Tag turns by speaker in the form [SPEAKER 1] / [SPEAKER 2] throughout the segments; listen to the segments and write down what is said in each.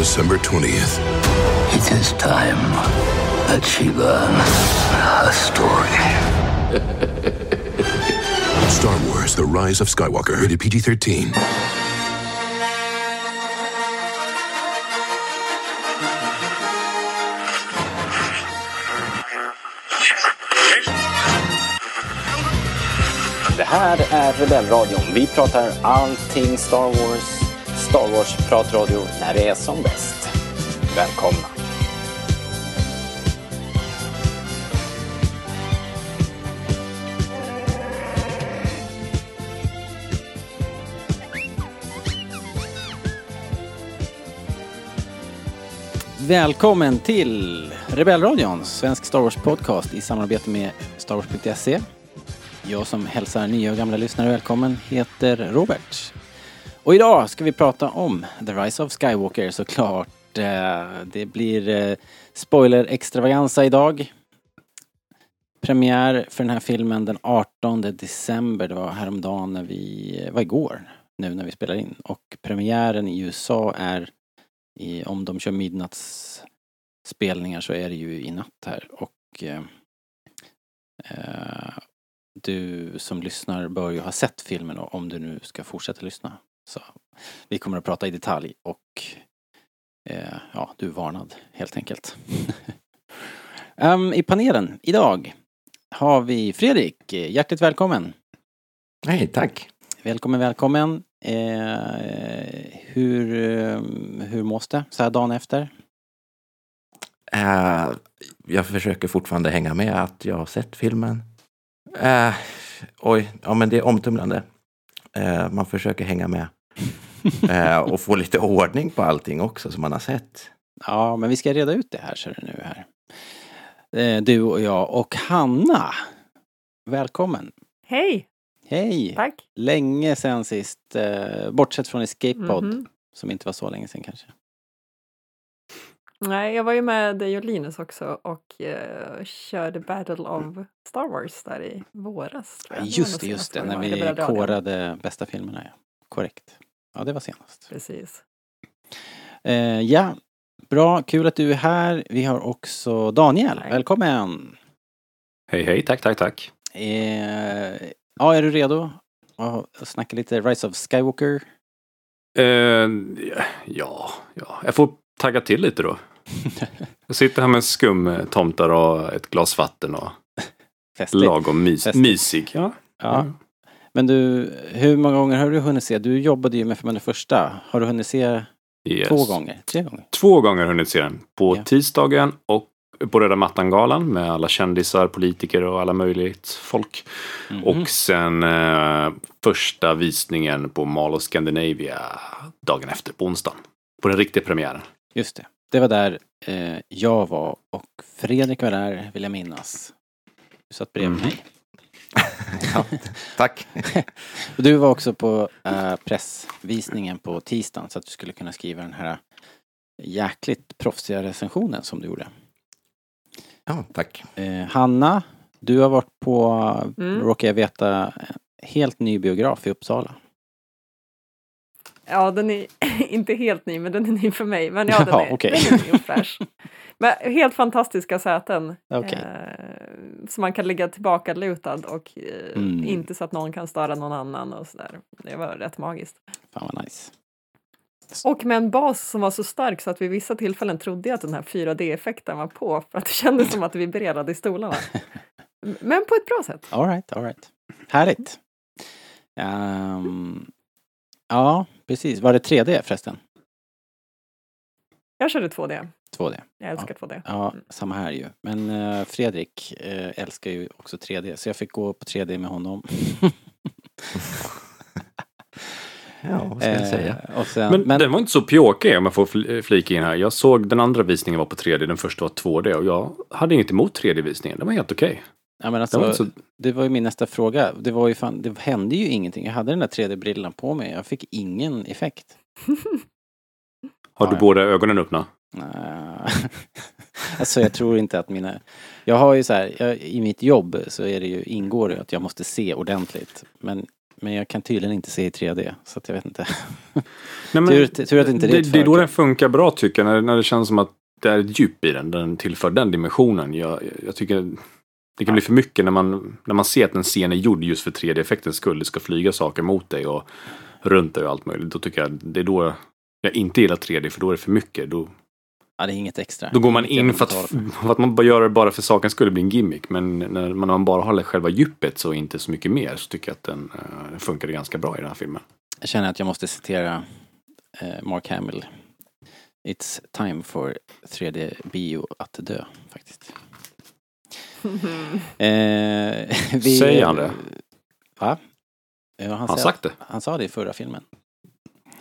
[SPEAKER 1] December 20th.
[SPEAKER 2] It is time that she learns her story.
[SPEAKER 1] Star Wars The Rise of Skywalker. Rated PG 13.
[SPEAKER 3] Det här är Rebellradion. Vi pratar allting Star Wars. Star Wars-pratradio när det är som bäst. Välkomna! Välkommen till Rebellradion, svensk Star Wars-podcast i samarbete med Star Wars.se. Jag som hälsar nya och gamla lyssnare välkommen heter Robert. Och idag ska vi prata om The Rise of Skywalker såklart. Eh, det blir eh, spoiler-extravaganza idag. Premiär för den här filmen den 18 december. Det var häromdagen när vi, det var igår nu när vi spelar in. Och premiären i USA är i, om de kör midnattsspelningar så är det ju i natt här och eh, du som lyssnar bör ju ha sett filmen om du nu ska fortsätta lyssna. Så vi kommer att prata i detalj och eh, ja, du är varnad helt enkelt. Ehm, I panelen idag har vi Fredrik. Hjärtligt välkommen.
[SPEAKER 4] Nej, tack.
[SPEAKER 3] Välkommen, välkommen. Eh, hur, eh, hur mås det så här dagen efter?
[SPEAKER 4] Eh, jag försöker fortfarande hänga med att jag har sett filmen. Eh, oj, ja men det är omtumlande. Eh, man försöker hänga med. Eh, och få lite ordning på allting också som man har sett.
[SPEAKER 3] Ja, men vi ska reda ut det här ser du nu här. Eh, Du och jag och Hanna. Välkommen.
[SPEAKER 5] Hej!
[SPEAKER 3] Hej!
[SPEAKER 5] Tack.
[SPEAKER 3] Länge sen sist, eh, bortsett från Escape Pod,
[SPEAKER 5] Mhm.
[SPEAKER 3] som inte var så länge sen kanske.
[SPEAKER 5] Nej, jag var ju med dig och Linus också och eh, körde Battle of Star Wars där i våras. tror jag. var
[SPEAKER 3] Just det, just det, när vi
[SPEAKER 5] Rebellradion.
[SPEAKER 3] korade bästa filmerna. Ja. Korrekt. Ja, det var senast.
[SPEAKER 5] Precis.
[SPEAKER 3] Eh, ja, bra, kul att du är här. Vi har också Daniel,
[SPEAKER 5] Hej.
[SPEAKER 3] välkommen!
[SPEAKER 6] Hej hej, tack tack tack.
[SPEAKER 3] Eh, ja, är du redo? att snacka lite Rise of Skywalker?
[SPEAKER 6] Eh, ja, ja, jag får tagga till lite då. Jag sitter här med skumtomtar och ett glas vatten och lagom mys, mysig. Ja.
[SPEAKER 3] Ja. Men du, hur många gånger har du hunnit se? Du jobbade ju med för den första. Har du hunnit se
[SPEAKER 6] Yes.
[SPEAKER 3] två gånger? Tre gånger?
[SPEAKER 6] Två gånger har jag hunnit se den. På
[SPEAKER 3] Ja.
[SPEAKER 6] tisdagen och på Röda mattan-galan med alla kändisar, politiker och alla möjligt folk.
[SPEAKER 3] Mhm.
[SPEAKER 6] Och sen eh, första visningen på Mall of Scandinavia dagen efter, på onsdagen. På den riktiga premiären.
[SPEAKER 3] Just det. Det var där eh, jag var och Fredrik var där, vill jag minnas. Du satt bredvid
[SPEAKER 6] Mhm.
[SPEAKER 3] mig.
[SPEAKER 4] Ja, tack.
[SPEAKER 3] Du var också på eh, pressvisningen på tisdagen så att du skulle kunna skriva den här jäkligt proffsiga recensionen som du gjorde.
[SPEAKER 4] Ja, tack.
[SPEAKER 3] Eh, Hanna, du har varit på,
[SPEAKER 5] Mm.
[SPEAKER 3] råkar jag veta, helt ny biograf i Uppsala.
[SPEAKER 5] Ja, den är inte helt ny, men den är ny för mig. Men ja, den är,
[SPEAKER 3] okej.
[SPEAKER 5] den är ny och fräsch. Men helt fantastiska säten.
[SPEAKER 3] Okej.
[SPEAKER 5] Eh, så man kan ligga tillbaka lutad och eh,
[SPEAKER 3] Mm.
[SPEAKER 5] inte så att någon kan störa någon annan och sådär. Det var rätt magiskt.
[SPEAKER 3] Fan vad nice.
[SPEAKER 5] Och med en bas som var så stark så att vid vissa tillfällen trodde jag att den här 4D-effekten var på för att det kändes som att vi vibrerade i stolarna. Men på ett bra sätt.
[SPEAKER 3] All right, all right. Härligt. Ehm, ja, precis. Var det 3D förresten?
[SPEAKER 5] Jag körde 2D.
[SPEAKER 3] 2D.
[SPEAKER 5] Jag älskar 2D.
[SPEAKER 3] Ja, samma här ju. Men eh, Fredrik eh, älskar ju också 3D, så jag fick gå på 3D med honom.
[SPEAKER 4] Ja, vad ska jag säga?
[SPEAKER 3] Eh, och sen,
[SPEAKER 6] Men,
[SPEAKER 3] men,
[SPEAKER 6] den var inte så pjåkig om jag får fl- flika in här. Jag såg den andra visningen var på 3D, den första var 2D och jag hade inget emot 3D-visningen. Den var helt okej.
[SPEAKER 3] Ja, men alltså,
[SPEAKER 6] var inte så...
[SPEAKER 3] det var ju min nästa fråga. Det var ju fan, det hände ju ingenting. Jag hade den där 3D-brillan på mig. Jag fick ingen effekt.
[SPEAKER 6] Har du
[SPEAKER 3] ja.
[SPEAKER 6] båda ögonen öppna?
[SPEAKER 3] Nej. alltså jag tror inte att mina... Jag har ju så här, jag, i mitt jobb så är det ju, ingår det att jag måste se ordentligt. Men Men jag kan tydligen inte se i 3D, så att jag vet inte.
[SPEAKER 6] Nej, men
[SPEAKER 3] Tur, tur att inte det,
[SPEAKER 6] det,
[SPEAKER 3] är
[SPEAKER 6] det är då den funkar bra tycker jag. När, när det känns som att det är ett djup i den. Den tillför den dimensionen. Jag, jag tycker det kan bli för mycket när man, när man ser att en scen är gjord just för 3D-effektens skull. Det ska flyga saker mot dig och runt dig och allt möjligt. Då tycker jag det är då jag inte gillar 3D för då är det för mycket. Då,
[SPEAKER 3] Ja, det är inget extra.
[SPEAKER 6] då går man in för att, för att man bara gör det bara för sakens skull. Det blir en gimmick. Men när man, bara har själva djupet så inte så mycket mer så tycker jag att den uh, funkar ganska bra i den här filmen.
[SPEAKER 3] Jag känner att jag måste citera eh, Mark Hamill. It's time for 3D-bio att dö, faktiskt. Eh, vi,
[SPEAKER 6] Säger han det?
[SPEAKER 3] Va? Ja, han,
[SPEAKER 6] Har han sagt det?
[SPEAKER 3] han sa det i förra filmen.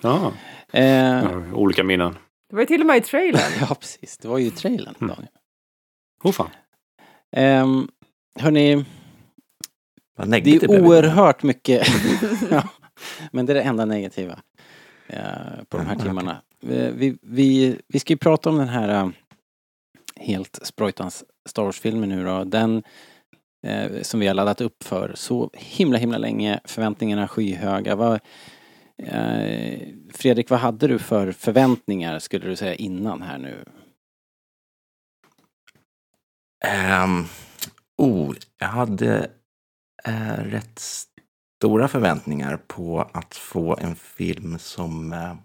[SPEAKER 6] Ja,
[SPEAKER 3] Eh,
[SPEAKER 6] olika minnen.
[SPEAKER 5] Det var ju till och med i trailern.
[SPEAKER 3] ja, precis. Det var ju i trailern,
[SPEAKER 6] Mm.
[SPEAKER 3] Daniel.
[SPEAKER 6] Oh fan.
[SPEAKER 3] Eh, hörni,
[SPEAKER 4] Vad
[SPEAKER 3] det är oerhört mycket. ja, men det är det enda negativa eh, på de här
[SPEAKER 4] Mm,
[SPEAKER 3] timmarna. Vi, vi, vi ska ju prata om den här eh, helt sprojtans Star Wars-filmer nu då. Den eh, som vi har laddat upp för så himla himla länge. Förväntningarna skyhöga. Vad, eh, Fredrik, vad hade du för förväntningar skulle du säga innan här nu?
[SPEAKER 4] Um, oh, jag hade eh, rätt stora förväntningar på att få en film som eh,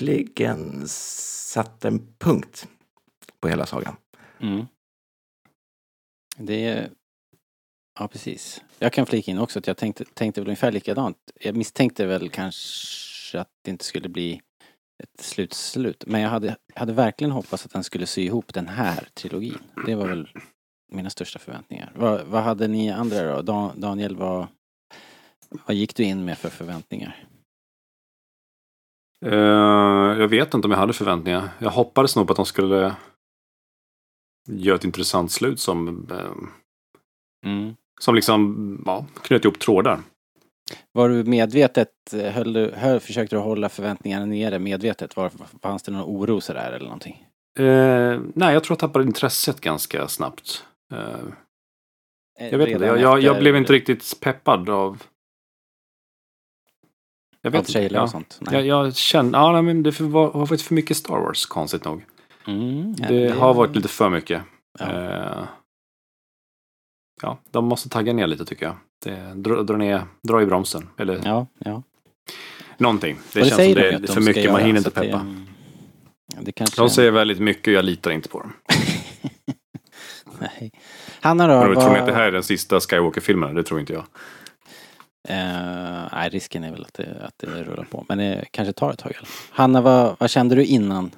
[SPEAKER 4] verkligen satt en punkt på hela sagan.
[SPEAKER 3] Mm. Det är... Ja, precis. Jag kan flika in också att jag tänkte, tänkte väl ungefär likadant. Jag misstänkte väl kanske att det inte skulle bli ett slutslut. Men jag hade, hade verkligen hoppats att den skulle sy ihop den här trilogin. Det var väl mina största förväntningar. Vad, vad hade ni andra då? Dan, Daniel, vad, vad gick du in med för förväntningar?
[SPEAKER 6] Eh, jag vet inte om jag hade förväntningar. Jag hoppades nog på att de skulle göra ett intressant slut som, eh,
[SPEAKER 3] Mm.
[SPEAKER 6] som liksom ja, knöt ihop trådar.
[SPEAKER 3] Var du medvetet, höll du, höll, försökte du hålla förväntningarna nere medvetet? Var, fanns det någon oro sådär eller någonting?
[SPEAKER 6] Eh, nej, jag tror jag tappade intresset ganska snabbt. Eh, jag vet inte, jag, jag, jag blev inte riktigt peppad av... Jag vet inte.
[SPEAKER 3] trailer och
[SPEAKER 6] Ja.
[SPEAKER 3] sånt? Nej.
[SPEAKER 6] Jag, jag känner, ja nej, men det var- har varit för mycket Star Wars konstigt nog.
[SPEAKER 3] Mm, ja,
[SPEAKER 6] Det har varit lite för mycket.
[SPEAKER 3] Ja.
[SPEAKER 6] Eh, ja, de måste tagga ner lite tycker jag. Det, dra, dra, ner, dra i bromsen. Eller
[SPEAKER 3] Ja, ja.
[SPEAKER 6] någonting. Det,
[SPEAKER 3] Och
[SPEAKER 6] känns som det är
[SPEAKER 3] de
[SPEAKER 6] för mycket. Man hinner inte
[SPEAKER 3] det-
[SPEAKER 6] peppa.
[SPEAKER 3] ja, Det kanske...
[SPEAKER 6] De säger väldigt mycket och jag litar inte på dem.
[SPEAKER 3] Nej. Hanna då?
[SPEAKER 6] Jag tror
[SPEAKER 3] vad-
[SPEAKER 6] att det här är den sista Skywalker-filmen. Det tror inte jag.
[SPEAKER 3] Eh, nej, risken är väl att det, att det rullar på. Men det kanske tar ett tag i alla fall. Hanna, vad, vad kände du innan?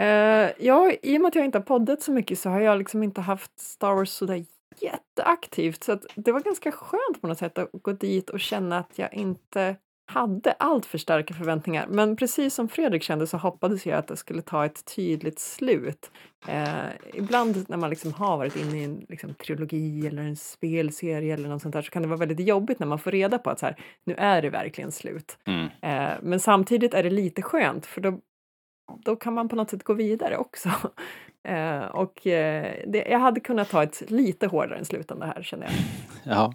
[SPEAKER 5] Eh, ja, i och med att jag inte har poddat så mycket så har jag liksom inte haft Star Wars sådär jätteaktivt. Så att det var ganska skönt på något sätt att gå dit och känna att jag inte hade allt för starka förväntningar. Men precis som Fredrik kände så hoppades jag att det skulle ta ett tydligt slut. Eh, ibland när man liksom har varit inne i en liksom, trilogi eller en spelserie eller något sånt där så kan det vara väldigt jobbigt när man får reda på att så här, nu är det verkligen slut.
[SPEAKER 3] Mm.
[SPEAKER 5] Eh, men samtidigt är det lite skönt för då, då kan man på något sätt gå vidare också. Eh, och eh, det, jag hade kunnat ta ett lite hårdare slutande här känner jag.
[SPEAKER 3] Ja,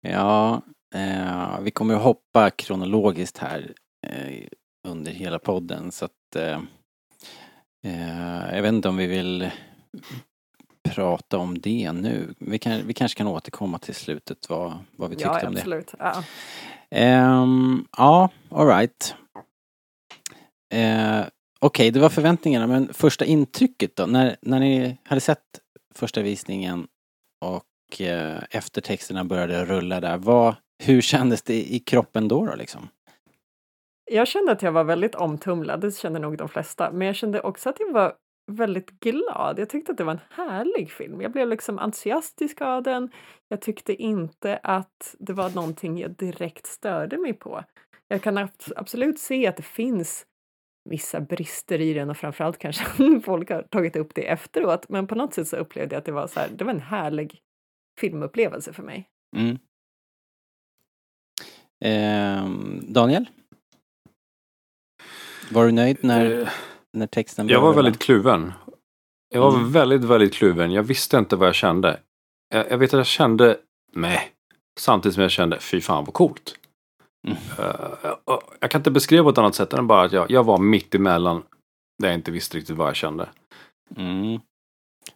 [SPEAKER 3] ja eh, vi kommer att hoppa kronologiskt här eh, under hela podden så att eh, eh, jag vet inte om vi vill prata om det nu. Vi, kan, vi kanske kan återkomma till slutet vad, vad vi tyckte
[SPEAKER 5] Ja,
[SPEAKER 3] om det.
[SPEAKER 5] absolut. Ja.
[SPEAKER 3] Ehm, ja, alright. Uh, Okej, det var förväntningarna, men första intrycket då? När, när ni hade sett första visningen och eh, eftertexterna började rulla där, vad, hur kändes det i kroppen då, då liksom?
[SPEAKER 5] Jag kände att jag var väldigt omtumlad, det kände nog de flesta. Men jag kände också att jag var väldigt glad. Jag tyckte att det var en härlig film. Jag blev liksom entusiastisk av den. Jag tyckte inte att det var någonting jag direkt störde mig på. Jag kan abs- absolut se att det finns vissa brister i den och framförallt kanske folk har tagit upp det efteråt. Men på något sätt så upplevde jag att det var så här, det var en härlig filmupplevelse för mig.
[SPEAKER 3] Mm. Ehm, Daniel? Var du nöjd när,
[SPEAKER 6] Eh,
[SPEAKER 3] när texten
[SPEAKER 6] Jag var väldigt kluven. Jag var
[SPEAKER 3] Mm.
[SPEAKER 6] väldigt, väldigt kluven. Jag visste inte vad jag kände. jag, jag vet att jag kände, nej, samtidigt som jag kände, fy fan vad coolt.
[SPEAKER 3] Mm.
[SPEAKER 6] Eh, och jag kan inte beskriva på ett annat sätt än bara att jag, jag var mitt emellan där jag inte visste riktigt vad jag kände.
[SPEAKER 3] Mm.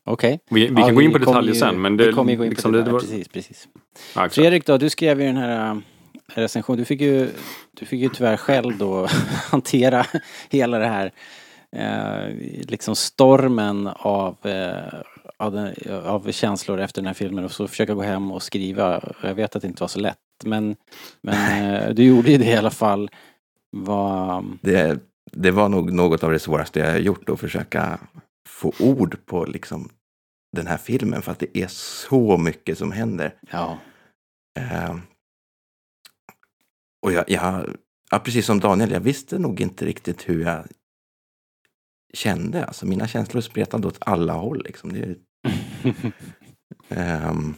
[SPEAKER 3] Okej.
[SPEAKER 6] Vi, vi
[SPEAKER 3] Ja,
[SPEAKER 6] kan gå in på detaljer
[SPEAKER 3] ju-
[SPEAKER 6] sen, men det,
[SPEAKER 3] vi kommer ju gå in
[SPEAKER 6] liksom,
[SPEAKER 3] på
[SPEAKER 6] det,
[SPEAKER 3] det,
[SPEAKER 6] det var,
[SPEAKER 3] precis, precis.
[SPEAKER 6] ja.
[SPEAKER 3] Fredrik då, du skrev ju den här recensionen. Du fick ju, du fick ju tyvärr själv då hantera hela det här eh, liksom stormen av, eh, av, den, av känslor efter den här filmen och så försöka gå hem och skriva. Jag vet att det inte var så lätt men, men eh, du gjorde ju det i alla fall. Vad,
[SPEAKER 4] Det, det var nog något av det svåraste jag gjort att försöka få ord på liksom den här filmen för att det är så mycket som händer.
[SPEAKER 3] ja,
[SPEAKER 4] Eh, och jag, jag, ja, precis som Daniel, jag visste nog inte riktigt hur jag kände. Alltså mina känslor spretade åt alla håll. Liksom. Det, ehm,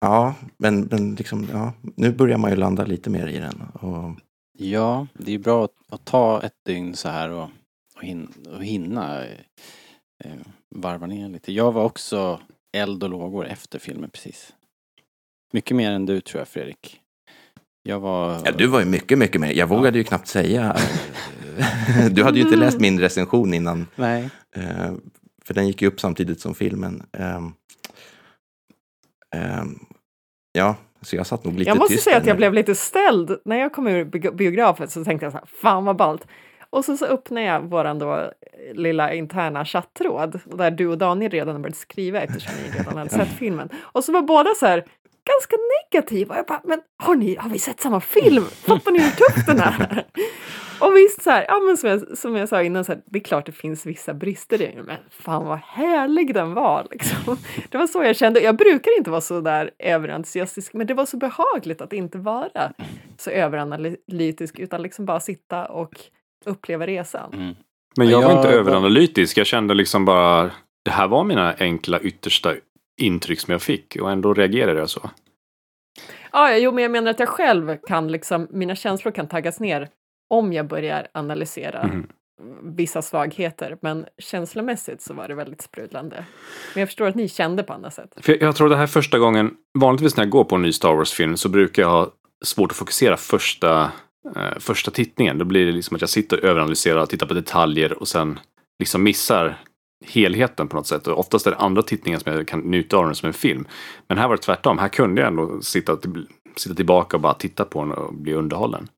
[SPEAKER 4] ja, men, men liksom, ja, nu börjar man ju landa lite mer i den. Och,
[SPEAKER 3] Ja, det är bra att, att ta ett dygn så här och, och, hin, och hinna eh, varva ner lite. Jag var också eld och lågor efter filmen precis. Mycket mer än du tror jag Fredrik. Jag var...
[SPEAKER 4] ja, du var ju mycket, mycket mer. Jag vågade ju knappt säga. du hade ju inte läst min recension innan.
[SPEAKER 3] Nej.
[SPEAKER 4] Eh, för den gick ju upp samtidigt som filmen. Ehm, ehm, ja, så jag satt nog lite
[SPEAKER 5] Jag måste
[SPEAKER 4] tyst
[SPEAKER 5] säga att jag blev lite ställd. När jag kom ur bi- biografen så tänkte jag så här, fan vad ballt. Och så, så öppnade jag våran då eh, lilla interna chattråd där du och Daniel redan börjat skriva eftersom ni redan hade sett filmen. Och så var båda så här ganska negativa. Jag bara, men har, ni, har vi sett samma film? Fattar ni hur tuff den är? Och visst, så här, ja, men som, jag, som jag sa innan, så här, det är klart det finns vissa brister i den, men fan vad härlig den var. Liksom. Det var så jag kände. Jag brukar inte vara så där överentusiastisk, men det var så behagligt att inte vara så överanalytisk, utan liksom bara sitta och uppleva resan.
[SPEAKER 3] Mm.
[SPEAKER 6] Men jag
[SPEAKER 3] Ja,
[SPEAKER 6] var inte överanalytisk. Jag kände liksom bara, det här var mina enkla yttersta intryck som jag fick och ändå reagerade jag så.
[SPEAKER 5] Ja, jo, men jag menar att jag själv kan liksom, mina känslor kan taggas ner om jag börjar analysera
[SPEAKER 6] Mhm.
[SPEAKER 5] vissa svagheter, men känslomässigt så var det väldigt sprudlande. Men jag förstår att ni kände på andra sätt.
[SPEAKER 6] För jag, jag tror det här är första gången, vanligtvis när jag går på en ny Star Wars-film så brukar jag ha svårt att fokusera första, eh, första tittningen. Då blir det liksom att jag sitter och överanalyserar, tittar på detaljer och sen liksom missar helheten på något sätt. Och oftast är det andra tittningar som jag kan njuta av den som en film. Men här var det tvärtom. Här kunde jag ändå sitta, sitta tillbaka och bara titta på den och bli underhållen.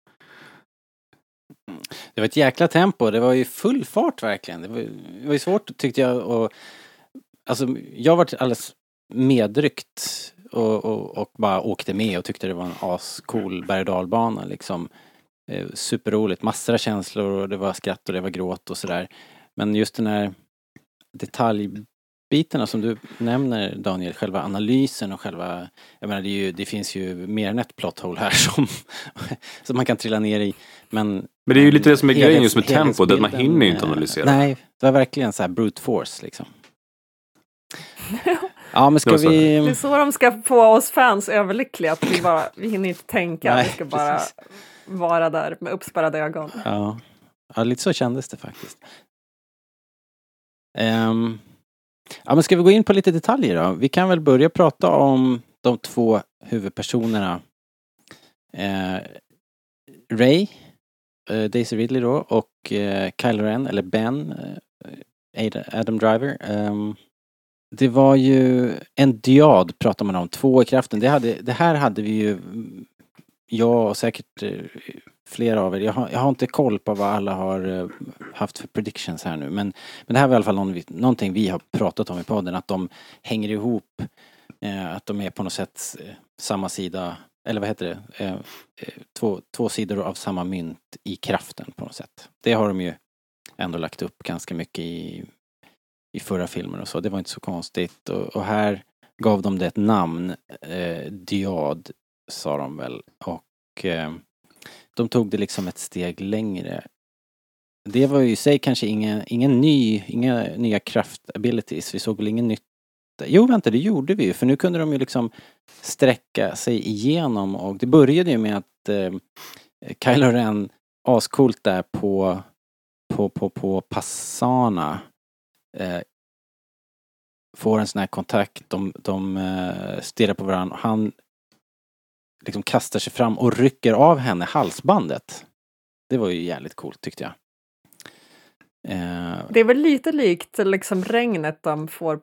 [SPEAKER 6] Mm.
[SPEAKER 3] Det var ett jäkla tempo. Det var ju full fart verkligen. Det var, det var ju svårt tyckte jag och Alltså jag varit alldeles medryckt och, och, och bara åkte med och tyckte det var en ascool berg och dalbana liksom. Eh, superroligt, massor av känslor och det var skratt och det var gråt och sådär. Men just den här detaljbitarna som du nämner Daniel, själva analysen och själva, jag menar det, är ju, det finns ju mer än ett plot hole här som, som man kan trilla ner i. Men,
[SPEAKER 6] Men det är ju lite det som är
[SPEAKER 3] helhets-
[SPEAKER 6] grejen just med tempot, att man hinner ju inte analysera.
[SPEAKER 3] Nej, det var verkligen så här brute force liksom. Ja men ska
[SPEAKER 6] Det så.
[SPEAKER 5] Det är
[SPEAKER 3] vi...
[SPEAKER 5] så de ska få oss fans överlyckliga, att vi, bara, vi hinner inte tänka,
[SPEAKER 3] Nej,
[SPEAKER 5] vi ska bara
[SPEAKER 3] precis.
[SPEAKER 5] vara där med uppspärrade ögon.
[SPEAKER 3] Ja. ja, lite så kändes det faktiskt. Um, ja men ska vi gå in på lite detaljer då? Vi kan väl börja prata om de två huvudpersonerna. Uh, Ray, uh, Daisy Ridley då, och uh, Kylo Ren, eller Ben, eh, Adam Driver. Um, det var ju en diad pratar man om, två i kraften. Det, hade, det här hade vi ju, mm, jag och säkert flera av er, jag har, jag har inte koll på vad alla har eh, haft för predictions här nu men, men det här var i alla fall någon, någonting vi har pratat om i podden, att de hänger ihop, eh, att de är på något sätt eh, samma sida, eller vad heter det, eh, eh, två, två sidor av samma mynt i kraften på något sätt. Det har de ju ändå lagt upp ganska mycket i, i förra filmen och så, det var inte så konstigt. Och, och här gav de det ett namn, eh, Diad sa de väl. Och eh, de tog det liksom ett steg längre. Det var ju i sig kanske ingen, ingen ny, inga nya kraft-abilities. Vi såg väl ingen nytt. Jo, vänta, det gjorde vi ju. För nu kunde de ju liksom sträcka sig igenom och det började ju med att eh, Kylo Ren ascoolt där på, på, på, på Passana eh, får en sån här kontakt, de, de eh, stirrar på varandra och han liksom kastar sig fram och rycker av henne halsbandet. Det var ju jävligt coolt tyckte jag. Eh,
[SPEAKER 5] Det är väl lite likt liksom regnet de får,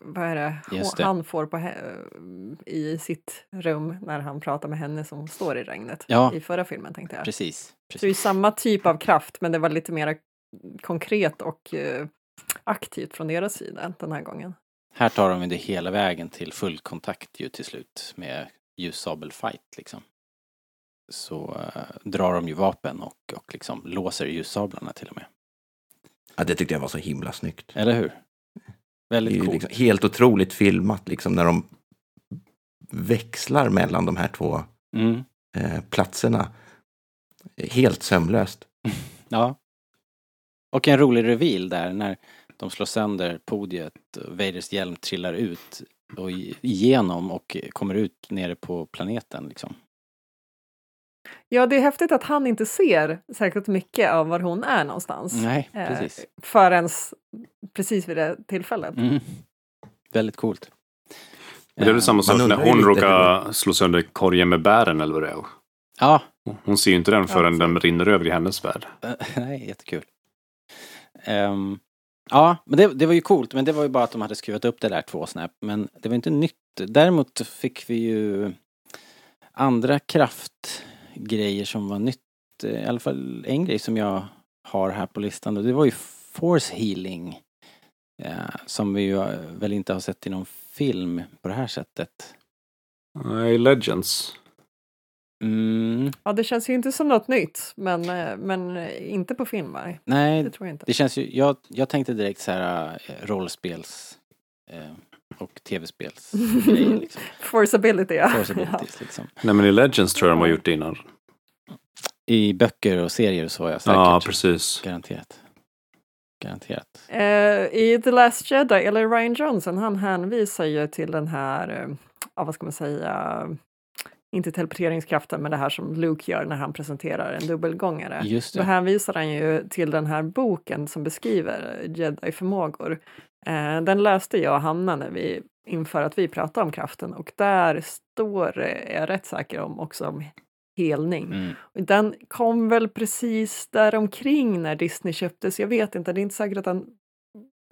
[SPEAKER 5] vad är det,
[SPEAKER 3] det.
[SPEAKER 5] han får på, i sitt rum när han pratar med henne som står i regnet.
[SPEAKER 3] Ja.
[SPEAKER 5] I förra filmen tänkte jag.
[SPEAKER 3] precis.
[SPEAKER 5] Så det är
[SPEAKER 3] precis.
[SPEAKER 5] samma typ av kraft men det var lite mer konkret och eh, aktivt från deras sida den här gången.
[SPEAKER 3] Här tar de det hela vägen till full kontakt ju till slut med ljussabelfight liksom. Så eh, drar de ju vapen och, och liksom låser ljussablarna till och med.
[SPEAKER 4] Ja, det tyckte jag var så himla snyggt.
[SPEAKER 3] Eller hur? Väldigt coolt.
[SPEAKER 4] liksom helt otroligt filmat liksom när de växlar mellan de här två
[SPEAKER 3] Mm.
[SPEAKER 4] eh, platserna. Helt sömlöst.
[SPEAKER 3] Ja. Och en rolig reveal där när de slår sönder podiet och Vaders hjälm trillar ut och igenom och kommer ut nere på planeten liksom.
[SPEAKER 5] Ja, det är häftigt att han inte ser särskilt mycket av var hon är någonstans.
[SPEAKER 3] Nej,
[SPEAKER 5] Eh,
[SPEAKER 3] precis.
[SPEAKER 5] Förrän precis vid det tillfället.
[SPEAKER 3] Mm. Väldigt coolt.
[SPEAKER 6] Men det är väl samma
[SPEAKER 4] Man
[SPEAKER 6] sak när hon råkar slå sönder korgen med bären eller vad det är.
[SPEAKER 3] Ja,
[SPEAKER 6] Hon ser ju inte den förrän
[SPEAKER 5] Alltså.
[SPEAKER 6] den rinner över i hennes värld.
[SPEAKER 3] Eh, Nej, jättekul. Ehm, ja, men det, det var ju coolt, men det var ju bara att de hade skruvat upp det där två snäpp. Men det var inte nytt. Däremot fick vi ju andra kraftgrejer som var nytt. I alla fall en grej som jag har här på listan och det var ju force healing. Ja, som vi ju eh, väl inte har sett i någon film på det här sättet.
[SPEAKER 6] Nej, Legends.
[SPEAKER 3] Mm,
[SPEAKER 5] Ja, det känns ju inte som något nytt, men, eh, men eh, inte på film, va?
[SPEAKER 3] nej,
[SPEAKER 5] Det tror jag inte.
[SPEAKER 3] Det känns ju, jag, jag tänkte direkt så här äh, rollspels eh, och tv-spels liksom.
[SPEAKER 5] Forceability, ja.
[SPEAKER 3] Force
[SPEAKER 5] ja.
[SPEAKER 3] abilities, liksom.
[SPEAKER 6] Nej, men i Legends tror jag de har gjort det innan.
[SPEAKER 3] I böcker och serier så ja, säkert.
[SPEAKER 6] Ja, precis.
[SPEAKER 3] Garanterat. Garanterat.
[SPEAKER 5] Eh, I The Last Jedi, eller Ryan Johnson, han hänvisar ju till den här, eh, ja, vad ska man säga, inte teleporteringskraften, men det här som Luke gör när han presenterar en dubbelgångare.
[SPEAKER 3] Just
[SPEAKER 5] Då
[SPEAKER 3] det.
[SPEAKER 5] hänvisar han ju till den här boken som beskriver jedi-förmågor. Eh, den läste jag och Hanna när vi, inför att vi pratade om kraften och där står det, är jag rätt säker om, också om helning.
[SPEAKER 3] Mm.
[SPEAKER 5] Den kom väl precis där omkring när Disney köptes. Jag vet inte, det är inte säkert att den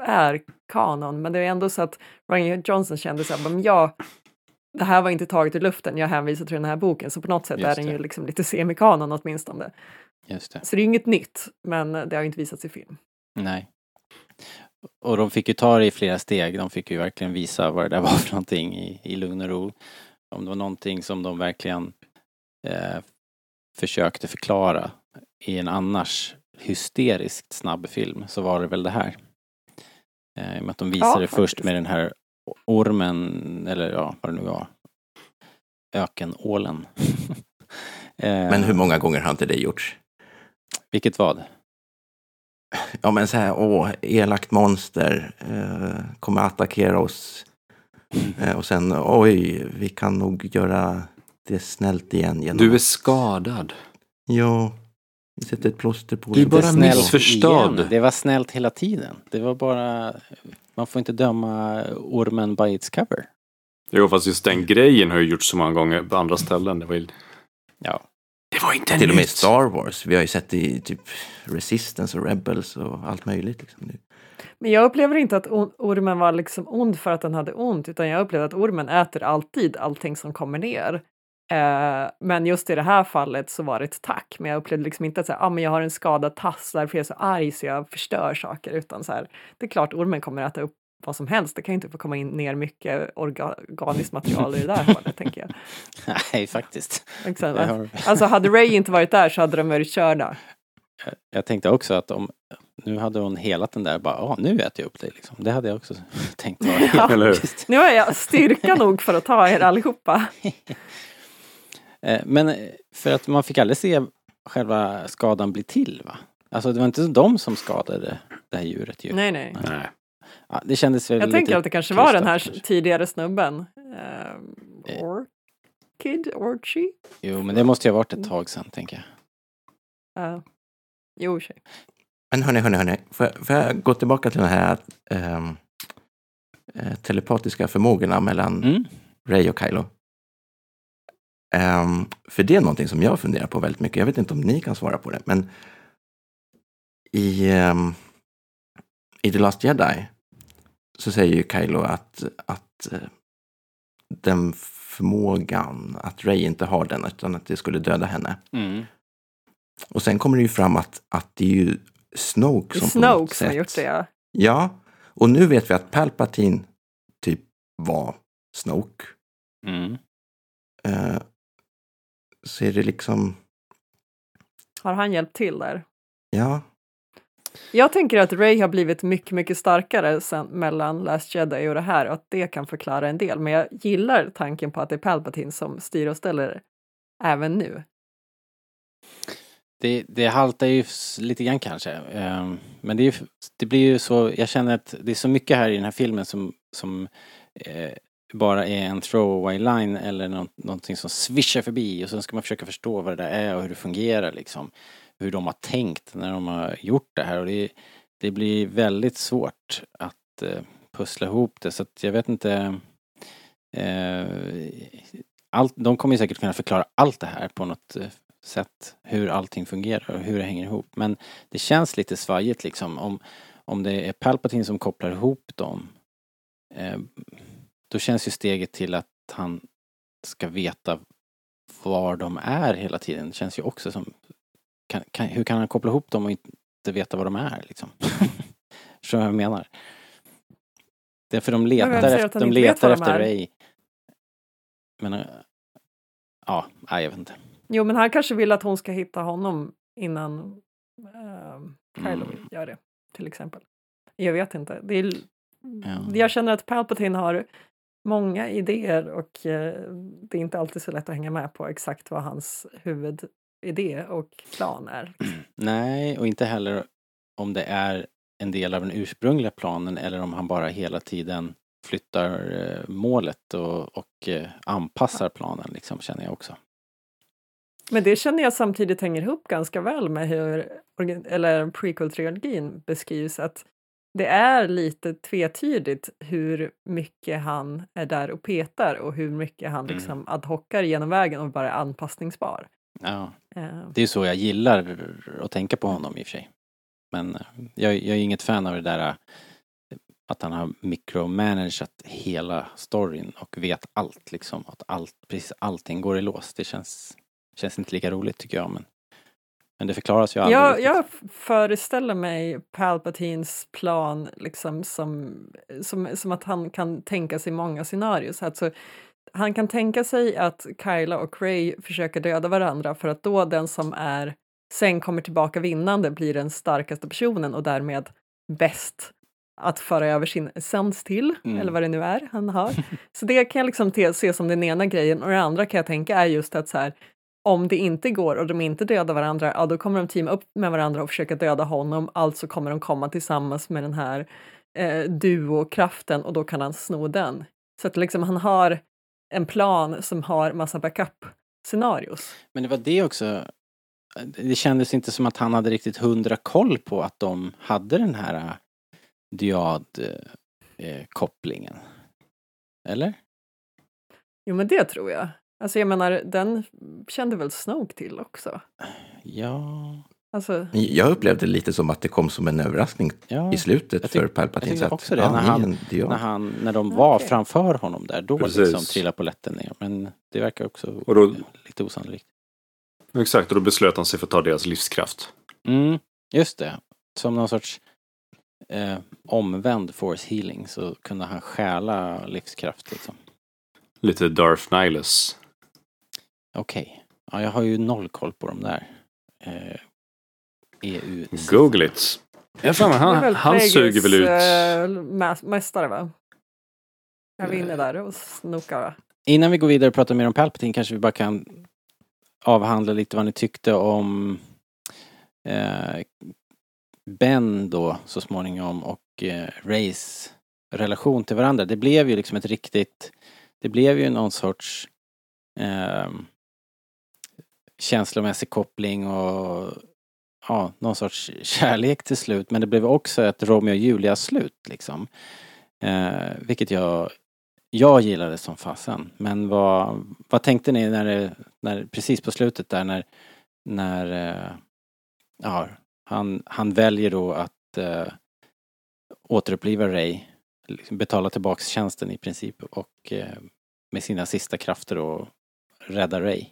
[SPEAKER 5] är kanon, men det är ändå så att Ryan Johnson kände så här, men ja, det här var inte taget ur luften, jag hänvisar till den här boken, så på något sätt
[SPEAKER 3] Just
[SPEAKER 5] är den
[SPEAKER 3] det.
[SPEAKER 5] ju liksom lite semikanon åtminstone.
[SPEAKER 3] Just det.
[SPEAKER 5] Så det är inget nytt, men det har ju inte visats i film.
[SPEAKER 3] Nej. Och de fick ju ta det i flera steg. De fick ju verkligen visa vad det där var för någonting i, i lugn och ro. Om det var någonting som de verkligen eh, försökte förklara i en annars hysteriskt snabb film så var det väl det här. Eh, I och med att de visade först
[SPEAKER 5] faktiskt.
[SPEAKER 3] med den här ormen, eller ja, vad det nu var. Ökenålen.
[SPEAKER 4] Men hur många gånger har inte det gjorts?
[SPEAKER 3] Vilket vad?
[SPEAKER 4] Ja men så här, åh, elakt monster eh, kommer attackera oss. Eh, och sen, oj, vi kan nog göra det snällt igen. Genom
[SPEAKER 6] Du är
[SPEAKER 4] att-
[SPEAKER 6] skadad.
[SPEAKER 4] Ja, vi sätter ett plåster på
[SPEAKER 6] Du är bara
[SPEAKER 3] snällt
[SPEAKER 6] missförstådd.
[SPEAKER 3] igen. Det var snällt hela tiden. Det var bara, man får inte döma ormen by its cover.
[SPEAKER 6] Jo, fast just den grejen har ju gjorts så många gånger på andra ställen. Det var ju...
[SPEAKER 3] Ja.
[SPEAKER 6] Det var inte
[SPEAKER 4] Till och med. Star Wars. Vi har ju sett det i typ Resistance och Rebels och allt möjligt. Liksom.
[SPEAKER 5] Men jag upplever inte att ormen var liksom ond för att den hade ont, utan jag upplever att ormen äter alltid allting som kommer ner. Eh, men just i det här fallet så var det ett tack, men jag upplevde liksom inte att så här, ah, men jag har en skadad tass, därför är jag så arg så jag förstör saker, utan så här, det är klart ormen kommer äta upp vad som helst. Det kan ju inte få komma in ner mycket orga- organiskt material i det där hålet, tänker jag.
[SPEAKER 3] Nej, faktiskt. Har,
[SPEAKER 5] Alltså hade Ray inte varit där så hade de varit körda.
[SPEAKER 3] jag tänkte också att om, nu hade hon helat den där bara, ja nu äter jag upp dig liksom. Det hade jag också tänkt vara
[SPEAKER 5] Ja.
[SPEAKER 6] Eller hur?
[SPEAKER 3] logiskt.
[SPEAKER 5] Nu har jag styrka nog för att ta er allihopa.
[SPEAKER 3] Eh, Men eh, för att man fick aldrig se själva skadan bli till va? Alltså det var inte de som skadade det här djuret ju.
[SPEAKER 5] Nej, nej.
[SPEAKER 6] Nej.
[SPEAKER 3] Ja, det kändes väl
[SPEAKER 5] Jag
[SPEAKER 3] lite
[SPEAKER 5] tänker att det kanske var den här
[SPEAKER 3] kanske.
[SPEAKER 5] tidigare snubben. Um,
[SPEAKER 3] Eh.
[SPEAKER 5] Orchid? Orchie?
[SPEAKER 3] Jo, men det måste ju ha varit ett tag sedan tänker jag.
[SPEAKER 5] Uh, jo, sig.
[SPEAKER 4] Men hörni, hörni, hörni. Får jag, får jag gå tillbaka till det här att eh, telepatiska förmågorna mellan
[SPEAKER 3] Mm.
[SPEAKER 4] Ray och Kylo. Ehm, för det är någonting som jag funderar på väldigt mycket. Jag vet inte om ni kan svara på det, men i, ehm, i The Last Jedi så säger ju Kylo att, att eh, den förmågan, att Ray inte har den, utan att det skulle döda henne.
[SPEAKER 3] Mm.
[SPEAKER 4] Och sen kommer det ju fram att, att det är ju Snoke
[SPEAKER 5] Det är
[SPEAKER 4] som på något
[SPEAKER 5] Snoke som har
[SPEAKER 4] sätt-
[SPEAKER 5] gjort det, ja.
[SPEAKER 4] Ja, och nu vet vi att Palpatine typ var Snoke.
[SPEAKER 3] Mm.
[SPEAKER 4] Eh, så är det liksom,
[SPEAKER 5] Har han hjälpt till där?
[SPEAKER 4] ja,
[SPEAKER 5] Jag tänker att Ray har blivit mycket, mycket starkare sen, mellan Last Jedi och det här och att det kan förklara en del. Men jag gillar tanken på att det är Palpatine som styr och ställer även nu.
[SPEAKER 3] Det, det haltar ju lite grann kanske. Ehm, Men det, är, det blir ju så, jag känner att det är så mycket här i den här filmen som, som eh, bara är en throwaway line eller något, någonting som svischar förbi och sen ska man försöka förstå vad det där är och hur det fungerar liksom. Hur de har tänkt när de har gjort det här och det, det blir väldigt svårt att eh, pussla ihop det så att jag vet inte eh, allt, de kommer ju säkert kunna förklara allt det här på något eh, sätt hur allting fungerar och hur det hänger ihop. Men det känns lite svajigt liksom om, om det är Palpatine som kopplar ihop dem. Eh, då känns ju steget till att han ska veta var de är hela tiden. Det känns ju också som kan, kan, hur kan han koppla ihop dem och inte veta var de är liksom? Förstår vad jag menar? Det är för de letar, efter, de letar efter? Ray. Men, eh, ja, nej, jag vet inte.
[SPEAKER 5] Jo, men han kanske vill att hon ska hitta honom innan uh, Kylo
[SPEAKER 3] Mm.
[SPEAKER 5] gör det, till exempel. Jag vet inte. Det är,
[SPEAKER 3] Ja.
[SPEAKER 5] Jag känner att Palpatine har många idéer och eh, det är inte alltid så lätt att hänga med på exakt vad hans huvudidé och plan är.
[SPEAKER 3] Nej, och inte heller om det är en del av den ursprungliga planen eller om han bara hela tiden flyttar eh, målet och, och eh, anpassar planen liksom, känner jag också.
[SPEAKER 5] Men det känner jag samtidigt hänger ihop ganska väl med hur eller prequel-trilogin beskrivs att det är lite tvetydigt hur mycket han är där och petar och hur mycket han
[SPEAKER 3] Mm.
[SPEAKER 5] liksom ad hoccar genom vägen och bara är anpassningsbar.
[SPEAKER 3] Ja,
[SPEAKER 5] Eh,
[SPEAKER 3] det är så jag gillar att tänka på honom i och för sig. Men eh, jag, jag är inget fan av det där eh, att han har micromanagat hela storyn och vet allt liksom. Att allt, precis allting går i lås. Det känns, känns inte lika roligt tycker jag. Men, men det förklaras ju aldrig
[SPEAKER 5] Jag, jag föreställer mig Palpatines plan liksom som, som, som att han kan tänka sig många scenarios. Alltså, han kan tänka sig att Kyla och Ray försöker döda varandra för att då den som är sen kommer tillbaka vinnande blir den starkaste personen och därmed bäst att föra över sin essens till,
[SPEAKER 3] Mm.
[SPEAKER 5] eller vad det nu är han har. Så det kan jag liksom te, se som den ena grejen och det andra kan jag tänka är just att så här, om det inte går och de inte dödar varandra, ja då kommer de teama upp med varandra och försöka döda honom, alltså kommer de komma tillsammans med den här eh, duokraften och då kan han sno den. Så att liksom han har en plan som har massa backup-scenarios.
[SPEAKER 3] Men det var det också. Det kändes inte som att han hade riktigt hundra koll på att de hade den här äh, diad-kopplingen. Eller?
[SPEAKER 5] Jo men det tror jag. Alltså jag menar, den kände väl Snoke till också?
[SPEAKER 3] Ja,
[SPEAKER 5] Alltså,
[SPEAKER 4] Jag upplevde det lite som att det kom som en överraskning
[SPEAKER 3] ja.
[SPEAKER 4] i slutet
[SPEAKER 3] Jag tyck-
[SPEAKER 4] för Palpatine.
[SPEAKER 3] jag tyckte
[SPEAKER 4] att,
[SPEAKER 3] också det,
[SPEAKER 4] ja,
[SPEAKER 3] när han-. När, han, när de var
[SPEAKER 5] Okej.
[SPEAKER 3] framför honom där, då
[SPEAKER 6] Precis.
[SPEAKER 3] liksom trillade polletten ner. Men det verkar också
[SPEAKER 6] Och då-
[SPEAKER 3] lite osannolikt.
[SPEAKER 6] Exakt, och då beslöt han sig för att ta deras livskraft.
[SPEAKER 3] Mm, just det. Som någon sorts eh, omvänd force healing så kunde han stjäla livskraft liksom.
[SPEAKER 6] Lite Darth Nihilus.
[SPEAKER 3] Okej. Ja, jag har ju noll koll på de där. Eh, EU.
[SPEAKER 6] Google it. Jag fan, han, han suger väl ut...
[SPEAKER 5] eh, mä- mästare va? Jag var inne där och snokade. va?
[SPEAKER 3] Innan vi går vidare och pratar mer om Palpatine kanske vi bara kan avhandla lite vad ni tyckte om eh, Ben då så småningom och eh, Rays relation till varandra. Det blev ju liksom ett riktigt, det blev ju någon sorts eh, känslomässig koppling och ja, någon sorts kärlek till slut. Men det blev också ett Romeo och Julia slut liksom. Eh, vilket jag, jag gillade som fasen. Men vad, vad tänkte ni när det, när, precis på slutet där när, när eh, ja, han, han väljer då att eh, återuppliva Ray, liksom betala tillbaks tjänsten i princip och eh, med sina sista krafter då rädda Ray.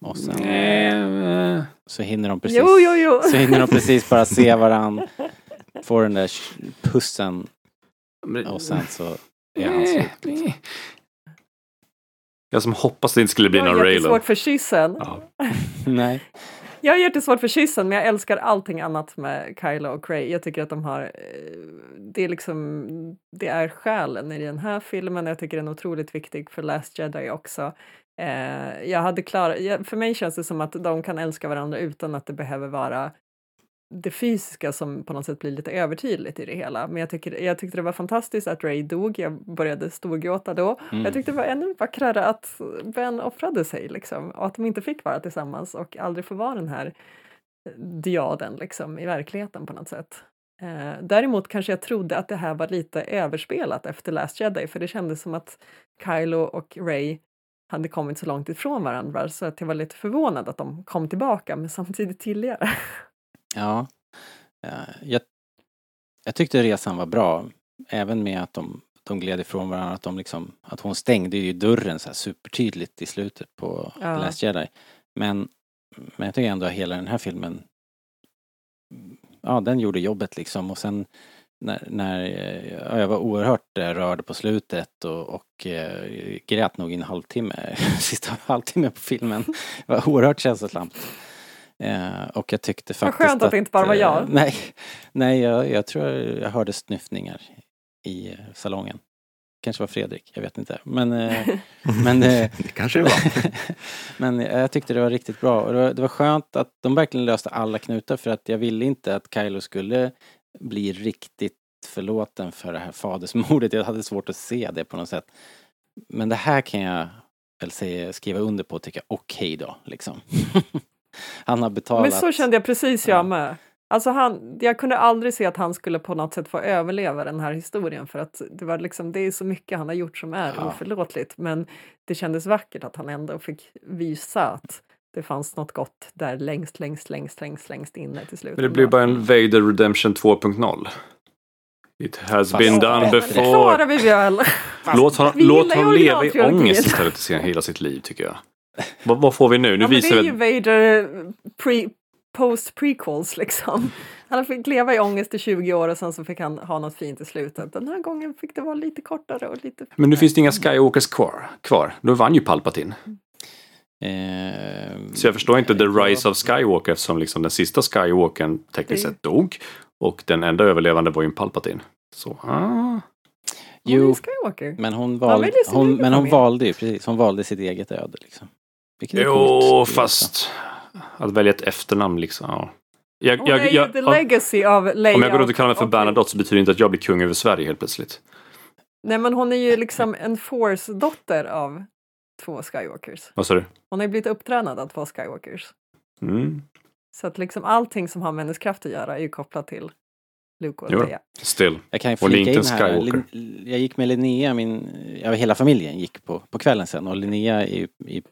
[SPEAKER 3] Och sen
[SPEAKER 6] Eh,
[SPEAKER 3] så hinner de precis,
[SPEAKER 5] Jo, jo, jo.
[SPEAKER 3] så hinner de precis bara se varann, få den där pussen och sen så är han slut. liksom.
[SPEAKER 6] Jag som hoppas det inte skulle bli
[SPEAKER 5] Jag
[SPEAKER 6] någon
[SPEAKER 5] har
[SPEAKER 6] Raylo.
[SPEAKER 5] jättesvårt för kyssen.
[SPEAKER 6] Ja.
[SPEAKER 3] Nej.
[SPEAKER 5] Jag har jättesvårt för kyssen, men jag älskar allting annat med Kylo och Ray. Jag tycker att de har... eh, Det är liksom... Det är själen i den här filmen. Jag tycker den är otroligt viktig för Last Jedi också. Eh, jag hade klar, jag, för mig känns det som att de kan älska varandra utan att det behöver vara det fysiska som på något sätt blir lite övertydligt i det hela. Men jag, tycker, jag tyckte det var fantastiskt att Ray dog. Jag började storgråta då.
[SPEAKER 3] Mm.
[SPEAKER 5] Jag tyckte det var ännu vackrare att Ben offrade sig liksom, och att de inte fick vara tillsammans och aldrig få vara den här diaden liksom, i verkligheten på något sätt. Eh, däremot kanske jag trodde att det här var lite överspelat efter Last Jedi för det kändes som att Kylo och Ray hade kommit så långt ifrån varandra så att jag var lite förvånad att de kom tillbaka men samtidigt tidigare.
[SPEAKER 3] Ja. Jag, jag tyckte resan var bra. Även med att de, de gled ifrån varandra. Att, de liksom, att hon stängde ju dörren så här supertydligt i slutet på
[SPEAKER 5] Ja.
[SPEAKER 3] Last Jedi. Men, men jag tycker ändå att hela den här filmen Ja, den gjorde jobbet liksom och sen när, när eh, ja, jag var oerhört eh, rörd på slutet och, och eh, grät nog i en halvtimme, sista halvtimmen på filmen. Det var oerhört känslosamt. Eh, och jag tyckte
[SPEAKER 5] Vad
[SPEAKER 3] faktiskt
[SPEAKER 5] skönt att det inte bara var
[SPEAKER 3] eh,
[SPEAKER 5] jag.
[SPEAKER 3] nej, nej jag, jag tror jag hörde snyftningar i salongen. Kanske var Fredrik, jag vet inte. Men, men,
[SPEAKER 4] Det kanske det var.
[SPEAKER 3] men jag tyckte det var riktigt bra. Och det var, det var skönt att de verkligen löste alla knutar för att jag ville inte att Kylo skulle bli riktigt förlåten för det här fadersmordet. Jag hade svårt att se det på något sätt. Men det här kan jag väl säga, skriva under på och tycka okej då, liksom. Han har betalat.
[SPEAKER 5] Men så kände jag precis jag
[SPEAKER 3] Ja.
[SPEAKER 5] med. Alltså han, jag kunde aldrig se att han skulle på något sätt få överleva den här historien för att det var liksom, det är så mycket han har gjort som är
[SPEAKER 3] Ja.
[SPEAKER 5] oförlåtligt. Men det kändes vackert att han ändå fick visa att det fanns något gott där längst, längst, längst, längst, längst inne till slut.
[SPEAKER 6] Men det blir bara en Vader Redemption 2.0. It has
[SPEAKER 3] Fast
[SPEAKER 6] been done
[SPEAKER 3] bättre.
[SPEAKER 5] Det klarar
[SPEAKER 6] before.
[SPEAKER 5] vi väl!
[SPEAKER 6] Låt honom,
[SPEAKER 5] Vi
[SPEAKER 6] låt honom leva i ångest istället för att se hela sitt liv tycker jag. Vad, vad får vi nu? Nu
[SPEAKER 5] ja, men det
[SPEAKER 6] visar
[SPEAKER 5] är
[SPEAKER 6] vi
[SPEAKER 5] ju Vader pre, post prequels liksom. Han fick leva i ångest i 20 år och sen så fick han ha något fint i slutet. Den här gången fick det vara lite kortare och lite...
[SPEAKER 6] Men nu finns det inga Skywalkers kvar. kvar. Då vann ju Palpatine.
[SPEAKER 3] Eh,
[SPEAKER 6] Så jag förstår inte The Rise of Skywalker eftersom liksom den sista Skywalkern tekniskt sett dog. Och den enda överlevande var ju en Palpatine. Så, ah.
[SPEAKER 3] Jo, men hon valde, hon, men hon valde ju precis, hon valde sitt eget öde liksom. Vilket
[SPEAKER 6] Jo,
[SPEAKER 3] coolt.
[SPEAKER 6] fast att välja ett efternamn liksom. Ja. Jag,
[SPEAKER 5] Hon
[SPEAKER 6] jag,
[SPEAKER 5] är
[SPEAKER 6] jag,
[SPEAKER 5] the
[SPEAKER 6] om,
[SPEAKER 5] legacy av Leia.
[SPEAKER 6] om jag går runt och kallar mig för Bernadotte så betyder det inte att jag blir kung över Sverige helt plötsligt.
[SPEAKER 5] Nej men hon är ju liksom en force-dotter av två Skywalkers.
[SPEAKER 6] Vad sa du?
[SPEAKER 5] Hon har ju blivit upptränad av två Skywalkers.
[SPEAKER 6] Mm.
[SPEAKER 5] Så att liksom allting som har med hennes kraft att göra är ju kopplat till Luke och. Leia.
[SPEAKER 6] Still.
[SPEAKER 3] Jag kan ju flika in här.
[SPEAKER 6] Skywalker.
[SPEAKER 3] Lin- Jag gick med Linnea, min, ja, hela familjen gick på, på kvällen sen och Linnea är ju är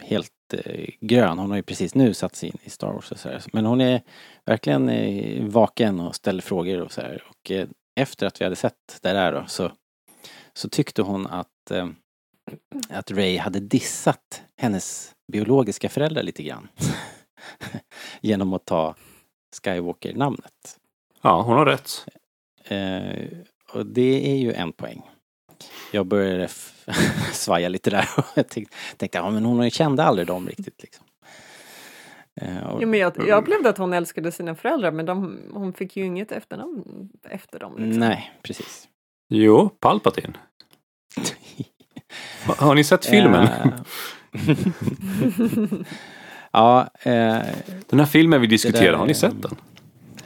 [SPEAKER 3] helt eh, grön. Hon har ju precis nu satt sig in i Star Wars och så här. Men hon är verkligen eh, vaken och ställer frågor och så här. Och eh, efter att vi hade sett det där då så, så tyckte hon att, eh, att Ray hade dissat hennes biologiska föräldrar lite grann. Genom att ta Skywalker-namnet.
[SPEAKER 6] Ja, hon har rätt.
[SPEAKER 3] Eh, och det är ju en poäng. Jag började svaja lite där och jag tänkte, tänkte ja men hon kände aldrig dem riktigt liksom. Eh, och,
[SPEAKER 5] Jo, men jag, jag upplevde att hon älskade sina föräldrar men de, hon fick ju inget efternamn efter dem. Liksom.
[SPEAKER 3] Nej, precis.
[SPEAKER 6] Jo, Palpatine. Ha- Har ni sett filmen?
[SPEAKER 3] Eh, ja, eh,
[SPEAKER 6] Den här filmen vi diskuterar,
[SPEAKER 3] där
[SPEAKER 6] har ni sett den?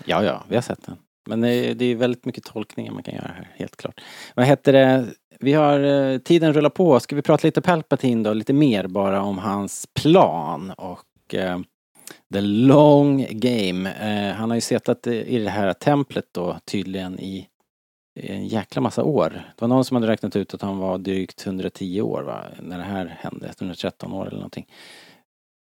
[SPEAKER 3] ja, ja, vi har sett den. Men det, det är väldigt mycket tolkningar man kan göra här, helt klart. Vad heter det? Vi har, eh, tiden rullar på. Ska vi prata lite Palpatine då? Lite mer bara om hans plan och eh, the long game. Eh, han har ju suttit i det här templet då tydligen i en jäkla massa år. Det var någon som hade räknat ut att han var drygt 110 år va? när det här hände, 113 år eller någonting.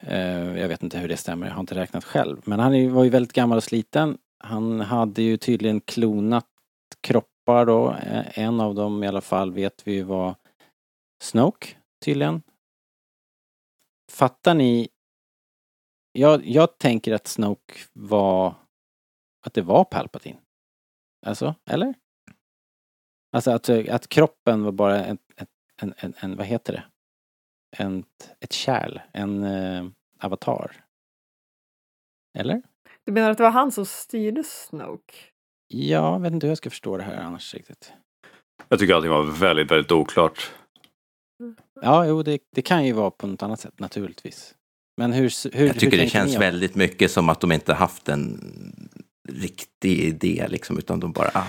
[SPEAKER 3] Eh, jag vet inte hur det stämmer, jag har inte räknat själv. Men han var ju väldigt gammal och sliten. Han hade ju tydligen klonat kroppar då. Eh, en av dem i alla fall vet vi var Snoke, tydligen. Fattar ni? Jag, jag tänker att Snoke var... Att det var Palpatine. Alltså, eller? Alltså att, att kroppen var bara en, en, en, en vad heter det? En, ett kärl, en eh, avatar. Eller?
[SPEAKER 5] Du menar att det var han som styrde Snoke?
[SPEAKER 3] Ja, jag vet inte hur jag ska förstå det här annars riktigt.
[SPEAKER 6] Jag tycker allting var väldigt, väldigt oklart.
[SPEAKER 3] Ja, jo, det, det kan ju vara på något annat sätt naturligtvis. Men hur, hur
[SPEAKER 4] Jag tycker
[SPEAKER 3] hur
[SPEAKER 4] det känns väldigt mycket som att de inte haft en riktig idé liksom, utan de bara ah,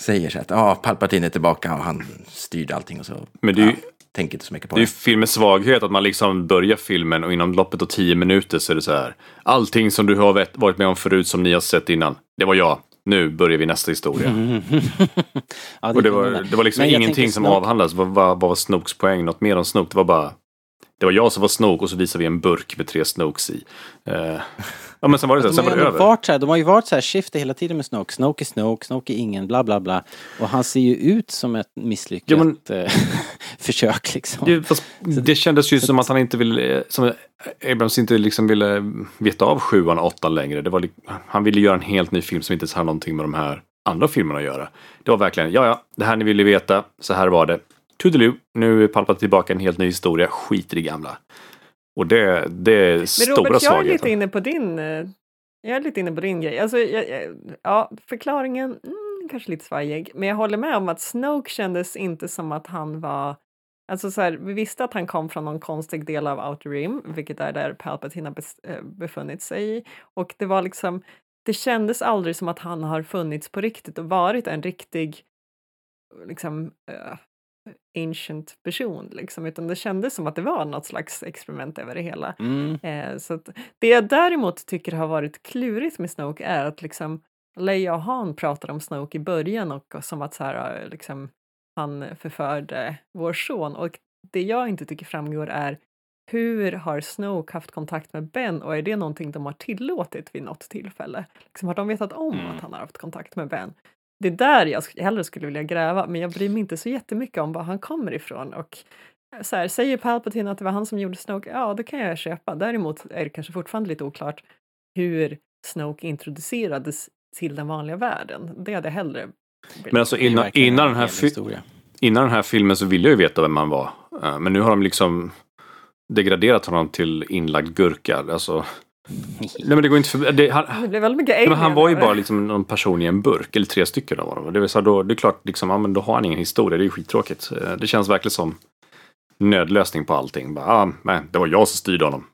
[SPEAKER 4] säger så att ah, Palpatine är tillbaka och han styrde allting och så.
[SPEAKER 6] Men det är ju,
[SPEAKER 4] ja, tänker inte så mycket på
[SPEAKER 6] det är ju
[SPEAKER 4] det.
[SPEAKER 6] filmens svaghet att man liksom börjar filmen och inom loppet av tio minuter så är det så här. Allting som du har varit med om förut som ni har sett innan, det var jag. Nu börjar vi nästa historia.
[SPEAKER 3] ja,
[SPEAKER 6] Och det var, det var liksom ingenting som avhandlades. Vad, vad, vad var Snokes poäng? Något mer om Snoke? Det var bara... Det var jag som var Snoke och så visade vi en burk med tre Snokes i. Eh, ja men sen var det så,
[SPEAKER 3] De
[SPEAKER 6] sen
[SPEAKER 3] har,
[SPEAKER 6] var det över.
[SPEAKER 3] varit så här, de har ju varit så här skifte hela tiden med Snoke. Snoke är Snoke, Snoke är ingen, bla bla bla. Och han ser ju ut som ett misslyckat
[SPEAKER 6] Ja, men-
[SPEAKER 3] eh, försök liksom.
[SPEAKER 6] Det, fast det kändes ju som att han inte ville, som Abrams inte liksom ville veta av sjuan och åttan längre. Det var, han ville göra en helt ny film som inte ens har någonting med de här andra filmerna att göra. Det var verkligen, ja ja, det här ni ville veta, så här var det. Toodaloo, nu är Palpatine tillbaka en helt ny historia, skit i det gamla. Och det, det är
[SPEAKER 5] Men
[SPEAKER 6] stora
[SPEAKER 5] Robert, jag är
[SPEAKER 6] svagheten.
[SPEAKER 5] lite inne på din... eh, Jag är lite inne på din grej. Alltså, jag, jag, ja, förklaringen mm, kanske lite svajig, men jag håller med om att Snoke kändes inte som att han var... Alltså så här, vi visste att han kom från någon konstig del av Outer Rim, vilket är där Palpatine har eh, befunnit sig i. Och det var liksom... Det kändes aldrig som att han har funnits på riktigt och varit en riktig liksom eh, ancient person liksom, utan det kändes som att det var något slags experiment över det hela.
[SPEAKER 3] Mm.
[SPEAKER 5] Eh, så att det jag däremot tycker har varit klurigt med Snoke är att liksom Leia och Han pratar om Snoke i början och, och som att så här, eh, liksom, han förförde vår son och det jag inte tycker framgår är hur har Snoke haft kontakt med Ben och är det någonting de har tillåtit vid något tillfälle? Liksom, har de vetat om
[SPEAKER 3] Mm.
[SPEAKER 5] att han har haft kontakt med Ben? Det är där jag hellre skulle vilja gräva, men jag bryr mig inte så jättemycket om var han kommer ifrån. Och så här, säger Palpatine att det var han som gjorde Snoke, ja det kan jag köpa. Däremot är det kanske fortfarande lite oklart hur Snoke introducerades till den vanliga världen. Det hade jag hellre
[SPEAKER 6] Men alltså innan, innan,
[SPEAKER 3] en
[SPEAKER 6] den här innan den här filmen så ville jag ju veta vem han var. Eh, Men nu har de liksom degraderat honom till inlagd gurka. Alltså, nej men det går inte för... Det, han,
[SPEAKER 5] Det blev väldigt mycket
[SPEAKER 6] Ja, men
[SPEAKER 5] alien
[SPEAKER 6] han var ju bara liksom någon person i en burk, eller tre stycken av dem. Det, vill säga då, det är klart, liksom, ja, men då har han ingen historia. Det är ju skittråkigt. Eh, Det känns verkligen som nödlösning på allting. Bara, ah, nej, det var jag som styrde honom.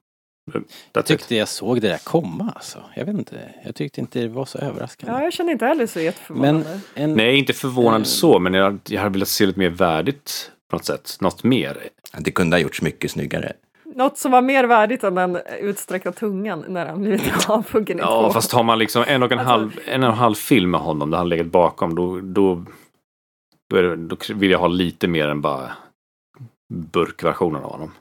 [SPEAKER 6] That's
[SPEAKER 3] Jag
[SPEAKER 6] it.
[SPEAKER 3] tyckte jag såg det där komma alltså. Jag vet inte, jag tyckte inte det var så överraskande.
[SPEAKER 5] Ja, jag känner inte heller så
[SPEAKER 3] en,
[SPEAKER 6] Nej, inte förvånad
[SPEAKER 3] Eh.
[SPEAKER 6] så, men jag, jag hade velat se lite mer värdigt på något sätt. Något mer.
[SPEAKER 4] Det kunde ha gjorts mycket snyggare.
[SPEAKER 5] Något som var mer värdigt än den utsträckta tungan när han blivit avhuggen i
[SPEAKER 6] Ja,
[SPEAKER 5] två.
[SPEAKER 6] fast har man liksom en och en,
[SPEAKER 5] Alltså-
[SPEAKER 6] halv, en och en halv film med honom där han legat bakom, då, då, då, är det, då vill jag ha lite mer än bara burkversionen av honom.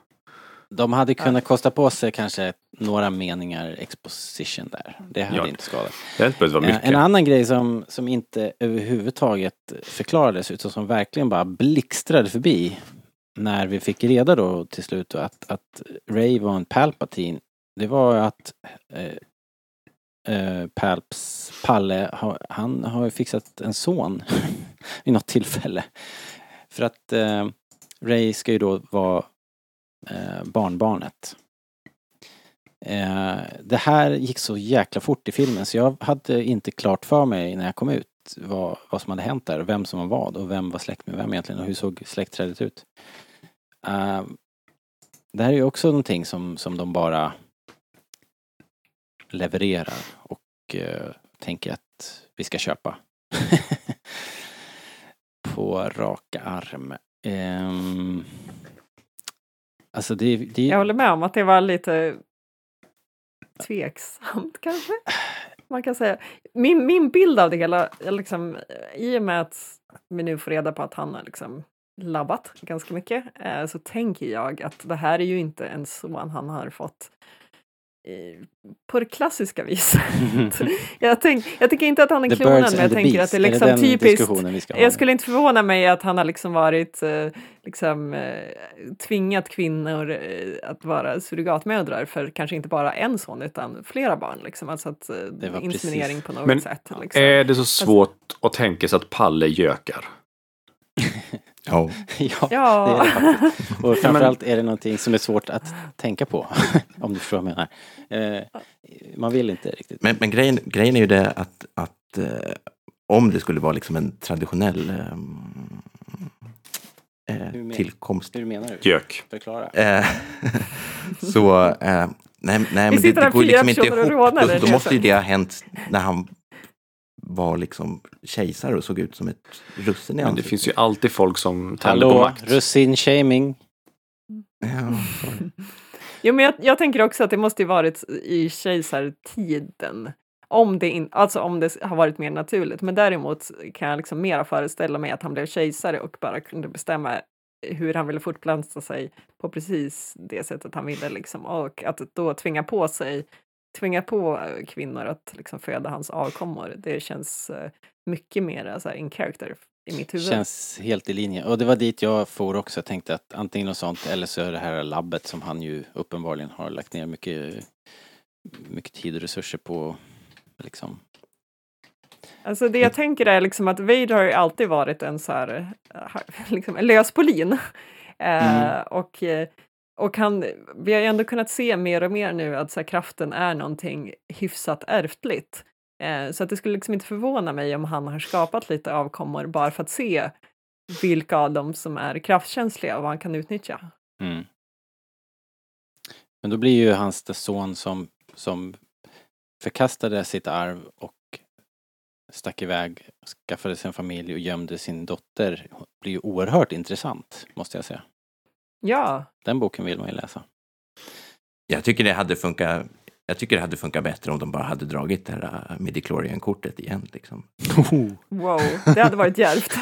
[SPEAKER 3] de hade kunnat kosta på sig kanske några meningar exposition där. Det hade
[SPEAKER 6] Ja.
[SPEAKER 3] inte skadat.
[SPEAKER 6] Det hade inte behövt vara
[SPEAKER 3] Eh,
[SPEAKER 6] mycket.
[SPEAKER 3] En annan grej som, som inte överhuvudtaget förklarades utan som verkligen bara blixtrade förbi när vi fick reda då till slut då att, att Ray var en Palpatine. Det var att eh, eh, Palps Palle, han har ju fixat en son vid något tillfälle. För att eh, Ray ska ju då vara eh, barnbarnet. Eh, det här gick så jäkla fort i filmen så jag hade inte klart för mig när jag kom ut vad, vad som hade hänt där, vem som var vad och vem var släkt med vem egentligen och hur såg släktträdet ut. Ehm, det här är ju också någonting som, som de bara levererar och uh, tänker att vi ska köpa. På rak arm. Um, alltså det, det
[SPEAKER 5] Jag håller med om att det var lite tveksamt kanske. man kan säga. Min, min bild av det hela, liksom, i och med att vi nu får reda på att han har liksom labbat ganska mycket, eh, så tänker jag att det här är ju inte en son han har fått eh, på det klassiska viset. jag, tänk, jag tycker inte att han är
[SPEAKER 3] The birds
[SPEAKER 5] men jag tänker att det är
[SPEAKER 3] Är
[SPEAKER 5] liksom typiskt.
[SPEAKER 3] diskussionen vi ska ha
[SPEAKER 5] Jag skulle inte förvåna mig att han har liksom varit eh, liksom, eh, tvingat kvinnor att vara surrogatmödrar för kanske inte bara en son utan flera barn. Liksom. Alltså att,
[SPEAKER 3] Det var
[SPEAKER 5] inseminering
[SPEAKER 3] precis-
[SPEAKER 5] på något
[SPEAKER 6] Men
[SPEAKER 5] sätt. Liksom.
[SPEAKER 6] Är det så svårt att tänka sig att Palle gökar?
[SPEAKER 4] Ja.
[SPEAKER 3] ja,
[SPEAKER 5] Ja.
[SPEAKER 3] det är det faktiskt. Och framförallt är det någonting som är svårt att tänka på. om du förstår vad jag menar. Eh, man vill inte riktigt.
[SPEAKER 4] Men, men grejen, grejen är ju det att, att eh, om det skulle vara liksom en traditionell ehm, eh,
[SPEAKER 3] Hur men-
[SPEAKER 4] tillkomst.
[SPEAKER 3] Hur menar du?
[SPEAKER 6] Gök.
[SPEAKER 3] Förklara.
[SPEAKER 4] Eh, så, eh, nej, nej men det, det går liksom inte ihop. Då, då måste ju det ha hänt när han var liksom kejsare och såg ut som ett russin i
[SPEAKER 6] Men det
[SPEAKER 4] ansiktet.
[SPEAKER 6] finns ju alltid folk som tänder på
[SPEAKER 3] Hallå,
[SPEAKER 6] makt.
[SPEAKER 3] russin-shaming.
[SPEAKER 4] Ja, sorry.
[SPEAKER 5] Jo, men jag, jag tänker också att det måste ju varit i kejsartiden. Om det, in, alltså om det har varit mer naturligt. Men däremot kan jag liksom mera föreställa mig att han blev kejsare och bara kunde bestämma hur han ville fortplanta sig på precis det sättet han ville. Liksom. Och att då tvinga på sig tvinga på eh, kvinnor att liksom föda hans avkommor. Det känns eh, mycket mer så här, in character i mitt huvud.
[SPEAKER 3] Känns helt i linje. Och det var dit jag for också. Jag tänkte att antingen något sånt eller så är det här labbet som han ju uppenbarligen har lagt ner mycket, mycket tid och resurser på. Liksom.
[SPEAKER 5] Alltså det jag tänker är liksom att Vader har ju alltid varit en så här, eh, liksom en löspolin. Eh,
[SPEAKER 3] Mm.
[SPEAKER 5] och, eh, och han, vi har ju ändå kunnat se mer och mer nu att så här, kraften är någonting hyfsat ärftligt. Eh, så att det skulle liksom inte förvåna mig om han har skapat lite avkommor bara för att se vilka av dem som är kraftkänsliga och vad han kan utnyttja.
[SPEAKER 3] Mm. Men då blir ju hans son som, som förkastade sitt arv och stack iväg, skaffade sig en familj och gömde sin dotter. blir ju oerhört intressant, måste jag säga.
[SPEAKER 5] Ja,
[SPEAKER 3] Den boken vill man ju läsa.
[SPEAKER 4] Jag tycker det hade funkat jag tycker det hade funkat bättre om de bara hade dragit det här uh, midichlorian-kortet igen. Liksom.
[SPEAKER 5] wow, det hade varit djärvt.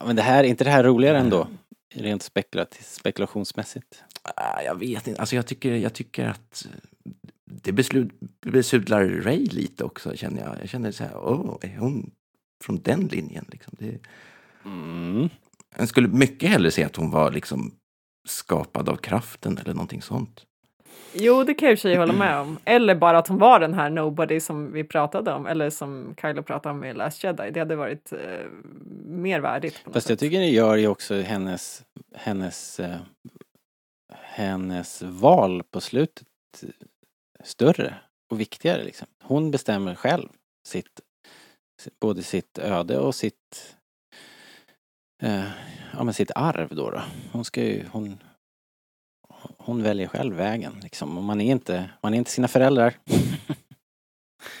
[SPEAKER 3] Men det här, är inte det här roligare ändå? Rent spekulat, spekulationsmässigt.
[SPEAKER 4] Ah, Jag vet inte, alltså jag tycker, jag tycker att det beslut, besudlar Ray lite också känner jag. Jag känner så här, åh, är hon från den linjen? Liksom? Det,
[SPEAKER 3] Mm.
[SPEAKER 4] Jag skulle mycket hellre se att hon var liksom skapad av kraften eller någonting sånt.
[SPEAKER 5] Jo, det kan jag i och för sig hålla med om. Eller bara att hon var den här nobody som vi pratade om, eller som Kylo pratade om i Last Jedi. Det hade varit eh, mer värdigt. På något
[SPEAKER 3] Fast jag
[SPEAKER 5] sätt.
[SPEAKER 3] tycker det gör ju också hennes, hennes, eh, hennes val på slutet större och viktigare liksom. Hon bestämmer själv sitt, både sitt öde och sitt, eh, ja men sitt arv då, då. Hon ska ju, hon, hon väljer själv vägen liksom. Och man är inte, man är inte sina föräldrar.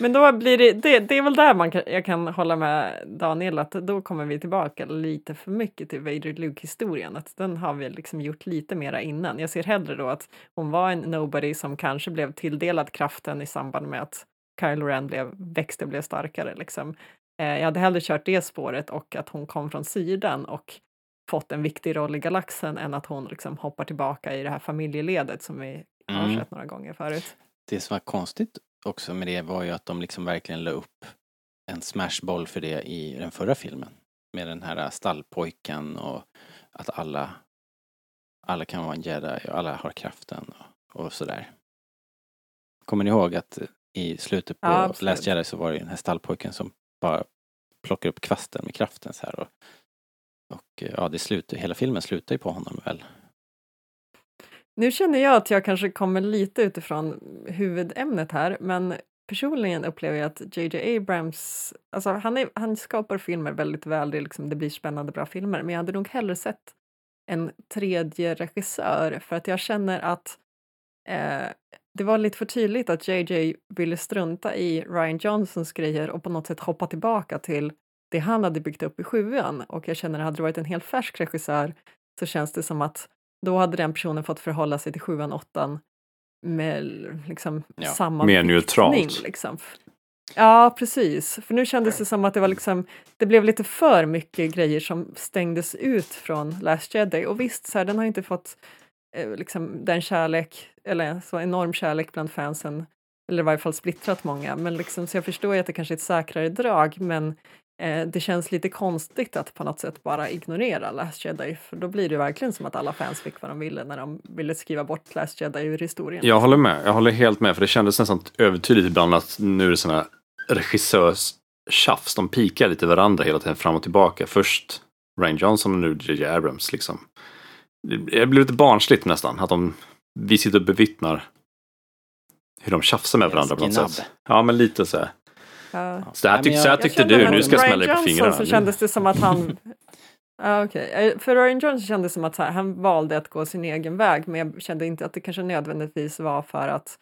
[SPEAKER 5] Men då blir det, det, det är väl där man kan, jag kan hålla med Daniel att då kommer vi tillbaka lite för mycket till Vader Luke-historien. Att den har vi liksom gjort lite mera innan. Jag ser hellre då att hon var en nobody som kanske blev tilldelad kraften i samband med att Kylo Ren blev, växte och blev starkare. Liksom. Eh, jag hade hellre kört det spåret och att hon kom från sidan och fått en viktig roll i galaxen än att hon liksom hoppar tillbaka i det här familjeledet som vi har
[SPEAKER 3] Mm.
[SPEAKER 5] sett några gånger förut.
[SPEAKER 3] Det som var konstigt också med det var ju att de liksom verkligen la upp en smashboll för det i den förra filmen. Med den här stallpojken och att alla, alla kan vara en jedi och alla har kraften och, och sådär. Kommer ni ihåg att i slutet på
[SPEAKER 5] Ja, absolut.
[SPEAKER 3] Last Jedi så var det den här stallpojken som bara plockar upp kvasten med kraften så här och, och eh, ja, det slutar, hela filmen slutar ju på honom väl.
[SPEAKER 5] Nu känner jag att jag kanske kommer lite utifrån huvudämnet här, men personligen upplever jag att JJ Abrams, alltså han, är, han skapar filmer väldigt väl, det, liksom, det blir spännande bra filmer, men jag hade nog hellre sett en tredje regissör för att jag känner att eh, det var lite för tydligt att JJ ville strunta i Ryan Johnsons grejer och på något sätt hoppa tillbaka till det han hade byggt upp i sjuan och jag känner att hade det varit en helt färsk regissör så känns det som att då hade den personen fått förhålla sig till sjuan, åttan med liksom
[SPEAKER 3] Ja,
[SPEAKER 5] samma
[SPEAKER 6] mer
[SPEAKER 5] viktning,
[SPEAKER 6] neutralt.
[SPEAKER 5] Liksom. Ja, precis. För nu kändes det som att det var liksom, det blev lite för mycket grejer som stängdes ut från Last Jedi. Och visst, så här, den har inte fått liksom den kärlek, eller så enorm kärlek bland fansen, eller i varje fall splittrat många. Men liksom, så jag förstår ju att det kanske är ett säkrare drag, men eh, det känns lite konstigt att på något sätt bara ignorera Last Jedi, för då blir det verkligen som att alla fans fick vad de ville när de ville skriva bort Last Jedi ur historien.
[SPEAKER 6] Jag håller med. Jag håller helt med. För det kändes nästan övertydligt ibland att nu är det sådana regissörs tjafs. De pikar lite varandra hela tiden fram och tillbaka. Först Ryan Johnson och nu J.J. Abrams. Liksom. Det blir lite barnsligt nästan. Att de, vi sitter och bevittnar hur de tjafsar med varandra på något sätt. Ja, men lite så här.
[SPEAKER 5] Ja.
[SPEAKER 6] Så här, tyck,
[SPEAKER 3] jag-
[SPEAKER 6] så här
[SPEAKER 3] jag
[SPEAKER 6] tyckte du, nu ska jag smälla dig på fingrarna.
[SPEAKER 5] så kändes det som att han... Ja, okej. Eh, För Ryan Johnson kändes det som att så här, han valde att gå sin egen väg men jag kände inte att det kanske nödvändigtvis var för att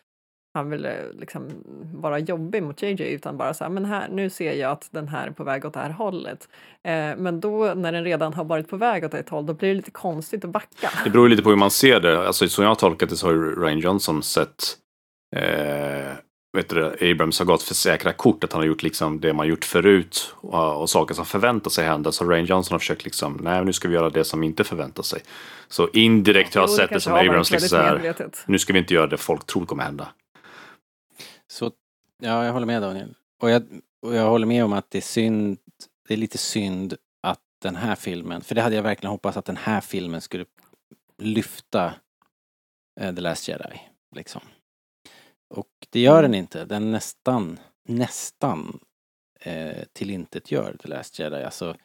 [SPEAKER 5] han ville liksom vara jobbig mot JJ utan bara så här, men här, nu ser jag att den här är på väg åt det här hållet. Eh, men då när den redan har varit på väg åt ett håll då blir det lite konstigt att backa.
[SPEAKER 6] Det beror lite på hur man ser det. Alltså, som jag har tolkat det så har Ryan Johnson sett eh, vet du, Abrams har gått för säkra kort, att han har gjort liksom det man gjort förut och, och saker som förväntar sig hända. Så Ryan Johnson har försökt liksom, nej nu ska vi göra det som inte förväntar sig. Så indirekt har jag sett det som Abrams liksom så här, nu ska vi inte göra det folk tror kommer hända.
[SPEAKER 3] Så, ja, jag håller med Daniel. Och jag, och jag håller med om att det är synd, det är lite synd att den här filmen, för det hade jag verkligen hoppats att den här filmen skulle lyfta eh, The Last Jedi, liksom. Och det gör den inte. Den nästan, nästan eh, tillintetgör The Last Jedi. Alltså,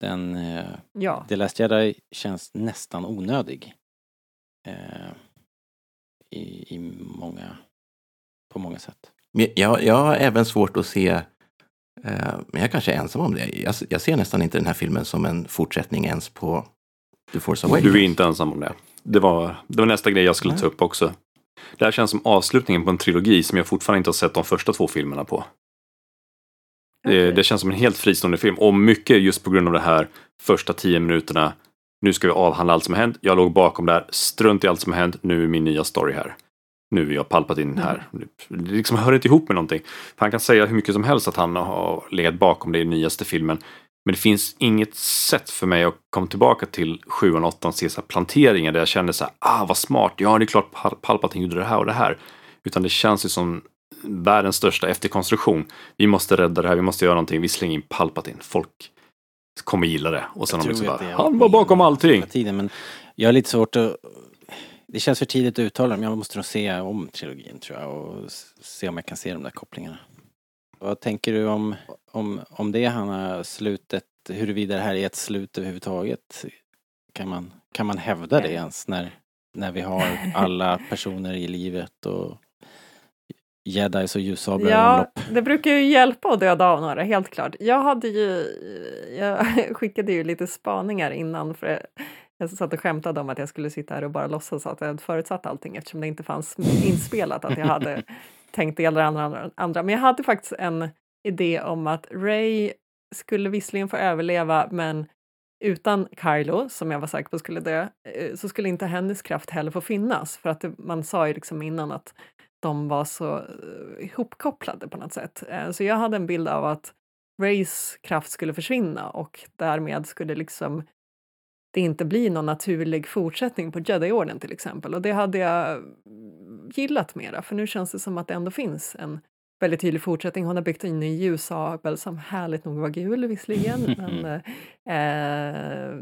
[SPEAKER 3] den, eh,
[SPEAKER 5] Ja,
[SPEAKER 3] The Last Jedi känns nästan onödig. Eh, i, I många, på många sätt.
[SPEAKER 4] Jag, jag har även svårt att se, eh, men jag kanske är ensam om det. Jag, jag ser nästan inte den här filmen som en fortsättning ens på The Force Awakens.
[SPEAKER 6] Du är inte ensam om det. Det var, det var nästa grej jag skulle ta upp också. Det här känns som avslutningen på en trilogi som jag fortfarande inte har sett de första två filmerna på. Det,
[SPEAKER 5] Okej.
[SPEAKER 6] det känns som en helt fristående film och mycket just på grund av det här första tio minuterna. Nu ska vi avhandla allt som har hänt. Jag låg bakom där. Strunt i allt som har hänt. Nu är min nya story här. Nu är jag palpat in här. Det liksom hör inte ihop med någonting. För han kan säga hur mycket som helst att han har legat bakom det i nyaste filmen. Men det finns inget sätt för mig att komma tillbaka till 7 och 8 och se så planteringar där jag känner så här, ah vad smart, ja det är klart Pal- Palpatine gjorde det här och det här. Utan det känns ju som världens största efterkonstruktion. Vi måste rädda det här, vi måste göra någonting, vi slänger in Palpatine. Folk kommer gilla det. Och sen
[SPEAKER 3] Jag
[SPEAKER 6] har de liksom bara,
[SPEAKER 3] har
[SPEAKER 6] han var bakom allting.
[SPEAKER 3] Tiden, men jag har lite svårt att... Det känns för tidigt att uttala dem. Jag måste nog se om trilogin tror jag och se om jag kan se de där kopplingarna. Vad tänker du om, om, om det, Hanna, slutet, huruvida det här är ett slut överhuvudtaget? Kan man, kan man hävda det ens när, när vi har alla personer i livet och jedis och ljussablar
[SPEAKER 5] Ja,
[SPEAKER 3] omlopp?
[SPEAKER 5] det brukar ju hjälpa att döda av några, helt klart. Jag hade ju, jag skickade ju lite spaningar innan för jag satt och skämtade om att jag skulle sitta här och bara låtsas att jag hade förutsatt allting eftersom det inte fanns inspelat att jag hade tänkt det eller andra, andra. Men jag hade faktiskt en idé om att Ray skulle visserligen få överleva men utan Kylo, som jag var säker på skulle dö, eh, så skulle inte hennes kraft heller få finnas. För att det, man sa ju liksom innan att de var så eh, ihopkopplade på något sätt. Eh, Så jag hade en bild av att Rays kraft skulle försvinna och därmed skulle liksom det inte bli någon naturlig fortsättning på Jedi-orden till exempel. Och det hade jag gillat mera, för nu känns det som att det ändå finns en väldigt tydlig fortsättning. Hon har byggt in en ljussabel som härligt nog var gul visserligen. men, eh,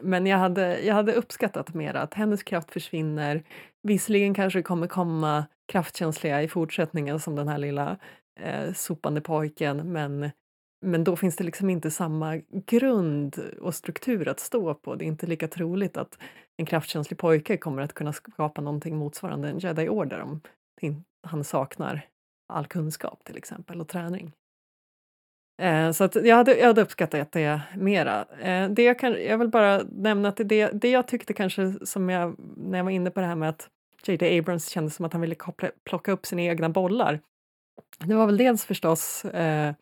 [SPEAKER 5] men jag hade, jag hade uppskattat mer att hennes kraft försvinner. Visserligen kanske det kommer komma kraftkänsliga i fortsättningen som den här lilla eh, sopande pojken men, men då finns det liksom inte samma grund och struktur att stå på. Det är inte lika troligt att en kraftkänslig pojke kommer att kunna skapa någonting motsvarande en jedi-order om han saknar all kunskap till exempel och träning. Eh, så att jag, hade, jag hade uppskattat det mera. Eh, det jag, kan, jag vill bara nämna att det, det jag tyckte kanske som jag, när jag var inne på det här med att J.D. Abrams kände som att han ville koppla, plocka upp sina egna bollar. Det var väl dels förstås eh,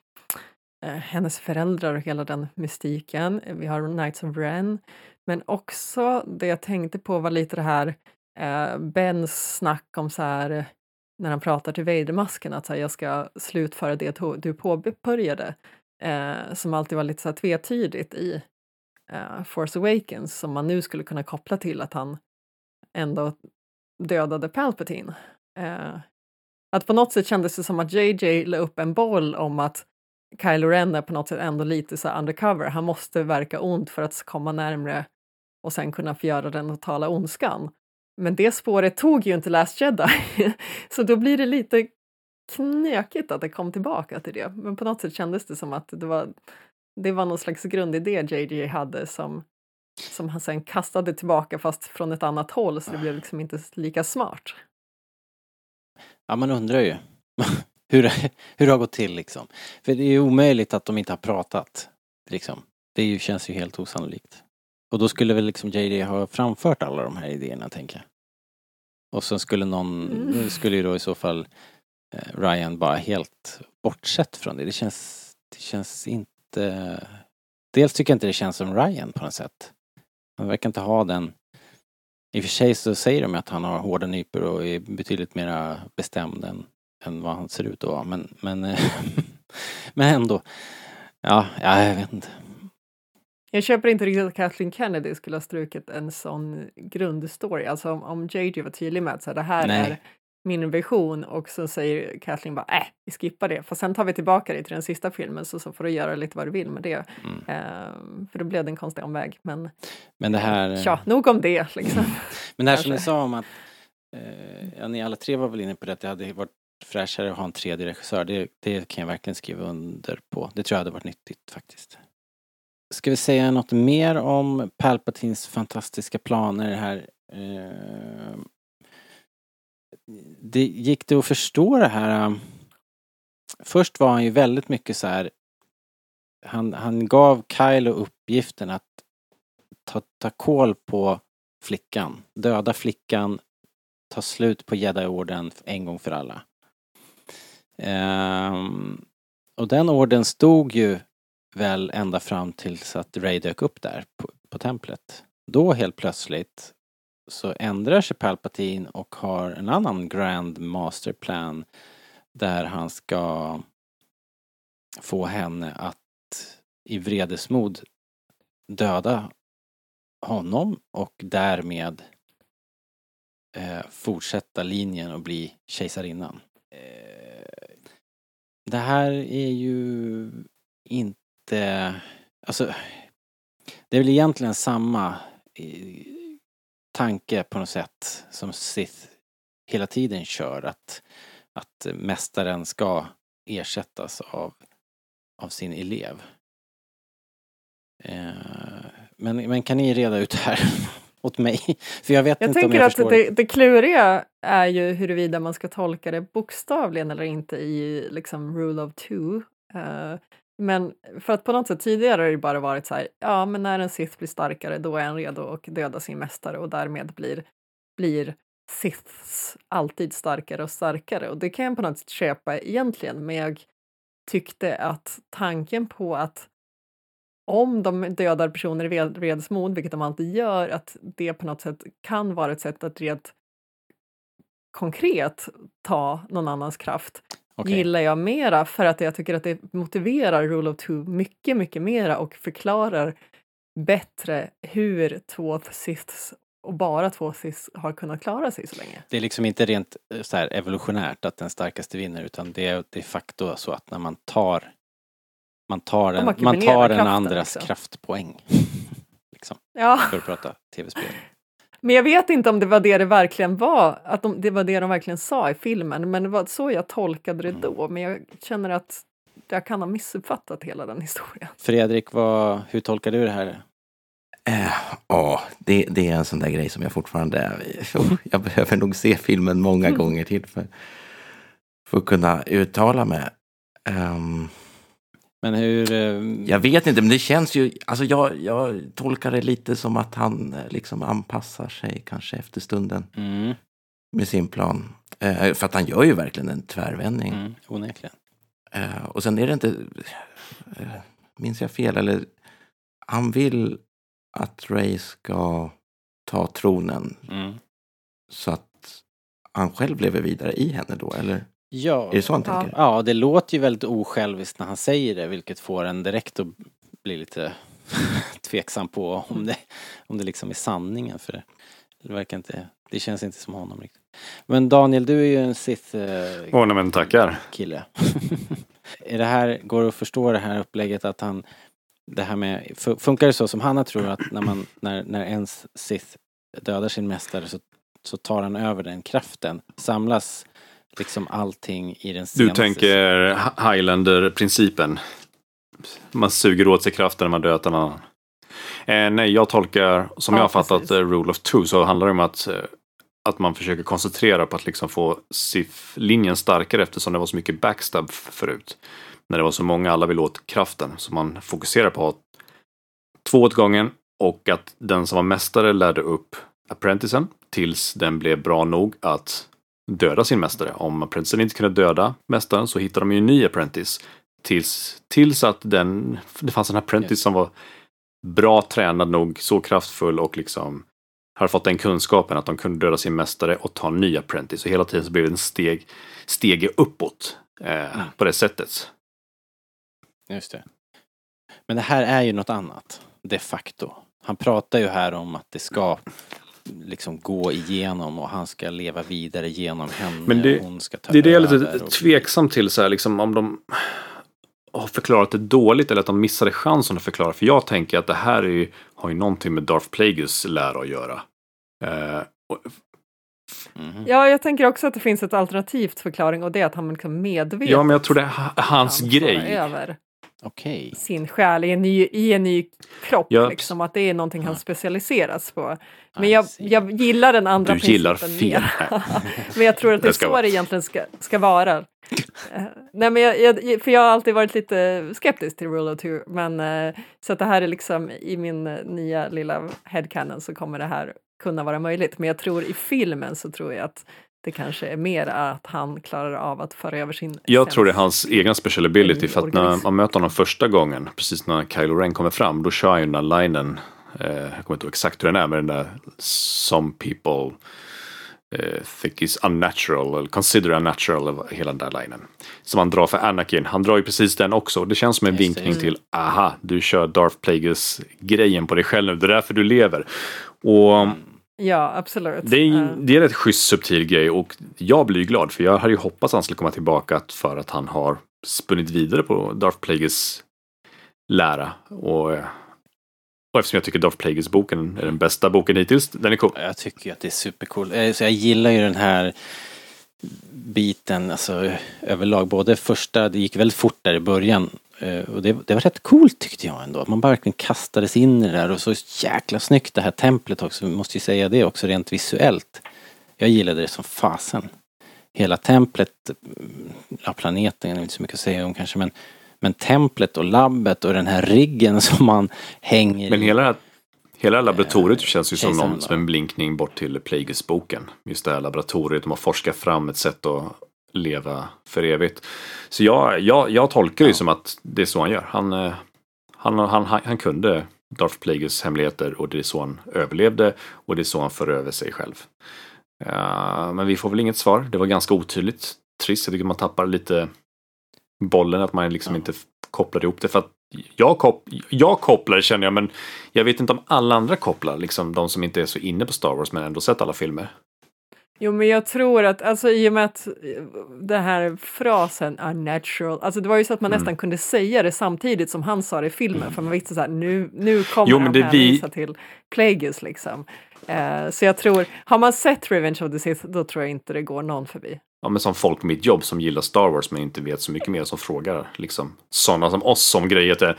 [SPEAKER 5] Eh, hennes föräldrar och hela den mystiken. Vi har Knights of Ren. Men också det jag tänkte på var lite det här eh, Bens snack om så här när han pratar till Vadermasken att så här, jag ska slutföra det du påbörjade. Eh, som alltid var lite så här tvetydigt i eh, Force Awakens som man nu skulle kunna koppla till att han ändå dödade Palpatine. Eh, att på något sätt kändes det som att JJ la upp en boll om att Kylo Ren är på något sätt ändå lite så undercover. Han måste verka ont för att komma närmre och sen kunna få göra den totala ondskan. Men det spåret tog ju inte Last Jedi, så då blir det lite knökigt att det kom tillbaka till det. Men på något sätt kändes det som att det var, det var någon slags grundidé JJ hade som, som han sen kastade tillbaka fast från ett annat håll så det blev liksom inte lika smart.
[SPEAKER 3] Ja, man undrar ju hur, hur det har gått till liksom. För det är ju omöjligt att de inte har pratat. Liksom. Det ju, känns ju helt osannolikt. Och då skulle väl liksom JD ha framfört alla de här idéerna, tänker jag. Och sen skulle någon,
[SPEAKER 5] Mm.
[SPEAKER 3] skulle ju då i så fall eh, Ryan bara helt bortsett från det. Det känns, det känns inte... Dels tycker jag inte det känns som Ryan på något sätt. Han verkar inte ha den... I och för sig så säger de att han har hårda nypor och är betydligt mera bestämd än, än vad han ser ut att vara. Men, men, men ändå. Ja, ja, jag vet inte.
[SPEAKER 5] Jag köper inte riktigt att Kathleen Kennedy skulle ha strukit en sån grundstory. Alltså om, om JJ var tydlig med att så här, det här
[SPEAKER 3] Nej.
[SPEAKER 5] är min vision och så säger Kathleen bara äh, vi skippar det. För sen tar vi tillbaka det till den sista filmen så, så får du göra lite vad du vill med det.
[SPEAKER 3] Mm.
[SPEAKER 5] Ehm, för då blev det en konstig omväg. Men
[SPEAKER 3] Men det här... eh,
[SPEAKER 5] ja, nog om det liksom.
[SPEAKER 3] Men det här som ni
[SPEAKER 5] Kanske.
[SPEAKER 3] sa om att, eh, ja, ni alla tre var väl inne på det, att det hade varit fräschare att ha en tredje regissör. Det, det kan jag verkligen skriva under på. Det tror jag hade varit nyttigt faktiskt. Ska vi säga något mer om Palpatines fantastiska planer här? Eh, det gick det att förstå det här? Um, först var han ju väldigt mycket så här, han, han gav Kylo uppgiften att ta, ta koll på flickan. Döda flickan, ta slut på Jedi-orden en gång för alla. Ehm, och den orden stod ju väl ända fram tills att Ray dök upp där på, på templet. Då helt plötsligt så ändrar sig Palpatine och har en annan Grand Master Plan där han ska få henne att i vredesmod döda honom och därmed eh, fortsätta linjen och bli kejsarinnan. Eh, det här är ju inte, alltså det är väl egentligen samma eh, tanke på något sätt som Sith hela tiden kör att, att mästaren ska ersättas av, av sin elev. Eh, men, men kan ni reda ut det här åt mig? För jag vet
[SPEAKER 5] Jag
[SPEAKER 3] inte om
[SPEAKER 5] tänker
[SPEAKER 3] jag
[SPEAKER 5] att
[SPEAKER 3] förstår.
[SPEAKER 5] det, det kluriga är ju huruvida man ska tolka det bokstavligen eller inte i liksom rule of two. Eh, men för att på något sätt tidigare har det bara varit så här, ja men när en Sith blir starkare då är han redo att döda sin mästare och därmed blir, blir Siths alltid starkare och starkare och det kan jag på något sätt köpa egentligen men jag tyckte att tanken på att om de dödar personer i ved- vredesmod, vilket de alltid gör, att det på något sätt kan vara ett sätt att rent konkret ta någon annans kraft
[SPEAKER 3] Okej.
[SPEAKER 5] gillar jag mera för att jag tycker att det motiverar Rule of Two mycket, mycket mera och förklarar bättre hur två Siths och bara två Siths har kunnat klara sig så länge.
[SPEAKER 3] Det är liksom inte rent eh, så här evolutionärt att den starkaste vinner utan det är de facto så att när man tar man tar,
[SPEAKER 5] De
[SPEAKER 3] en, man
[SPEAKER 5] ackumulerar
[SPEAKER 3] tar en
[SPEAKER 5] kraften,
[SPEAKER 3] andras
[SPEAKER 5] liksom.
[SPEAKER 3] kraftpoäng. liksom,
[SPEAKER 5] Ja,
[SPEAKER 3] för att prata tv-spel.
[SPEAKER 5] men jag vet inte om det var det det verkligen var, att de, det var det de verkligen sa i filmen, men det var så jag tolkade det då. Men jag känner att jag kan ha missuppfattat hela den historien.
[SPEAKER 3] Fredrik, vad, hur tolkar du det här?
[SPEAKER 4] Eh, Ja, det, det är en sån där grej som jag fortfarande... oh, Jag behöver nog se filmen många gånger till för, för att kunna uttala mig. Ehm,
[SPEAKER 3] Men hur... eh,
[SPEAKER 4] jag vet inte, men det känns ju... Alltså jag, jag tolkar det lite som att han eh, liksom anpassar sig kanske efter stunden
[SPEAKER 3] Mm,
[SPEAKER 4] med sin plan. Eh, för att han gör ju verkligen en tvärvändning.
[SPEAKER 3] mm, onekligen.
[SPEAKER 4] Eh, och sen är det inte... Eh, minns jag fel? Eller han vill att Ray ska ta tronen
[SPEAKER 3] Mm.
[SPEAKER 4] Så att han själv lever vidare i henne då, eller?
[SPEAKER 3] Ja.
[SPEAKER 4] Är det så han
[SPEAKER 5] Ja.
[SPEAKER 4] tänker?
[SPEAKER 3] Ja, det låter ju väldigt osjälviskt när han säger det, vilket får en direkt att bli lite tveksam på om det, om det liksom är sanningen. För det, det verkar inte, det känns inte som honom riktigt. Men Daniel, du är ju en Sith eh,
[SPEAKER 6] Åh, nej, men tackar.
[SPEAKER 3] kille. är det här, går det att förstå det här upplägget att han, det här med, fu- funkar det så som Hanna tror att när man, när, när ens Sith dödar sin mästare så, så tar han över den kraften, samlas liksom allting i den
[SPEAKER 6] Du
[SPEAKER 3] senaste
[SPEAKER 6] tänker Hi- Highlander-principen. Man suger åt sig kraften när man dödar någon annan. Eh, nej, jag tolkar, som
[SPEAKER 5] Ja,
[SPEAKER 6] jag har fattat
[SPEAKER 5] precis.
[SPEAKER 6] eh, Rule of Two, så handlar det om att, eh, att man försöker koncentrera på att liksom få SIF-linjen starkare eftersom det var så mycket backstab förut. När det var så många, alla vill åt kraften. Så man fokuserar på att två åt gången och att den som var mästare lärde upp apprenticen tills den blev bra nog att döda sin mästare. Om apprenticen inte kunde döda mästaren så hittade de ju en ny apprentice. Tills, tills att den, det fanns en apprentice
[SPEAKER 3] Yes.
[SPEAKER 6] som var bra tränad nog, så kraftfull och liksom hade fått den kunskapen att de kunde döda sin mästare och ta en ny apprentice. Och hela tiden så blev det en steg, stege uppåt eh,
[SPEAKER 3] Mm.
[SPEAKER 6] på det sättet.
[SPEAKER 3] Just det. Men det här är ju något annat, de facto. Han pratar ju här om att det ska liksom gå igenom och han ska leva vidare genom henne
[SPEAKER 6] Men det-
[SPEAKER 3] och hon ska ta
[SPEAKER 6] Det är det jag är lite
[SPEAKER 3] och-
[SPEAKER 6] tveksam till, så här, liksom, om de har förklarat det dåligt eller att de missade chansen att förklara. För jag tänker att det här är ju, har ju någonting med Darth Plagueis lära att göra. Eh, och,
[SPEAKER 3] Mhm.
[SPEAKER 5] Ja, jag tänker också att det finns ett alternativt förklaring och det är att han liksom medvetet
[SPEAKER 6] ja, men jag tror det är ha- hans grej.
[SPEAKER 5] över
[SPEAKER 3] Okej.
[SPEAKER 5] sin själ i en ny, i en ny kropp.
[SPEAKER 6] Ja.
[SPEAKER 5] Liksom, att det är någonting han specialiseras på. Men jag, jag gillar den andra
[SPEAKER 6] Du gillar
[SPEAKER 5] principen
[SPEAKER 6] fel.
[SPEAKER 5] men jag tror att det
[SPEAKER 6] Det
[SPEAKER 5] så
[SPEAKER 6] vara.
[SPEAKER 5] det egentligen ska, ska vara. Eh, Nej, men jag, jag, för jag har alltid varit lite skeptisk till Rule of Two, men eh, så att det här är liksom i min eh, nya lilla headcanon så kommer det här kunna vara möjligt. Men jag tror i filmen så tror jag att det kanske är mer att han klarar av att föra över sin
[SPEAKER 6] Jag tror det är hans egen special ability.
[SPEAKER 5] i
[SPEAKER 6] För att när man möter honom första gången, precis när Kylo Ren kommer fram, då kör han ju den där linen. Eh, jag kommer inte ihåg exakt hur den är, men den där Some people eh, think is unnatural, eller consider unnatural, hela den där linen. Som han drar för Anakin. Han drar ju precis den också. Det känns som en
[SPEAKER 3] Just det.
[SPEAKER 6] vinkning till, aha, du kör Darth Plagueis-grejen på dig själv nu. Det är därför du lever. Och
[SPEAKER 5] Ja, absolut.
[SPEAKER 6] det är,
[SPEAKER 5] Eh,
[SPEAKER 6] det är en rätt schysst subtil grej och jag blir glad för jag hade ju hoppats att han skulle komma tillbaka för att han har spunnit vidare på Darth Plagueis lära. Och, eh, och eftersom jag tycker Darth Plagueis-boken är den bästa boken hittills, den är cool.
[SPEAKER 3] Jag tycker ju att det är supercool. Eh, Så jag gillar ju den här biten, alltså överlag. Både första, det gick väldigt fort där i början. Eh, Och det, det var rätt coolt tyckte jag ändå. Att man bara verkligen kastades in i det där och så jäkla snyggt det här templet också. Vi måste ju säga det också rent visuellt. Jag gillade det som fasen. Hela templet, mm, ja planeten är inte så mycket att säga om kanske men men templet och labbet och den här riggen som man hänger
[SPEAKER 6] Men
[SPEAKER 3] i.
[SPEAKER 6] hela här, hela här laboratoriet känns ju som, någon, som en blinkning bort till Plagueis-boken. Just det här laboratoriet, de har forskat fram ett sätt att leva för evigt. Så jag, jag, jag tolkar det ju som att det är så han gör. Han, eh, han, han, han, han kunde Darth Plagueis hemligheter och det är så han överlevde och det är så han för över sig själv. Ja, men vi får väl inget svar. Det var ganska otydligt. Trist, jag tycker man tappar lite bollen, att man liksom
[SPEAKER 3] Ja.
[SPEAKER 6] inte kopplar ihop det. För att jag, kop jag kopplar känner jag, men jag vet inte om alla andra kopplar, liksom de som inte är så inne på Star Wars men ändå sett alla filmer.
[SPEAKER 5] Jo, men jag tror att, alltså i och med att eh, den här frasen unnatural, alltså det var ju så att man
[SPEAKER 6] Mm.
[SPEAKER 5] nästan kunde säga det samtidigt som han sa det i filmen, för man visste så här, nu, nu kommer
[SPEAKER 6] Jo, men
[SPEAKER 5] han
[SPEAKER 6] det vi-
[SPEAKER 5] hänvisa till Plagueis liksom. Eh, så jag tror, har man sett Revenge of the Sith, då tror jag inte det går någon förbi.
[SPEAKER 6] Ja, men som folk på mitt jobb som gillar Star Wars men inte vet så mycket mer som frågar liksom sådana som oss som grejer att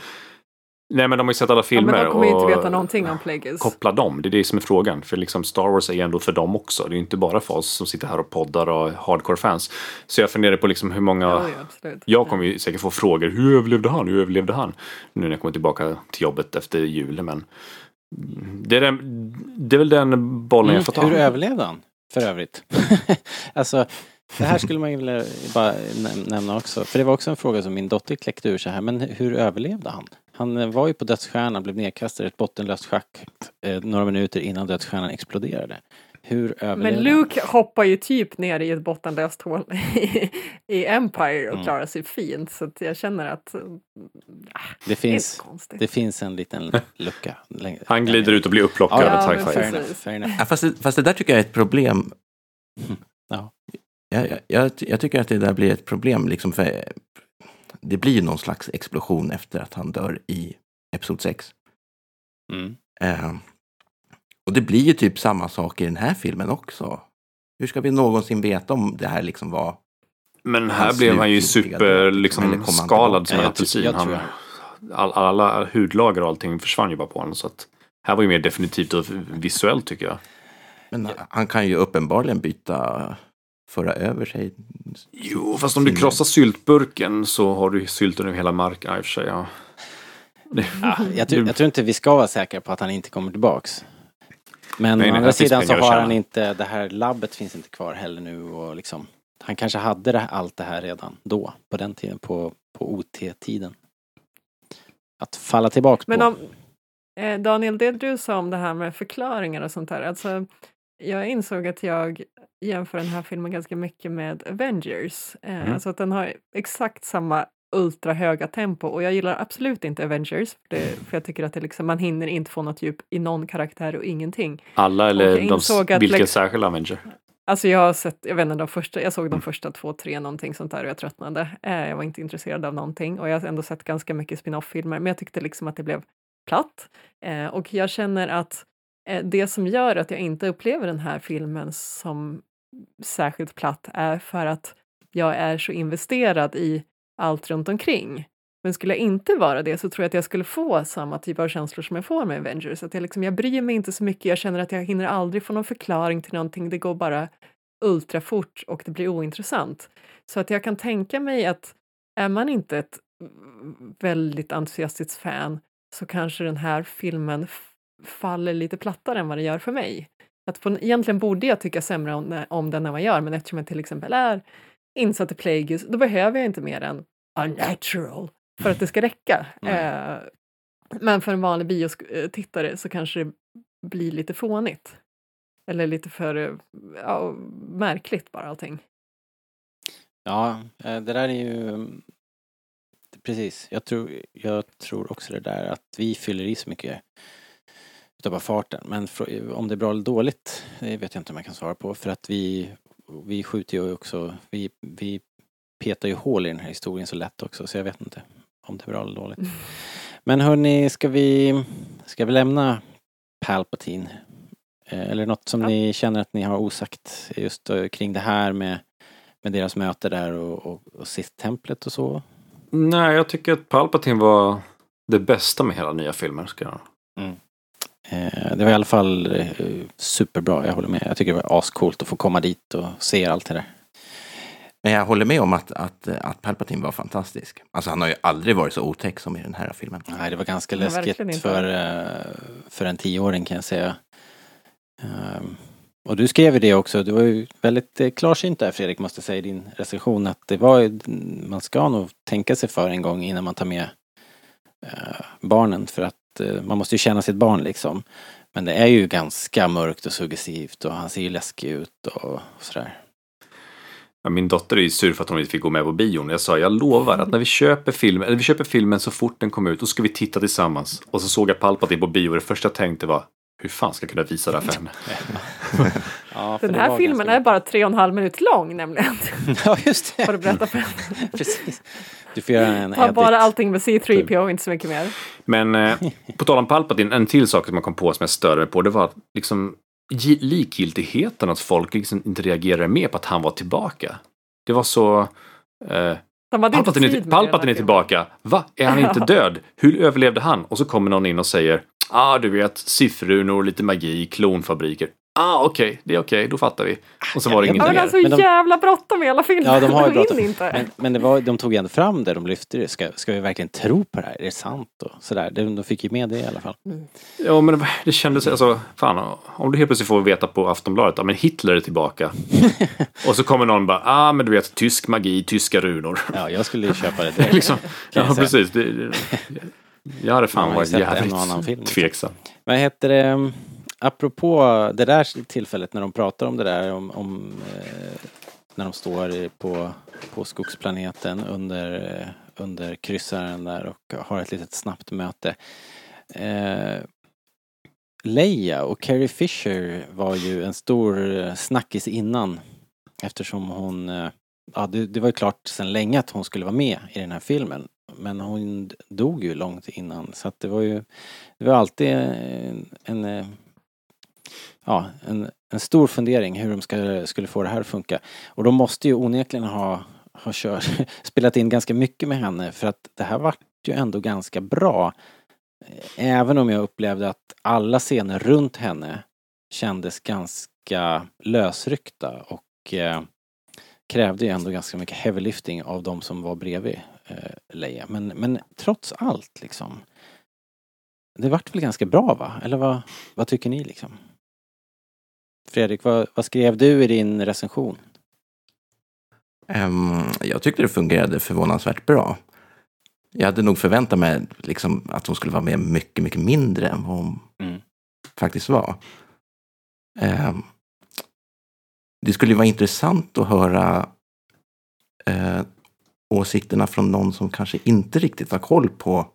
[SPEAKER 6] Nej men de har ju sett alla
[SPEAKER 5] Ja,
[SPEAKER 6] filmer
[SPEAKER 5] men de kommer
[SPEAKER 6] och
[SPEAKER 5] inte veta någonting om Plagueis.
[SPEAKER 6] koppla dem. Det är det som är frågan. För liksom Star Wars är ju ändå för dem också. Det är ju inte bara för oss som sitter här och poddar och hardcore fans. Så jag funderar på liksom hur många
[SPEAKER 5] Ja, ja.
[SPEAKER 6] Jag kommer ju säkert få frågor. Hur överlevde han? Hur överlevde han? Nu när jag kommer tillbaka till jobbet efter jul. Men det är, den, det är väl den bollen
[SPEAKER 3] Mm,
[SPEAKER 6] jag får ta.
[SPEAKER 3] hur överlevde han? För övrigt. alltså, det här skulle man ju vilja bara näm- nämna också. För det var också en fråga som min dotter kläckte ur så här. Men hur överlevde han? Han eh, var ju på dödsstjärnan, blev nedkastad i ett bottenlöst schakt eh, några minuter innan dödsstjärnan exploderade. Hur
[SPEAKER 5] Men
[SPEAKER 3] han?
[SPEAKER 5] Luke hoppar ju typ ner i ett bottenlöst hål i, i Empire och
[SPEAKER 3] Mm.
[SPEAKER 5] klarar sig fint. Så att jag känner att mm,
[SPEAKER 3] Det finns, det finns en liten lucka.
[SPEAKER 6] Han glider ut och blir upplockad
[SPEAKER 3] Ja,
[SPEAKER 5] ja, men.
[SPEAKER 3] Fair enough, fair enough.
[SPEAKER 4] Ja, fast, det, fast det där tycker jag är ett problem.
[SPEAKER 3] Ja.
[SPEAKER 4] Jag, jag, jag, jag tycker att det där blir ett problem. Liksom för, det blir ju någon slags explosion efter att han dör i Episod 6.
[SPEAKER 3] Mm.
[SPEAKER 4] Eh, och det blir ju typ samma sak i den här filmen också. Hur ska vi någonsin veta om det här liksom var...
[SPEAKER 6] Men här blev han ju super liksom,
[SPEAKER 4] han
[SPEAKER 6] skalad som en apelsin. Han, all, alla hudlager och allting försvann ju bara på honom. Så att, här var ju mer definitivt och visuellt tycker jag.
[SPEAKER 4] Men han kan ju uppenbarligen byta, föra över sig.
[SPEAKER 6] Jo, fast om du krossar syltburken så har du sylten över hela marken. Ja, i och för sig, ja.
[SPEAKER 3] Ah, jag, tror, jag tror inte vi ska vara säkra på att han inte kommer tillbaks. Men
[SPEAKER 6] Nej,
[SPEAKER 3] å
[SPEAKER 6] nej,
[SPEAKER 3] andra sidan så har han inte, det här labbet finns inte kvar heller nu och liksom Han kanske hade det, allt det här redan då, på den tiden, på, på OT-tiden. Att falla tillbaks
[SPEAKER 5] Men
[SPEAKER 3] på.
[SPEAKER 5] om, eh, Daniel, det du sa om det här med förklaringar och sånt där. Alltså, jag insåg att jag jämför den här filmen ganska mycket med Avengers. Eh,
[SPEAKER 6] Mm.
[SPEAKER 5] Alltså att den har exakt samma ultrahöga tempo och jag gillar absolut inte Avengers för, det, för jag tycker att det liksom, man hinner inte få något djup i någon karaktär och ingenting.
[SPEAKER 6] Alla eller de, vilken
[SPEAKER 5] Lex-
[SPEAKER 6] särskild Avenger?
[SPEAKER 5] Alltså jag har sett, jag vet inte, de första, jag såg de
[SPEAKER 6] Mm.
[SPEAKER 5] första två, tre någonting sånt där och jag tröttnade. Eh, jag var inte intresserad av någonting och jag har ändå sett ganska mycket spin-off-filmer men jag tyckte liksom att det blev platt. Eh, och jag känner att Eh, det som gör att jag inte upplever den här filmen som särskilt platt är för att jag är så investerad i allt runt omkring. Men skulle jag inte vara det så tror jag att jag skulle få samma typ av känslor som jag får med Avengers. Att jag, liksom, jag bryr mig inte så mycket, jag känner att jag hinner aldrig få någon förklaring till någonting, det går bara ultrafort och det blir ointressant. Så att jag kan tänka mig att är man inte ett väldigt entusiastiskt fan så kanske den här filmen faller lite plattare än vad det gör för mig. Att på, egentligen borde jag tycka sämre om, om den än vad jag gör, men eftersom jag till exempel är insatt i Plagueis, då behöver jag inte mer än unnatural för att det ska räcka. Eh, men för en vanlig biotittare så kanske det blir lite fånigt. Eller lite för eh, ja, märkligt bara allting.
[SPEAKER 3] Ja, eh, det där är ju... Precis, jag tror, jag tror också det där att vi fyller i så mycket bara farten. Men om det är bra eller dåligt, det vet jag inte om jag kan svara på. För att vi, vi skjuter ju också, vi, vi petar ju hål i den här historien så lätt också. Så jag vet inte om det är bra eller dåligt. Men hörni, ska vi, ska vi lämna Palpatine? Eh, Eller något som
[SPEAKER 5] Ja.
[SPEAKER 3] ni känner att ni har osagt just eh, kring det här med, med deras möte där och, och, och Sith-templet och så?
[SPEAKER 6] Nej, jag tycker att Palpatine var det bästa med hela nya filmen. Ska jag.
[SPEAKER 3] Eh, Det var i alla fall eh, superbra, jag håller med. Jag tycker det var ascoolt att få komma dit och se allt det där.
[SPEAKER 4] Men jag håller med om att, att, att Palpatine var fantastisk. Alltså han har ju aldrig varit så otäck som i den här filmen.
[SPEAKER 3] Nej, det var ganska läskigt för, eh, för en tioåring kan jag säga. Ehm, Och du skrev ju det också, du var ju väldigt eh, klarsynt där Fredrik, måste jag säga i din recension att det var man ska nog tänka sig för en gång innan man tar med eh, barnen för att eh, man måste ju känna sitt barn liksom. Men det är ju ganska mörkt och suggestivt och han ser ju läskig ut och sådär.
[SPEAKER 6] Ja, min dotter är ju sur för att hon inte fick gå med på bion. Jag sa, jag lovar att när vi köper filmen, eller vi köper filmen så fort den kommer ut, då ska vi titta tillsammans. Och så såg jag Palpatine på bio och det första jag tänkte var, hur fan ska jag kunna visa det här för henne?
[SPEAKER 3] Ja, för
[SPEAKER 5] Den här filmen
[SPEAKER 3] ganska-
[SPEAKER 5] är bara tre och en halv minut lång nämligen.
[SPEAKER 3] Ja, just det.
[SPEAKER 5] Får du berätta för henne.
[SPEAKER 3] Precis. Du får göra en edit.
[SPEAKER 5] bara allting med C3PO, inte så mycket mer.
[SPEAKER 6] Men eh, på tal om Palpatine, en till sak som man kom på som jag störde på, det var att liksom gi- likgiltigheten att folk liksom inte reagerade med på att han var tillbaka. Det var så... Eh, Palpatine, är, Palpatine är tillbaka. Va? Är han inte död? Hur överlevde han? Och så kommer någon in och säger ah, du vet, siffror, lite magi, klonfabriker. Ah, okej, det är okej, då fattar vi. Och så var det
[SPEAKER 5] men
[SPEAKER 6] mer.
[SPEAKER 5] alltså
[SPEAKER 3] Men de-
[SPEAKER 5] jävla bråttom i alla filmer.
[SPEAKER 3] Ja, de har ju bråttom.
[SPEAKER 5] inte.
[SPEAKER 3] Men, men det var, de tog ändå fram det, de lyfte det. Ska, ska vi verkligen tro på det här? Är det sant? Och sådär. De, de fick ju med det i alla fall.
[SPEAKER 6] Ja, men det- det kändes, alltså, fan, om du helt plötsligt får veta på Aftonbladet, ja men Hitler är tillbaka. och så kommer någon bara, ah men du vet, tysk magi, tyska runor.
[SPEAKER 3] Ja, jag skulle ju köpa det direkt.
[SPEAKER 6] liksom, ja, precis. Det, jag hade fan
[SPEAKER 3] har
[SPEAKER 6] varit jävligt
[SPEAKER 3] och annan film, liksom.
[SPEAKER 6] tveksam.
[SPEAKER 3] Vad heter det? Apropå det där tillfället när de pratar om det där om, om eh, när de står på, på skogsplaneten under, eh, under kryssaren där och har ett litet snabbt möte. Eh, Leia och Carrie Fisher var ju en stor eh, snackis innan eftersom hon, eh, ja det, det var ju klart sedan länge att hon skulle vara med i den här filmen. Men hon dog ju långt innan så att det var ju, det var alltid en, en eh, ja, en, en stor fundering hur de ska, skulle få det här att funka. Och de måste ju onekligen ha, ha kört, spelat in ganska mycket med henne för att det här vart ju ändå ganska bra. Även om jag upplevde att alla scener runt henne kändes ganska lösryckta och eh, krävde ju ändå ganska mycket heavy lifting av de som var bredvid eh, Leia. Men, men trots allt liksom. Det vart väl ganska bra va? Eller vad, vad tycker ni liksom? Fredrik, vad, vad skrev du i din recension?
[SPEAKER 4] Ehm, jag tyckte det fungerade förvånansvärt bra. Jag hade nog förväntat mig liksom att hon skulle vara med mycket, mycket mindre än vad hon
[SPEAKER 3] Mm.
[SPEAKER 4] faktiskt var. Ehm, det skulle vara intressant att höra eh, åsikterna från någon som kanske inte riktigt har koll på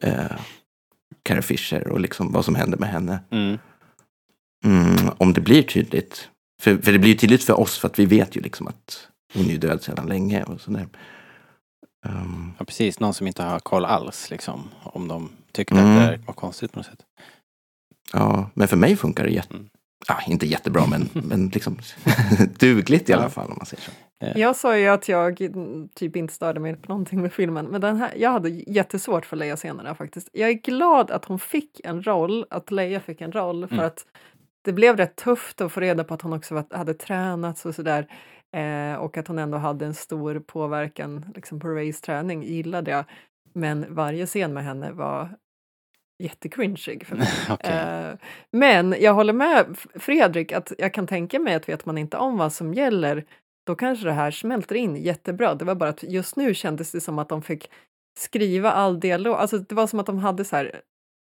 [SPEAKER 4] eh, Carrie Fisher och liksom vad som hände med henne.
[SPEAKER 3] Mm.
[SPEAKER 4] Mm, om det blir tydligt. För, för det blir ju tydligt för oss för att vi vet ju liksom att hon är död sedan länge och sådär. Um,
[SPEAKER 3] Ja precis, någon som inte har koll alls liksom. Om de tyckte
[SPEAKER 4] Mm.
[SPEAKER 3] att det var konstigt på något sätt.
[SPEAKER 4] ja, men för mig funkar det jätte,
[SPEAKER 3] Mm.
[SPEAKER 4] ja, inte jättebra men, men liksom dugligt i alla fall om man säger så.
[SPEAKER 5] Jag sa ju att jag typ inte störde mig på någonting med filmen, men den här, jag hade jättesvårt för Leia-scenerna faktiskt. Jag är glad att hon fick en roll, att Leia fick en roll, för
[SPEAKER 3] Mm.
[SPEAKER 5] att det blev rätt tufft att få reda på att hon också hade tränats och sådär. Eh, och att hon ändå hade en stor påverkan liksom på Rays träning, gillade jag. Men varje scen med henne var jättecringeig för mig.
[SPEAKER 3] Okej.
[SPEAKER 5] Eh, men jag håller med Fredrik att jag kan tänka mig att vet man inte om vad som gäller då kanske det här smälter in jättebra. Det var bara att just nu kändes det som att de fick skriva all dialog. Alltså det var som att de hade så här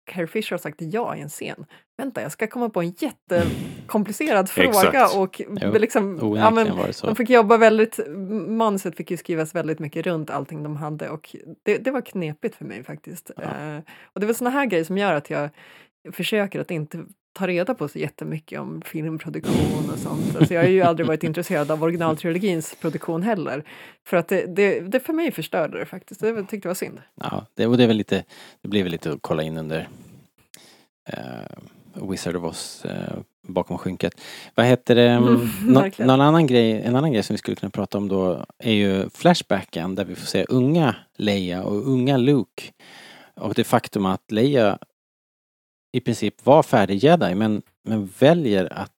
[SPEAKER 5] Carrie Fisher har sagt ja i en scen. Vänta, jag ska komma på en jättekomplicerad fråga och
[SPEAKER 3] Jo,
[SPEAKER 5] liksom, ja, men, de fick jobba väldigt, manuset fick ju skrivas väldigt mycket runt allting de hade och det, det var knepigt för mig faktiskt.
[SPEAKER 3] Ja.
[SPEAKER 5] Eh, och det var såna här grejer som gör att jag försöker att inte ta reda på så jättemycket om filmproduktion och sånt. Alltså jag har ju aldrig varit intresserad av originaltrilogins produktion heller. För att det, det, det för mig förstörde det faktiskt. Det tyckte jag var synd.
[SPEAKER 3] Ja, det, och det är väl lite, det blir väl lite att kolla in under eh, Wizard of Oz eh, bakom skynket. Vad heter det?
[SPEAKER 5] Mm,
[SPEAKER 3] nå, någon annan grej, en annan grej som vi skulle kunna prata om då är ju Flashbacken där vi får se unga Leia och unga Luke. Och det faktum att Leia i princip var färdig jedi men, men väljer att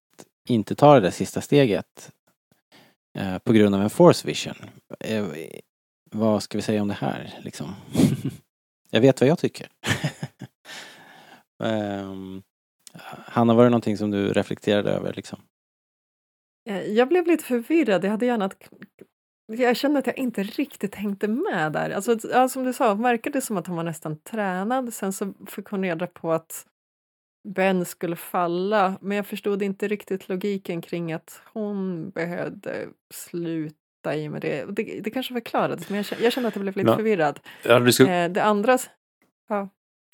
[SPEAKER 3] inte ta det där sista steget eh, på grund av en force vision. Eh, vad ska vi säga om det här liksom? jag vet vad jag tycker. um, Hanna, var det någonting som du reflekterade över liksom?
[SPEAKER 5] Eh, jag blev lite förvirrad. Jag hade gärna att jag kände att jag inte riktigt hängde med där. Alltså, ja, som du sa, verkade det som att hon var nästan tränad. Sen så fick hon reda på att Ben skulle falla, men jag förstod inte riktigt logiken kring att hon behövde sluta i med det. Det, det kanske förklarades, men jag kände, jag kände att jag blev lite
[SPEAKER 6] Ja.
[SPEAKER 5] förvirrad.
[SPEAKER 6] Jag hade, disk-
[SPEAKER 5] Eh, det andra... Ja,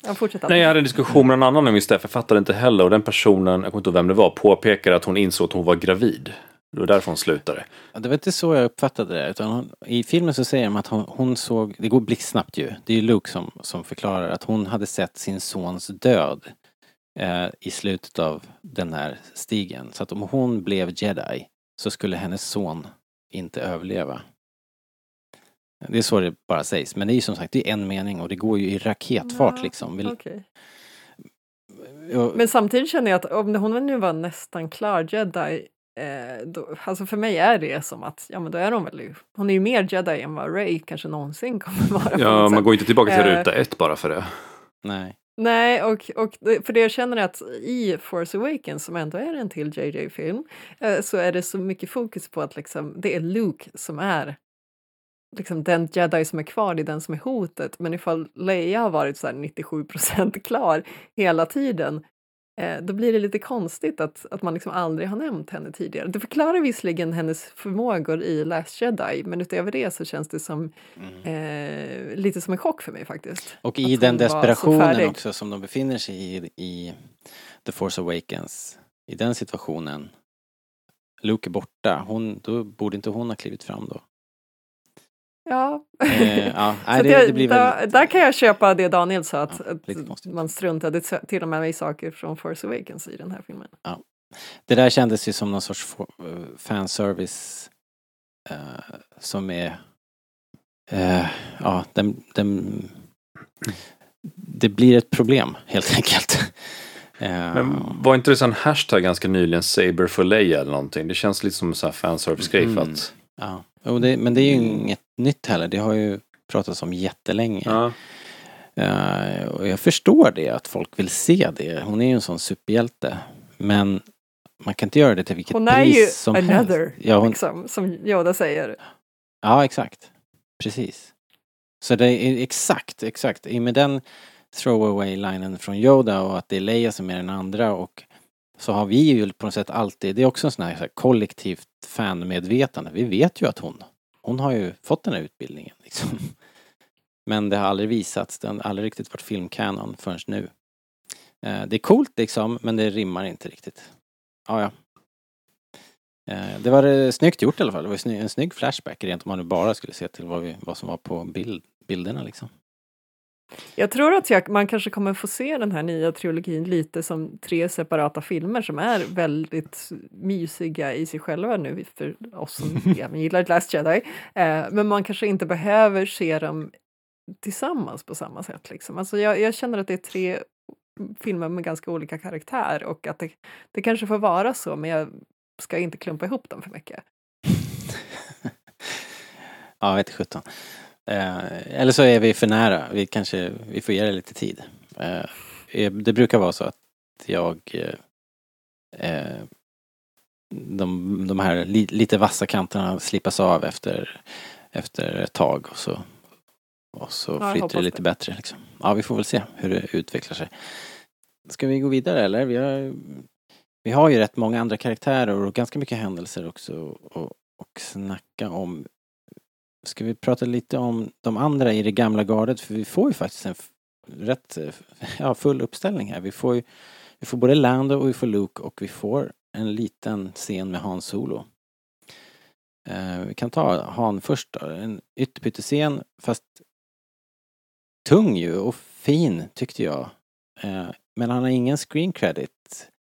[SPEAKER 5] jag.
[SPEAKER 6] Nej, jag hade en diskussion med en annan om just det, för jag fattade inte heller. Och den personen, jag kommer inte ihåg vem det var, påpekade att hon insåg att hon var gravid. Det var därför hon slutade.
[SPEAKER 3] Ja, Det var inte så jag uppfattade det. Utan hon, I filmen så säger de att hon, hon såg, det går blixtsnabbt ju. Det är ju Luke som, som förklarar att hon hade sett sin sons död eh, i slutet av den här stigen. Så att om hon blev jedi så skulle hennes son inte överleva. Det är så det bara sägs. Men det är ju som sagt, det är en mening och det går ju i raketfart
[SPEAKER 5] Ja,
[SPEAKER 3] liksom. Vill, och,
[SPEAKER 5] Men samtidigt känner jag att om hon nu var nästan klar jedi, eh, då, alltså för mig är det som att, ja men då är hon väl ju, hon är ju mer jedi än vad Ray kanske någonsin kommer vara.
[SPEAKER 6] Ja, man
[SPEAKER 5] sätt.
[SPEAKER 6] går inte tillbaka till
[SPEAKER 5] Eh,
[SPEAKER 6] ruta ett bara för det.
[SPEAKER 3] nej.
[SPEAKER 5] Nej, och, och för det jag känner är att i Force Awakens, som ändå är en till JJ-film, eh, så är det så mycket fokus på att liksom, det är Luke som är liksom den jedi som är kvar, det är den som är hotet. Men ifall Leia har varit så här 97 procent klar hela tiden, då blir det lite konstigt att, att man liksom aldrig har nämnt henne tidigare. Det förklarar visserligen hennes förmågor i Last Jedi, men utöver det så känns det som eh, lite som en chock för mig faktiskt.
[SPEAKER 3] Och i den desperationen också som de befinner sig i, i The Force Awakens, i den situationen, Luke är borta, hon, då borde inte hon ha klivit fram då?
[SPEAKER 5] Ja.
[SPEAKER 3] Eh, ja,
[SPEAKER 5] Så
[SPEAKER 3] nej, det,
[SPEAKER 5] jag,
[SPEAKER 3] det blir
[SPEAKER 5] där,
[SPEAKER 3] väldigt...
[SPEAKER 5] där kan jag köpa det Daniel sa, att,
[SPEAKER 3] Ja,
[SPEAKER 5] att man struntade till och med i saker från Force Awakens i den här filmen.
[SPEAKER 3] Det där kändes ju som någon sorts fanservice eh, som är... eh, ja, den, den, det blir ett problem helt enkelt. Eh,
[SPEAKER 6] Men var inte det sån hashtag ganska nyligen, Saber for Leia eller någonting? Det känns lite som en sån här fanservice-grej för
[SPEAKER 3] Mm.
[SPEAKER 6] att...
[SPEAKER 3] ja. Det, men det är ju inget nytt heller. Det har ju pratats om jättelänge.
[SPEAKER 6] Ja.
[SPEAKER 3] Eh, och jag förstår det, att folk vill se det. Hon är ju en sån superhjälte. Men man kan inte göra det till vilket
[SPEAKER 5] Hon är
[SPEAKER 3] pris
[SPEAKER 5] ju
[SPEAKER 3] som
[SPEAKER 5] another,
[SPEAKER 3] helst. Ja, hon,
[SPEAKER 5] liksom, som Yoda säger.
[SPEAKER 3] Ja, exakt. Precis. Så det är exakt, exakt. I med den throwaway-linen från Yoda och att det är Leia som är den andra och så har vi ju på något sätt alltid, det är också en sån här, så här kollektivt fanmedvetande. Vi vet ju att hon, hon har ju fått den här utbildningen liksom. Men det har aldrig visats, den har aldrig riktigt varit filmkanon förrän nu. Eh, det är coolt liksom, men det rimmar inte riktigt. Ja, ja. Eh, det var eh, snyggt gjort i alla fall. Det var en snygg flashback rent om man nu bara skulle se till vad, vi, vad som var på bild, bilderna liksom.
[SPEAKER 5] Jag tror att jag, man kanske kommer få se den här nya trilogin lite som tre separata filmer som är väldigt mysiga i sig själva nu för oss som gillar Last Jedi. Eh, men man kanske inte behöver se dem tillsammans på samma sätt. Liksom. Alltså jag, jag känner att det är tre filmer med ganska olika karaktär och att det, det kanske får vara så men jag ska inte klumpa ihop dem för mycket.
[SPEAKER 3] ja, vet sjutton. Eh, eller så är vi för nära. Vi kanske, vi får ge det lite tid. Eh, eh, det brukar vara så att jag eh, eh, de, de här li, lite vassa kanterna slipas av efter, efter ett tag och så, och så
[SPEAKER 5] Ja,
[SPEAKER 3] flyter det lite
[SPEAKER 5] det.
[SPEAKER 3] bättre. Liksom. Ja, vi får väl se hur det utvecklar sig. Ska vi gå vidare eller? Vi har, vi har ju rätt många andra karaktärer och ganska mycket händelser också och, och snacka om. Ska vi prata lite om de andra i det gamla gardet? För vi får ju faktiskt en rätt eh, ja, full uppställning här. Vi får ju vi får både Lando och vi får Luke och vi får en liten scen med Han Solo. Eh, vi kan ta Han först då. En ytterpyttescen fast tung ju och fin tyckte jag. Eh, men han har ingen screen credit.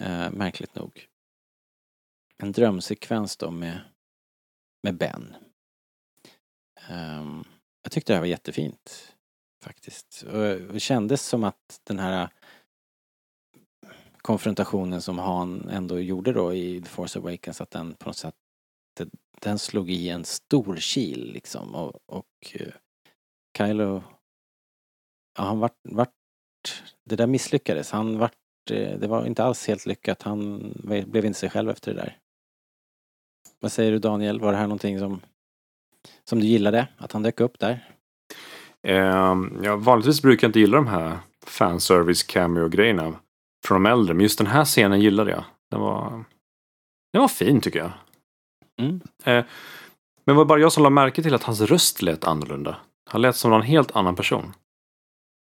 [SPEAKER 3] Eh, märkligt nog. En drömsekvens då med, med Ben. Um, jag tyckte det här var jättefint. Faktiskt. Och det kändes som att den här äh, konfrontationen som Han ändå gjorde då i The Force Awakens att den på något sätt det- den slog i en stor kil liksom och, och eh, Kylo ja, han vart, vart det där misslyckades. Han vart eh, det var inte alls helt lyckat. Han blev inte sig själv efter det där. Vad säger du Daniel? Var det här någonting som som du gillade? Att han dök upp där?
[SPEAKER 6] Ehm, ja, vanligtvis brukar jag inte gilla de här fanservice cameo-grejerna från de äldre. Men just den här scenen gillade jag. Den var, den var fin tycker jag.
[SPEAKER 3] Mm.
[SPEAKER 6] Eh, men var det bara jag som lade märke till att hans röst lät annorlunda? Han lät som någon helt annan person.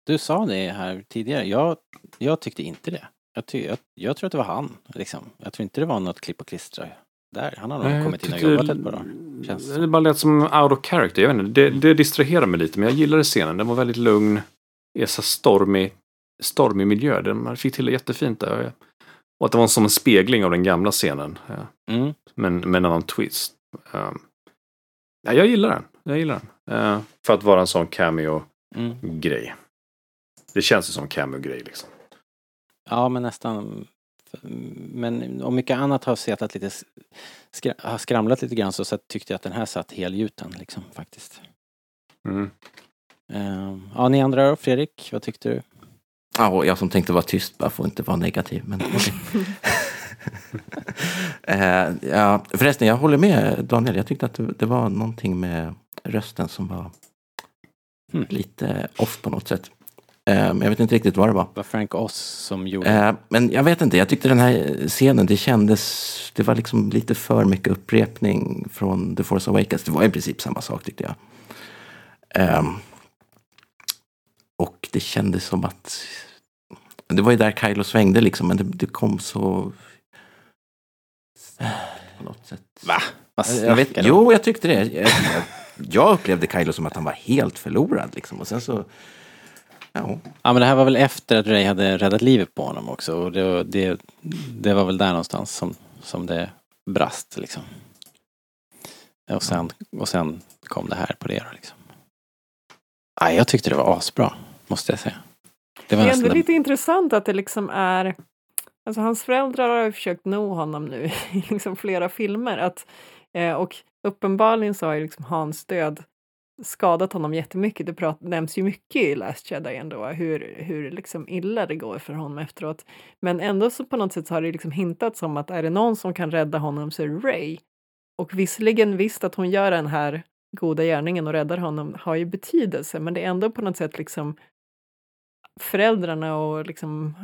[SPEAKER 3] Du sa det här tidigare. Jag, jag tyckte inte det. Jag, ty, jag, jag tror att det var han. Liksom. Jag tror inte det var något klipp och klistra där. Han har nog kommit in och jobbat
[SPEAKER 6] det-
[SPEAKER 3] ett par dagar. Känns
[SPEAKER 6] Det bara lät som out of character. Jag vet inte, det, det distraherade mig lite. Men jag gillade scenen. Den var väldigt lugn. Det är så stormig, stormig miljö. Den, man fick till det jättefint där. Och att det var som en spegling av den gamla scenen.
[SPEAKER 3] Mm.
[SPEAKER 6] Men med en annan twist. Um, ja, jag gillar den. Jag gillar den. Eh, för att vara en sån cameo-grej.
[SPEAKER 3] Mm.
[SPEAKER 6] Det känns ju som cameo-grej liksom.
[SPEAKER 3] Ja, men nästan. Men om mycket annat har sett lite, skra, har skramlat lite grann så, så tyckte jag att den här satt helgjuten liksom faktiskt.
[SPEAKER 6] Mm.
[SPEAKER 3] Ehm, ja, ni andra då? Fredrik, vad tyckte du?
[SPEAKER 4] Ja, och jag som tänkte vara tyst bara får inte vara negativ. Men eh, ja, förresten, jag håller med Daniel. Jag tyckte att det, det var någonting med rösten som var
[SPEAKER 3] Hmm.
[SPEAKER 4] lite off på något sätt. Eh, men jag vet inte riktigt vad det var.
[SPEAKER 3] Det var Frank Oz som gjorde
[SPEAKER 4] Eh, men jag vet inte, jag tyckte den här scenen, det kändes, det var liksom lite för mycket upprepning från The Force Awakens. Det var i princip samma sak tyckte jag. Ehm, och det kändes som att, det var ju där Kylo svängde liksom, men det, det kom så... På något sätt.
[SPEAKER 3] Va? Vad
[SPEAKER 4] Jag vet, jo, jag tyckte det. Jag, jag upplevde Kylo som att han var helt förlorad liksom. Och sen så, ja.
[SPEAKER 3] Ja men det här var väl efter att Ray hade räddat livet på honom också och det, det, det var väl där någonstans som, som det brast liksom. Och sen, och sen kom det här på det liksom. Ja, jag tyckte det var asbra, måste jag säga. Det var
[SPEAKER 5] Det är ändå lite intressant att det liksom är Alltså hans föräldrar har ju försökt nå honom nu i liksom flera filmer. Att, eh, och uppenbarligen så har ju liksom hans död skadat honom jättemycket. Det prat, nämns ju mycket i Last Jedi ändå, hur, hur liksom illa det går för honom efteråt. Men ändå så på något sätt så har det liksom hintats om att är det någon som kan rädda honom så är det Ray. Och visserligen visst att hon gör den här goda gärningen och räddar honom har ju betydelse, men det är ändå på något sätt liksom föräldrarna och liksom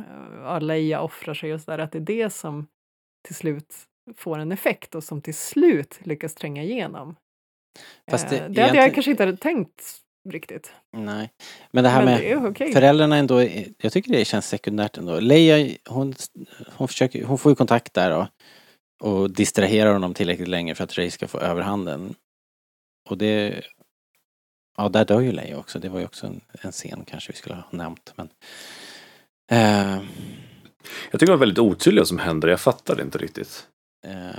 [SPEAKER 5] eh, Leia offrar sig och sådär, att det är det som till slut får en effekt och som till slut lyckas tränga igenom.
[SPEAKER 3] Fast det
[SPEAKER 5] Eh, det hade jag kanske inte hade tänkt riktigt.
[SPEAKER 3] Nej. Men det här
[SPEAKER 5] Men
[SPEAKER 3] med
[SPEAKER 5] det är okej.
[SPEAKER 3] föräldrarna ändå, jag tycker det känns sekundärt ändå. Leia, hon, hon, försöker, hon får ju kontakt där då. Och distraherar honom tillräckligt länge för att Ray ska få överhanden. Och det... Ja, där dör ju Leia också. Det var ju också en, en scen kanske vi skulle ha nämnt. Men, eh,
[SPEAKER 6] Jag tycker det var väldigt otydligt vad som händer. Jag fattade inte riktigt.
[SPEAKER 3] eh,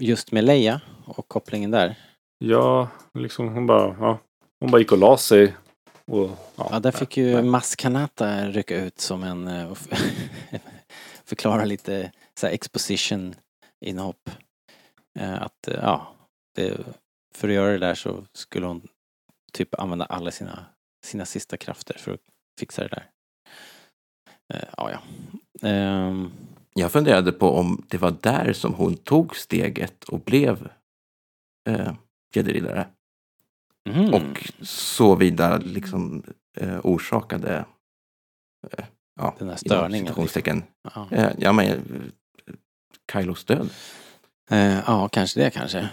[SPEAKER 3] just med Leia och kopplingen där.
[SPEAKER 6] Ja, liksom hon bara, ja, hon bara gick och la sig. Och, ja,
[SPEAKER 3] Ja, där fick ju
[SPEAKER 6] nej.
[SPEAKER 3] Mas Kanata rycka ut som en eh, förklara lite så här exposition inhopp. Eh, Att eh, ja, det, för att göra det där så skulle hon typ använda alla sina, sina sista krafter för att fixa det där. Ja, ja. Ehm,
[SPEAKER 4] Jag funderade på om det var där som hon tog steget och blev eh, jedi-riddare.
[SPEAKER 3] mhm.
[SPEAKER 4] Och så vidare liksom eh, orsakade eh, ja,
[SPEAKER 3] Den här störningen,
[SPEAKER 4] citationstecken,
[SPEAKER 3] ja.
[SPEAKER 4] eh, ja men eh, Kylos död.
[SPEAKER 3] Eh, ja, kanske det kanske.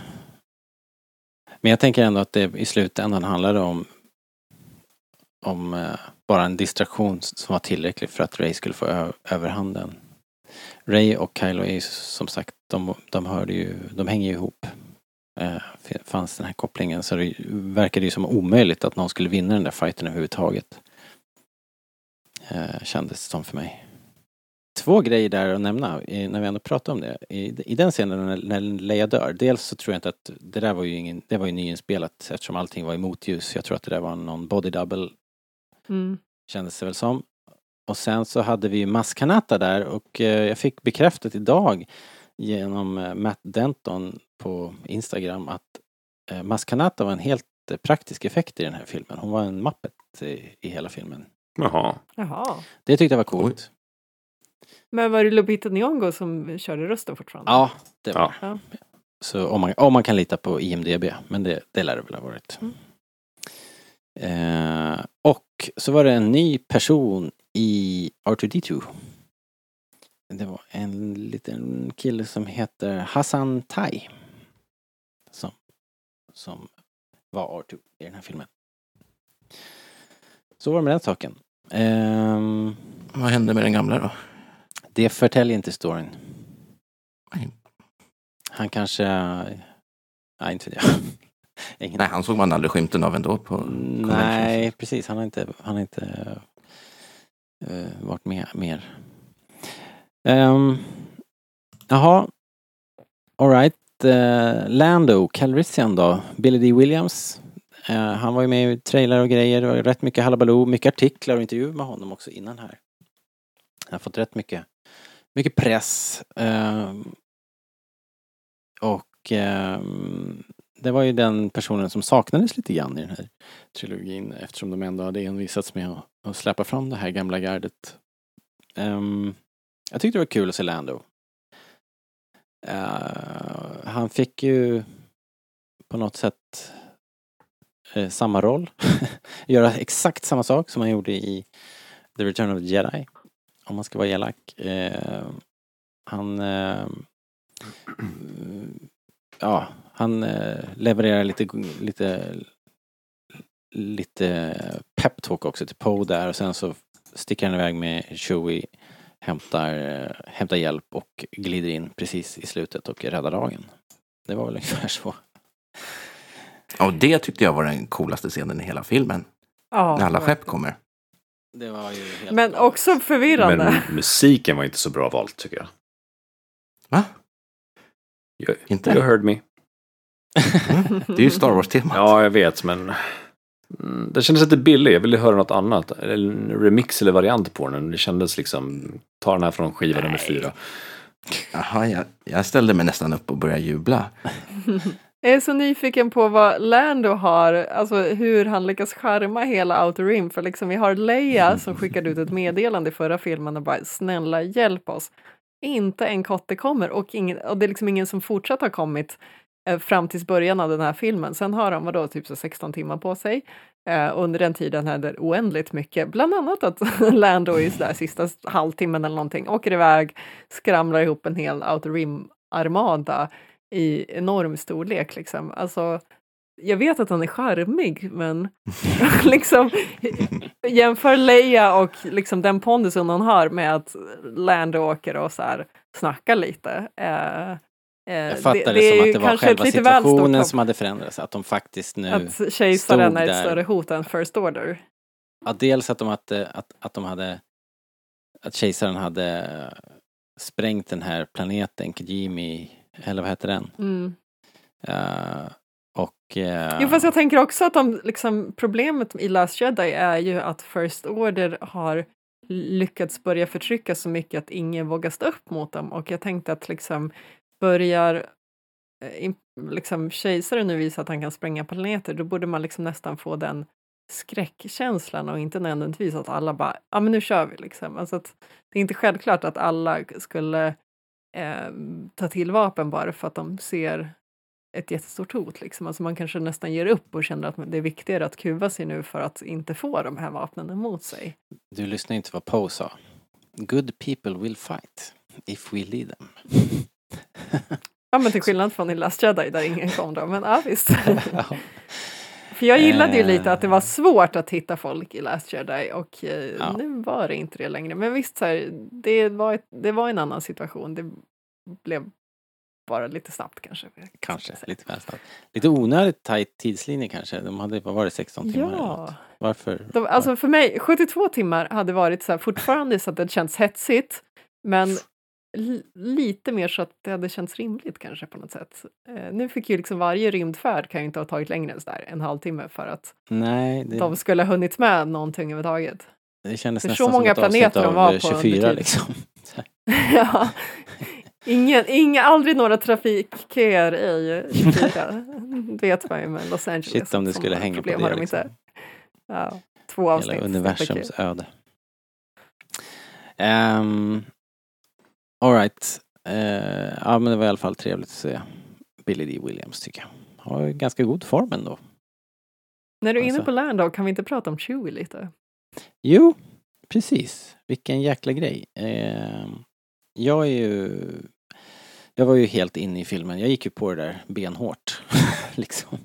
[SPEAKER 3] Men jag tänker ändå att det i slutändan handlade om om eh, bara en distraktion som var tillräcklig för att Ray skulle få överhanden. Ray och Kylo är ju som sagt, de, de hörde ju, de hänger ju ihop. Eh, fanns den här kopplingen så det verkade ju som omöjligt att någon skulle vinna den där fighten överhuvudtaget. Eh, kändes som för mig. Två grejer där att nämna när vi ändå pratar om det. I, i den scenen när, när Leia dör. Dels så tror jag inte att det där var ju ingen, det var ju nyinspelat eftersom allting var i motljus. Jag tror att det där var någon body double
[SPEAKER 5] Mm.
[SPEAKER 3] kändes det väl som. Och sen så hade vi ju Maskanata där och eh, jag fick bekräftat idag genom eh, Matt Denton på Instagram att eh, Maskanata var en helt eh, praktisk effekt i den här filmen. Hon var en mappet i, i hela filmen.
[SPEAKER 6] Jaha.
[SPEAKER 5] Jaha.
[SPEAKER 3] Det tyckte jag var coolt.
[SPEAKER 5] Men var det Lupita Nyong'o som körde rösten fortfarande?
[SPEAKER 3] Ja, det var.
[SPEAKER 6] Ja.
[SPEAKER 3] Så om man, om man kan lita på IMDB, men det, det lär det väl ha varit.
[SPEAKER 5] Mm.
[SPEAKER 3] Eh, och så var det en ny person i R2D2. Det var en liten kille som heter Hassan Tai. Som, som var R2 i den här filmen. Så var det med den saken. Ehm,
[SPEAKER 4] Vad hände med den gamla då?
[SPEAKER 3] det förtäljer inte storyn.
[SPEAKER 4] Nej.
[SPEAKER 3] Han kanske... Nej, inte vet jag. Ingen
[SPEAKER 4] Nej, han såg man aldrig skymten av ändå på
[SPEAKER 3] Nej, precis. Han har inte, han har inte eh, varit med mer. Um, jaha. Alright. Uh, eh, Lando, Calrissian då. Billy D. Williams. Uh, han var ju med i trailer och grejer. Det var rätt mycket halabaloo. Mycket artiklar och intervjuer med honom också innan här. Han har fått rätt mycket, mycket press. Uh, och ehm, det var ju den personen som saknades lite grann i den här trilogin eftersom de ändå hade envisats med att, att släppa fram det här gamla gardet. Um, jag tyckte det var kul att se Lando. Uh, han fick ju på något sätt uh, samma roll. göra exakt samma sak som han gjorde i The Return of the Jedi. Om man ska vara elak. Uh, han... Ja, han levererar lite, lite, lite peptalk också till Poe där och sen så sticker han iväg med Chewie, hämtar, eh, hämtar hjälp och glider in precis i slutet och räddar dagen. Det var väl ungefär så.
[SPEAKER 4] Och det tyckte jag var den coolaste scenen i hela filmen.
[SPEAKER 5] Ja,
[SPEAKER 4] När alla skepp kommer.
[SPEAKER 3] Det var ju helt
[SPEAKER 5] Men också förvirrande.
[SPEAKER 6] Men musiken var inte så bra valt tycker jag.
[SPEAKER 4] Va?
[SPEAKER 6] You,
[SPEAKER 4] Inte?
[SPEAKER 6] you heard me.
[SPEAKER 4] Det är ju Star Wars-temat.
[SPEAKER 6] Ja, jag vet, men mm, den kändes lite billig. Jag ville höra något annat. En remix eller variant på den. Det kändes liksom, ta den här från skiva nummer fyra.
[SPEAKER 4] Jaha, jag, jag ställde mig nästan upp och började jubla.
[SPEAKER 5] Jag är så nyfiken på vad Lando har, alltså hur han lyckas charma hela Outer Rim. För liksom vi har Leia som skickade ut ett meddelande i förra filmen och bara snälla hjälp oss. Inte en kotte kommer och, ingen, och det är liksom ingen som fortsatt har kommit fram tills början av den här filmen. Sen har de vadå, typ så 16 timmar på sig. Eh, under den tiden händer oändligt mycket. Bland annat att Lando i sådär sista halvtimmen eller någonting åker iväg, skramlar ihop en hel Outer Rim-armada i enorm storlek. Liksom. Alltså, jag vet att han är charmig, men liksom, jämför Leia och liksom den pondusen hon har med att Lando åker och så här, snackar lite. Eh, eh,
[SPEAKER 3] Jag fattar det,
[SPEAKER 5] är
[SPEAKER 3] som att det var själva situationen som hade förändrats. Att de faktiskt nu...
[SPEAKER 5] Att kejsaren är ett större hot än First Order.
[SPEAKER 3] Ja, dels att de, hade, att, att de hade... Att kejsaren hade sprängt den här planeten, Kijimi, eller vad heter den?
[SPEAKER 5] Mm.
[SPEAKER 3] Eh, och... eh,
[SPEAKER 5] Jo, fast jag tänker också att de, liksom, problemet i Last Jedi är ju att First Order har lyckats börja förtrycka så mycket att ingen vågar stå upp mot dem. Och jag tänkte att liksom börjar eh, liksom, kejsaren nu visa att han kan spränga planeter, då borde man liksom nästan få den skräckkänslan och inte nödvändigtvis att alla bara, ja men nu kör vi liksom. Alltså att det är inte självklart att alla skulle eh, ta till vapen bara för att de ser ett jättestort hot. Liksom. Alltså man kanske nästan ger upp och känner att det är viktigare att kuva sig nu för att inte få de här vapnen emot sig.
[SPEAKER 3] Du lyssnar inte vad Poe sa. Good people will fight if we lead them.
[SPEAKER 5] Ja, men till skillnad från i Last Jedi där ingen kom då. Men ja, visst.
[SPEAKER 3] Ja.
[SPEAKER 5] För jag gillade ju
[SPEAKER 3] Eh.
[SPEAKER 5] lite att det var svårt att hitta folk i Last Jedi och eh,
[SPEAKER 3] Ja.
[SPEAKER 5] nu var det inte det längre. Men visst, så här, det, var ett, det var en annan situation. Det blev bara lite snabbt kanske.
[SPEAKER 3] Kanske, lite väl snabbt. Lite onödigt tajt tidslinje kanske. De hade, vad var det, 16 timmar eller
[SPEAKER 5] Ja.
[SPEAKER 3] något? Varför?
[SPEAKER 5] De, alltså för mig, 72 timmar hade varit så här, fortfarande så att det känns hetsigt, men lite mer så att det hade känts rimligt kanske på något sätt. Eh, nu fick ju liksom varje rymdfärd kan ju inte ha tagit längre än så där, en halvtimme för att
[SPEAKER 3] Nej, det,
[SPEAKER 5] de skulle ha hunnit med någonting överhuvudtaget.
[SPEAKER 3] det kändes
[SPEAKER 5] för
[SPEAKER 3] nästan
[SPEAKER 5] så många
[SPEAKER 3] som ett
[SPEAKER 5] planeter de var
[SPEAKER 3] eh,
[SPEAKER 5] på
[SPEAKER 3] 24
[SPEAKER 5] under
[SPEAKER 3] liksom.
[SPEAKER 5] ja. Ingen, inga, aldrig några trafikköer i 24. vet man ju med Los Angeles.
[SPEAKER 3] Shit om det skulle hänga på det liksom.
[SPEAKER 5] inte. Ja, två avsnitt.
[SPEAKER 3] Hela universums öde. Um, Alright. Uh, ja men det var i alla fall trevligt att se Billy D. Williams tycker jag. Har ganska god form ändå.
[SPEAKER 5] När du är inne
[SPEAKER 3] Alltså.
[SPEAKER 5] på Lando, kan vi inte prata om Chewie lite?
[SPEAKER 3] Jo, precis. Vilken jäkla grej. Ehm, jag är ju... Jag var ju helt inne i filmen. Jag gick ju på det där benhårt. liksom.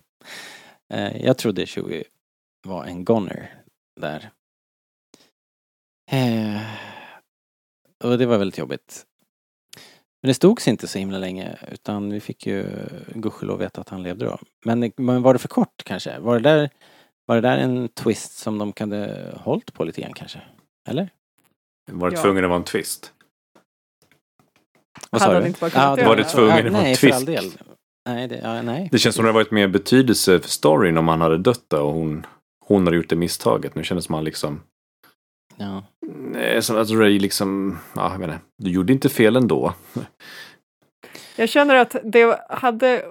[SPEAKER 3] Eh, jag trodde Chewie var en goner där. Eh, och det var väldigt jobbigt. Men det stod sig inte så himla länge utan vi fick ju gudskelov veta att han levde då. Men, men var det för kort kanske? Var det där var det där en twist som de kunde hållit på lite grann kanske? Eller?
[SPEAKER 6] Var det
[SPEAKER 5] Ja.
[SPEAKER 6] tvungen att vara en twist?
[SPEAKER 3] Vad sa du?
[SPEAKER 5] inte
[SPEAKER 6] Var det tvungen att vara
[SPEAKER 3] Nej,
[SPEAKER 6] en
[SPEAKER 3] för
[SPEAKER 6] twist?
[SPEAKER 3] all del. Nej, det, ja, nej.
[SPEAKER 6] Det känns som det hade varit mer betydelse för storyn om han hade dött då och hon, hon hade gjort det misstaget. Nu kändes man liksom...
[SPEAKER 3] Ja.
[SPEAKER 6] Nej, så att Ray liksom... Ja, jag inte. Du gjorde inte fel ändå.
[SPEAKER 5] Jag känner att det hade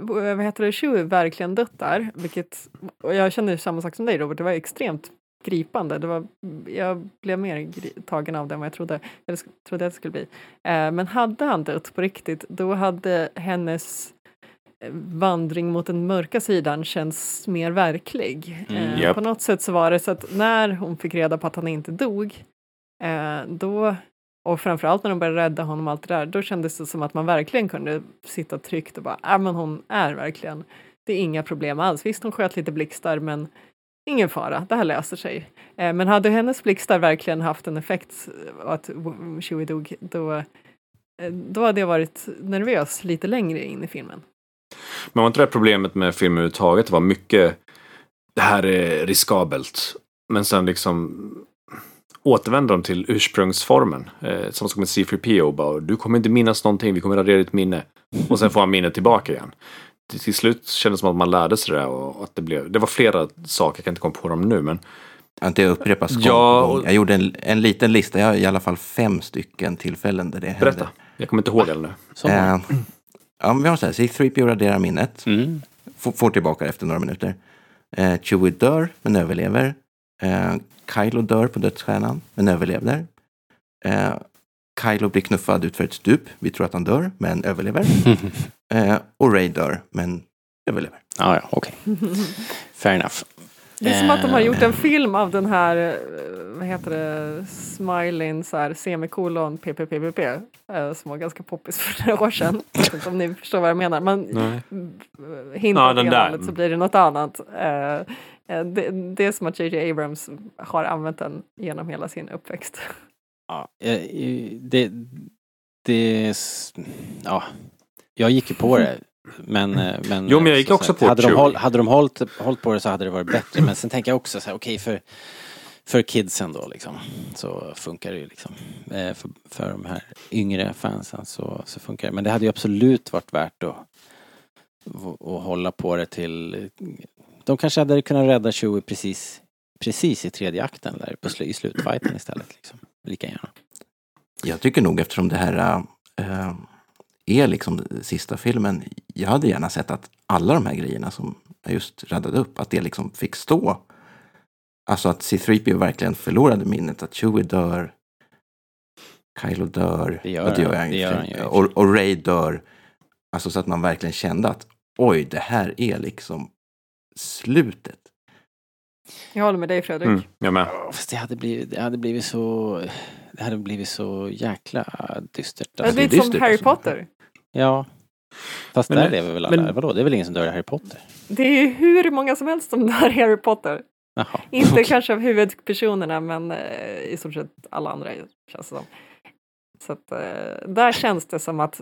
[SPEAKER 5] vad heter det, Chewie verkligen dött där, vilket, och jag känner samma sak som dig Robert, det var extremt gripande. Det var, jag blev mer tagen av det än vad jag trodde, eller trodde att det skulle bli. Eh, men hade han dött på riktigt, då hade hennes eh, vandring mot den mörka sidan känns mer verklig.
[SPEAKER 3] Mm.
[SPEAKER 5] Eh,
[SPEAKER 6] Japp.
[SPEAKER 5] På något sätt så var det så att när hon fick reda på att han inte dog, eh, då, och framförallt när de började rädda honom och allt det där, då kändes det som att man verkligen kunde sitta tryggt och bara, ja men hon är verkligen, det är inga problem alls. Visst, hon sköt lite blixtar, men ingen fara, det här löser sig. Eh, men hade hennes blixtar verkligen haft en effekt och att Chewie dog, då, eh, då hade jag varit nervös lite längre in i filmen.
[SPEAKER 6] Men var inte det problemet med film överhuvudtaget? Det var mycket, det här är riskabelt. Men sen liksom återvänder de till ursprungsformen. Eh, som med C3PO bara, du kommer inte minnas någonting, vi kommer radera ditt minne. Och sen får han minnet tillbaka igen. Till, till slut kändes det som att man lärde sig det och att det blev, det var flera saker, jag kan inte komma på dem nu men
[SPEAKER 4] Att det upprepas gång
[SPEAKER 6] Ja, och-
[SPEAKER 4] Jag gjorde en, en liten lista, jag har i alla fall fem stycken tillfällen där det hände.
[SPEAKER 6] berätta. Jag kommer inte ihåg det nu.
[SPEAKER 4] Eh, ja, men vi har så här, C3PO raderar minnet,
[SPEAKER 3] Mm.
[SPEAKER 4] får, tillbaka efter några minuter. Eh, Chewie dör, men överlever. Eh, Kylo dör på dödsstjärnan, men överlever. Eh, Kylo blir knuffad ut för ett stup. Vi tror att han dör, men överlever. Eh, och Ray dör, men överlever.
[SPEAKER 3] Ja, ja, okej. Fair enough.
[SPEAKER 5] Det är som att de har
[SPEAKER 3] Eh,
[SPEAKER 5] gjort en film av den här, eh, vad heter det, Smiling så här, semikolon PPPPP eh, som var ganska poppis för några år sedan. Jag vet inte om ni förstår vad jag menar.
[SPEAKER 6] Nej.
[SPEAKER 5] hintar
[SPEAKER 6] Ja,
[SPEAKER 5] åt ena hållet så blir det något annat. Eh, eh, det, det är som att JJ Abrams har använt den genom hela sin uppväxt.
[SPEAKER 3] Ja, eh, det, det, ja, jag gick ju på det. Men, eh, men,
[SPEAKER 6] Jo, men jag gick
[SPEAKER 3] så
[SPEAKER 6] också
[SPEAKER 3] sagt,
[SPEAKER 6] på
[SPEAKER 3] hade de, håll, hade de hållit, hållit på det så hade det varit bättre. Men sen tänker jag också så här, okej för, för kidsen då liksom, så funkar det ju liksom. Eh, För, för de här yngre fansen så, så funkar det. Men det hade ju absolut varit värt att, att hålla på det till... De kanske hade kunnat rädda Chewie precis, precis i tredje akten där på sl- i slutfighten istället. Liksom. Lika gärna.
[SPEAKER 4] Jag tycker nog eftersom det här äh, är liksom sista filmen. Jag hade gärna sett att alla de här grejerna som jag just räddade upp, att det liksom fick stå. Alltså att C3PO verkligen förlorade minnet, att Chewie dör. Kylo dör.
[SPEAKER 3] Det gör han Det gör han
[SPEAKER 4] och, och Ray dör. Alltså så att man verkligen kände att oj, det här är liksom slutet.
[SPEAKER 5] Jag håller med dig Fredrik.
[SPEAKER 6] Mm, jag med.
[SPEAKER 3] Fast det hade blivit, det hade blivit så... Det hade blivit så jäkla dystert. Alltså.
[SPEAKER 5] det är lite som Harry
[SPEAKER 4] alltså.
[SPEAKER 5] Potter.
[SPEAKER 3] Ja. Fast
[SPEAKER 6] Men-
[SPEAKER 3] där lever väl alla?
[SPEAKER 6] men-
[SPEAKER 3] Vadå? Det är väl ingen som dör i Harry Potter?
[SPEAKER 5] Det är ju hur många som helst som dör i Harry Potter.
[SPEAKER 3] Jaha.
[SPEAKER 5] Inte
[SPEAKER 3] Okej.
[SPEAKER 5] kanske av huvudpersonerna men eh, i stort sett alla andra känns det som. Så att eh, där känns det som att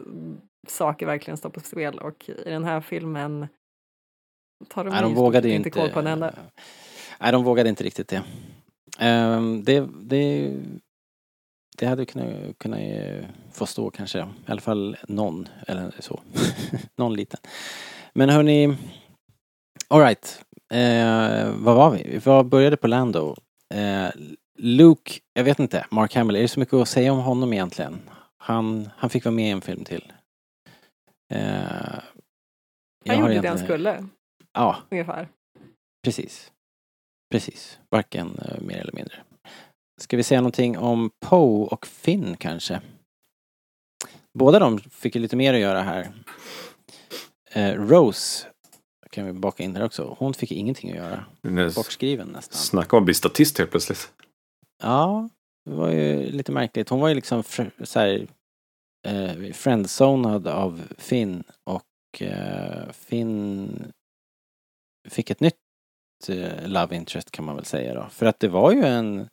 [SPEAKER 5] saker verkligen står på spel och i den här filmen tar de,
[SPEAKER 3] Nej, de vågade
[SPEAKER 5] inte
[SPEAKER 3] inte...
[SPEAKER 5] koll på en enda.
[SPEAKER 3] Nej, de vågade inte riktigt det. Ehm, det, det, det hade kunnat, kunnat eh, få stå kanske. I alla fall någon, eller så. någon liten. Men hörni, alright. Eh, vad var vi? Vi började på Lando. Eh, Luke, jag vet inte, Mark Hamill, är det så mycket att säga om honom egentligen? Han, han fick vara med i en film till. Eh, jag
[SPEAKER 5] Han gjorde det han skulle,
[SPEAKER 3] Ja,
[SPEAKER 5] ungefär.
[SPEAKER 3] Precis. Precis. Varken eh, mer eller mindre. Ska vi säga någonting om Poe och Finn kanske? Båda de fick ju lite mer att göra här. Eh, Rose kan vi baka in där också. Hon fick ingenting att göra. Bortskriven nästan.
[SPEAKER 6] Snacka om att bli statist helt plötsligt.
[SPEAKER 3] Ja, det var ju lite märkligt. Hon var ju liksom så här, eh, friendzonad av Finn och eh, Finn fick ett nytt eh, love interest kan man väl säga då. För att det var ju en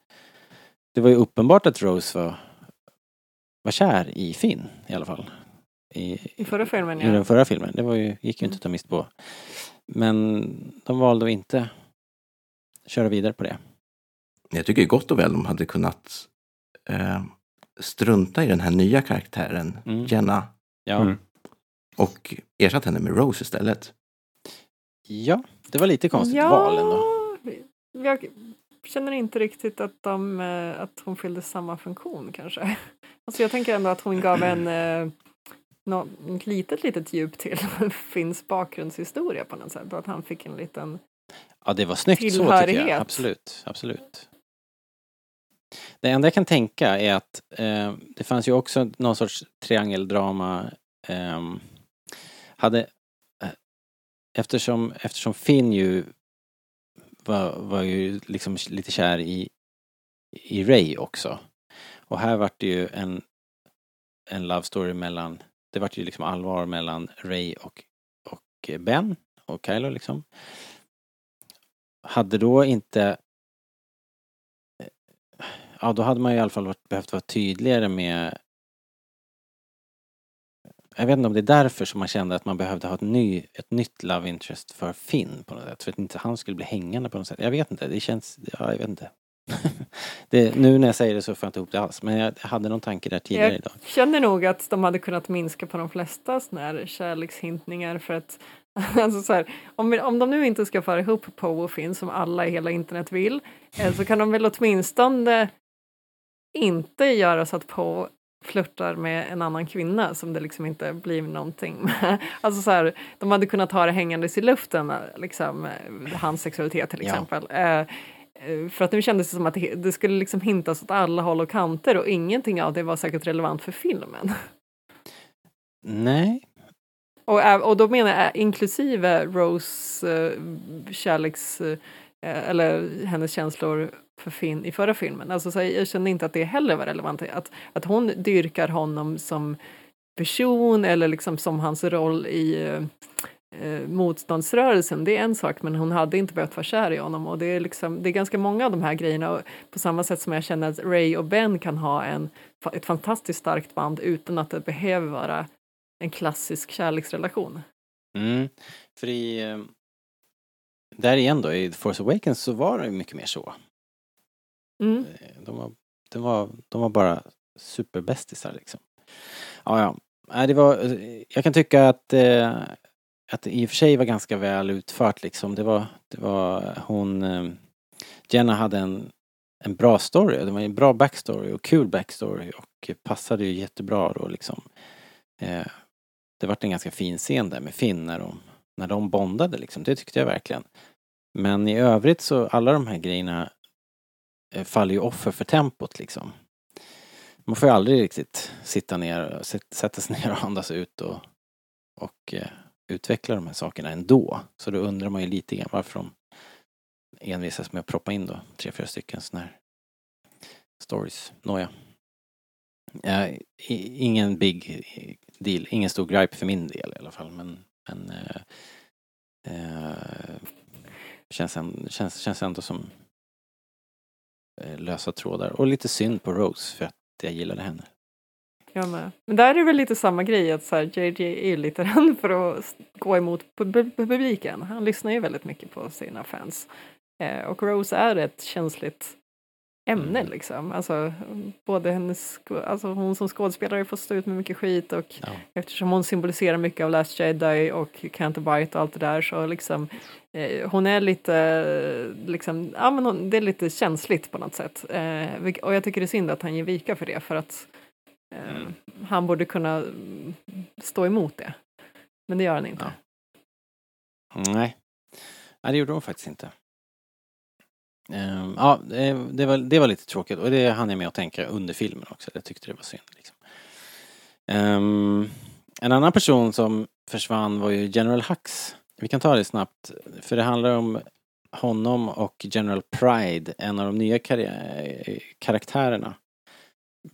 [SPEAKER 3] det var ju uppenbart att Rose var var kär i Finn i alla fall. I,
[SPEAKER 5] I förra filmen,
[SPEAKER 3] i den
[SPEAKER 5] ja.
[SPEAKER 3] förra filmen. Det var ju, gick ju inte att ta miste på. Men de valde att inte köra vidare på det.
[SPEAKER 4] Jag tycker gott och väl de hade kunnat eh, strunta i den här nya karaktären,
[SPEAKER 3] Mm.
[SPEAKER 4] Jenna,
[SPEAKER 3] Ja.
[SPEAKER 6] Mm.
[SPEAKER 4] och ersatt henne med Rose istället.
[SPEAKER 3] Ja, det var lite konstigt val ändå.
[SPEAKER 5] Jag känner inte riktigt att, de, eh, att hon fyllde samma funktion kanske. Alltså jag tänker ändå att hon gav en eh, nå- ett litet, litet djup till Finns bakgrundshistoria på något sätt. Och att han fick en liten...
[SPEAKER 3] Ja, det var snyggt så tycker jag. Absolut, absolut. Det enda jag kan tänka är att eh, det fanns ju också någon sorts triangeldrama. ehm, hade, eh, eftersom, eftersom Finn ju var, var ju liksom lite kär i, i Ray också. Och här vart det ju en, en love story mellan, det vart ju liksom allvar mellan Ray och, och Ben och Kylo liksom. Hade då inte eh, Ja, då hade man ju i alla fall varit, behövt vara tydligare med jag vet inte om det är därför som man kände att man behövde ha ett, ny, ett nytt love interest för Finn på något sätt. För att inte han skulle bli hängande på något sätt. Jag vet inte, det känns, ja jag vet inte. det, nu när jag säger det så får jag inte ihop det alls. Men jag hade någon tanke där tidigare
[SPEAKER 5] jag
[SPEAKER 3] idag.
[SPEAKER 5] Jag känner nog att de hade kunnat minska på de flesta såna här kärlekshintningar för att alltså så här, om, om de nu inte ska föra ihop Poe och Finn som alla i hela internet vill eh, så kan de väl åtminstone inte göra så att Poe flörtar med en annan kvinna som det liksom inte blir någonting med. Alltså så här, de hade kunnat ha det hängandes i luften, liksom, hans sexualitet till exempel. Ja. Eh, eh, för att nu kändes det som att det, skulle liksom hintas åt alla håll och kanter och ingenting av det var säkert relevant för filmen.
[SPEAKER 3] Nej.
[SPEAKER 5] Och, och då menar jag inklusive Rose kärleks... Eller hennes känslor för Finn i förra filmen. Alltså, så jag kände inte att det heller var relevant. Att, att hon dyrkar honom som person eller liksom som hans roll i eh, eh, motståndsrörelsen, det är en sak, men hon hade inte behövt vara kär i honom. Och det är, liksom, det är ganska många av de här grejerna, och på samma sätt som jag känner att Ray och Ben kan ha en, ett fantastiskt starkt band utan att det behöver vara en klassisk kärleksrelation.
[SPEAKER 3] Mm, för i, eh, där igen då, i The Force Awakens så var det mycket mer så.
[SPEAKER 5] Mm.
[SPEAKER 3] Eh, de, var, de, var, de var bara superbästisar liksom. Ja, ja. Nej, det var, eh, jag kan tycka att, eh, att det i och för sig var ganska väl utfört liksom. Det var, det var hon, eh, Jenna hade en, en bra story. Det var en bra backstory och kul backstory och passade ju jättebra då liksom. Eh, det var en ganska fin scen där med Finn när de, när de bondade liksom. Det tyckte jag verkligen. Men i övrigt så, alla de här grejerna Eh, faller ju offer för tempot liksom. Man får ju aldrig riktigt sitta ner, sätta sig ner och andas ut och, och eh, utveckla de här sakerna ändå. Så då undrar man ju lite grann varför de envisas med att proppa in då tre, fyra stycken sådana här stories. Nåja. Eh, ingen big deal, ingen stor gripe för min del i alla fall men, men eh, eh känns, en, känns, känns ändå som Eh, lösa trådar. Och lite synd på Rose för att jag gillade henne.
[SPEAKER 5] Jag med. Men där är det väl lite samma grej att så här, JJ är lite rädd för att gå emot publiken. Han lyssnar ju väldigt mycket på sina fans. Eh, och Rose är ett känsligt ämne mm. liksom. Alltså, både hennes, alltså hon som skådespelare får stå ut med mycket skit och ja. eftersom hon symboliserar mycket av Last Jedi och Canterbite och allt det där så liksom eh, hon är lite, liksom, ja men hon, det är lite känsligt på något sätt. Eh, och jag tycker det är synd att han ger vika för det för att eh, mm. han borde kunna stå emot det. Men det gör han inte.
[SPEAKER 3] Ja. Nej. Nej, det gjorde hon faktiskt inte. Ehm, ja, det, var, det var lite tråkigt och det hann jag med att tänka under filmen också. Jag tyckte det var synd. Liksom. Um, en annan person som försvann var ju General Hux. Vi kan ta det snabbt, för det handlar om honom och General Pride, en av de nya kar karaktärerna.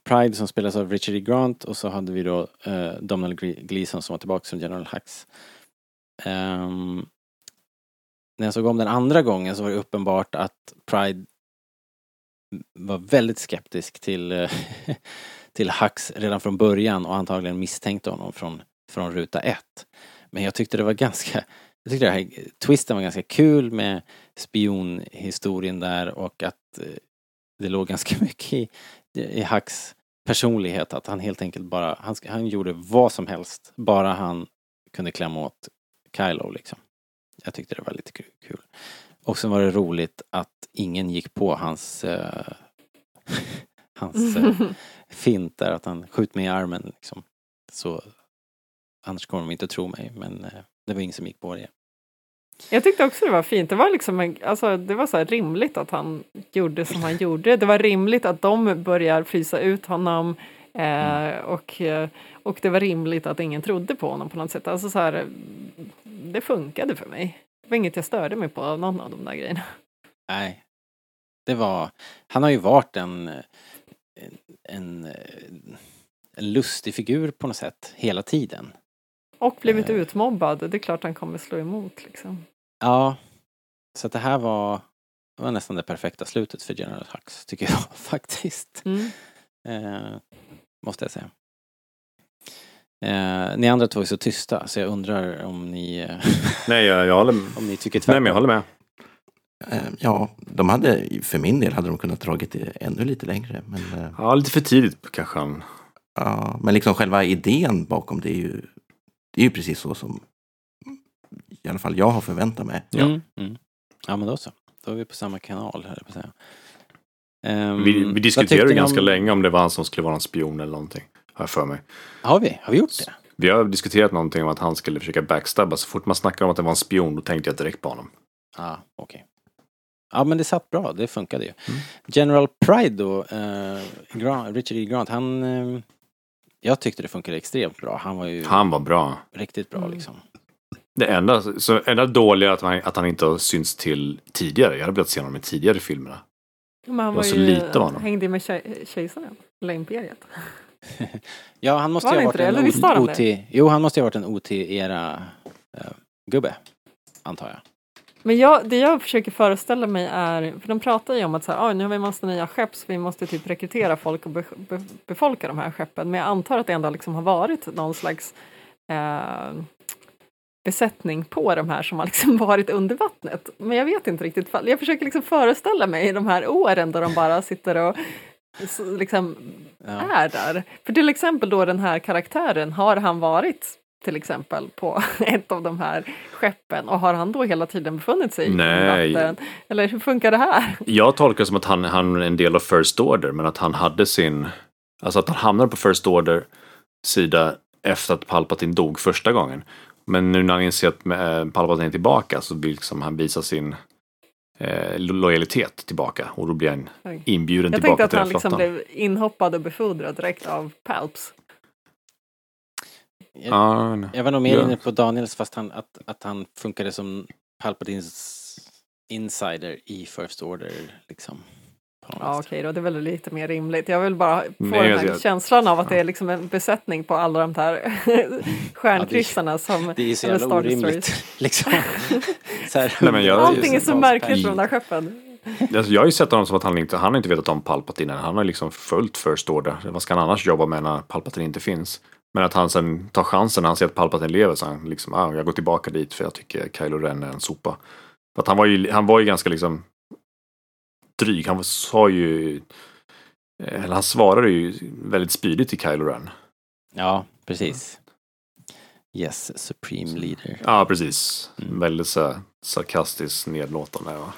[SPEAKER 3] Pride som spelas av Richard E. Grant och så hade vi då uh, Donald Gleason som var tillbaka som General Hux. Um, när jag såg om den andra gången så var det uppenbart att Pride var väldigt skeptisk till, eh, till Hux redan från början och antagligen misstänkte honom från, från ruta ett. Men jag tyckte det var ganska, jag tyckte det här twisten var ganska kul med spionhistorien där och att eh, det låg ganska mycket i, i Hux personlighet att han helt enkelt bara, han, han gjorde vad som helst bara han kunde klämma åt Kylo liksom. Jag tyckte det var lite kul. Och sen var det roligt att ingen gick på hans uh, hans uh, fint där, att han skjut mig i armen liksom. Så annars kommer de inte tro mig, men uh, det var ingen som gick på det.
[SPEAKER 5] Jag tyckte också det var fint. Det var liksom en, alltså, det var så rimligt att han gjorde som han gjorde. Det var rimligt att de börjar frysa ut honom mm. och, och det var rimligt att ingen trodde på honom på något sätt. Alltså så här, det funkade för mig. Det var inget jag störde mig på av någon av de där grejerna.
[SPEAKER 3] Nej. Det var, han har ju varit en, en, en, en lustig figur på något sätt hela tiden.
[SPEAKER 5] Och blivit
[SPEAKER 3] Eh.
[SPEAKER 5] utmobbad, det är klart han kommer slå emot liksom.
[SPEAKER 3] Ja. Så det här var, det var nästan det perfekta slutet för General Hux, tycker jag faktiskt.
[SPEAKER 5] Mm.
[SPEAKER 3] Eh, måste jag säga. Eh, ni andra två är så tysta så jag undrar om ni, eh,
[SPEAKER 6] Nej, jag, jag håller,
[SPEAKER 3] om ni tycker
[SPEAKER 6] nej,
[SPEAKER 3] tvärtom.
[SPEAKER 6] men jag håller med.
[SPEAKER 4] Eh, Ja, de hade, för min del hade de kunnat dragit det ännu lite längre. Men, eh,
[SPEAKER 6] Ja, lite för tidigt kanske
[SPEAKER 4] ja, men liksom själva idén bakom det är ju, det är ju precis så som i alla fall jag har förväntat mig.
[SPEAKER 6] Ja.
[SPEAKER 3] Mm, mm. Ja men då så. Då är vi på samma kanal här på säga. Ehm,
[SPEAKER 6] Vi, vi
[SPEAKER 3] vad
[SPEAKER 6] diskuterade ganska
[SPEAKER 3] om-
[SPEAKER 6] länge om det var han som skulle vara en spion eller någonting. Har jag för mig.
[SPEAKER 3] Har vi? Har vi gjort det?
[SPEAKER 6] Vi har diskuterat någonting om att han skulle försöka backstabba. Så fort man snackar om att det var en spion, då tänkte jag direkt på honom.
[SPEAKER 3] Ja, ah, okej. Ja men det satt bra, det funkade ju.
[SPEAKER 6] Mm.
[SPEAKER 3] General Pride då, eh, Grant, Richard E. Grant, han... Eh, jag tyckte det funkade extremt bra. Han var ju
[SPEAKER 6] Han var bra.
[SPEAKER 3] riktigt bra
[SPEAKER 5] Mm.
[SPEAKER 3] liksom.
[SPEAKER 6] Det enda, så enda dåliga är att han, att han inte har synts till tidigare. Jag hade velat se honom i tidigare filmerna.
[SPEAKER 5] Men han var
[SPEAKER 6] var så
[SPEAKER 5] ju,
[SPEAKER 6] lite av honom.
[SPEAKER 5] hängde ju med tjej, kejsaren, eller imperiet.
[SPEAKER 3] Ja, han måste
[SPEAKER 5] Var
[SPEAKER 3] ju
[SPEAKER 5] det
[SPEAKER 3] ha varit
[SPEAKER 5] det?
[SPEAKER 3] en
[SPEAKER 5] var han
[SPEAKER 3] OT...
[SPEAKER 5] det?
[SPEAKER 3] Jo, han måste ju ha varit en OT-era eh, gubbe. Antar jag.
[SPEAKER 5] Men jag, det jag försöker föreställa mig är, för de pratar ju om att så här, "Oj, nu har vi en massa nya skepp så vi måste typ rekrytera folk och be, be, befolka de här skeppen. Men jag antar att det ändå liksom har varit någon slags eh, besättning på de här som har liksom varit under vattnet. Men jag vet inte riktigt. Jag försöker liksom föreställa mig de här åren då de bara sitter och liksom
[SPEAKER 3] Ja.
[SPEAKER 5] är där. För till exempel då den här karaktären, har han varit till exempel på ett av de här skeppen och har han då hela tiden befunnit sig
[SPEAKER 6] Nej.
[SPEAKER 5] i vatten? Eller hur funkar det här?
[SPEAKER 6] Jag tolkar det som att han, han är en del av First Order, men att han hade sin... Alltså att han hamnade på First Order sida efter att Palpatine dog första gången. Men nu när han inser att eh, Palpatine är tillbaka så vill liksom han visa sin eh, lo- lojalitet tillbaka. Och då blir han inbjuden
[SPEAKER 5] Jag
[SPEAKER 6] tillbaka
[SPEAKER 5] tänkte att
[SPEAKER 6] till
[SPEAKER 5] han
[SPEAKER 6] den
[SPEAKER 5] liksom
[SPEAKER 6] flottan.
[SPEAKER 5] blev inhoppad och befordrad direkt av Palps.
[SPEAKER 3] Jag,
[SPEAKER 6] Ja, men-
[SPEAKER 3] jag var nog mer
[SPEAKER 6] Ja.
[SPEAKER 3] inne på Daniels fast han, att, att han funkade som Palpatines insider i First Order liksom. På något
[SPEAKER 5] Ja okej då, det är väl lite mer rimligt. Jag vill bara få
[SPEAKER 6] Nej,
[SPEAKER 5] den här
[SPEAKER 6] jag-
[SPEAKER 5] känslan av att det är liksom en besättning på alla de här stjärnkryssarna som...
[SPEAKER 3] Det är så jävla
[SPEAKER 5] Star
[SPEAKER 3] orimligt. Liksom. så här,
[SPEAKER 6] Nej, men jag-
[SPEAKER 5] Allting är så märkligt med de där skeppen.
[SPEAKER 6] Alltså, jag har ju sett honom som att han inte, han har inte vetat om Palpatine än. Han har liksom följt First Order. Vad ska han annars jobba med när Palpatine inte finns? Men att han sen tar chansen när han ser att Palpatine lever så han liksom, ah, jag går tillbaka dit för jag tycker Kylo Ren är en sopa. För att han var ju, han var ju ganska liksom dryg. Han sa ju, eh, eller han svarade ju väldigt spydigt till Kylo Ren.
[SPEAKER 3] Ja, precis. Yes, Supreme Leader.
[SPEAKER 6] Ja, precis.
[SPEAKER 3] Mm.
[SPEAKER 6] Väldigt så sarkastiskt nedlåtande. Ja.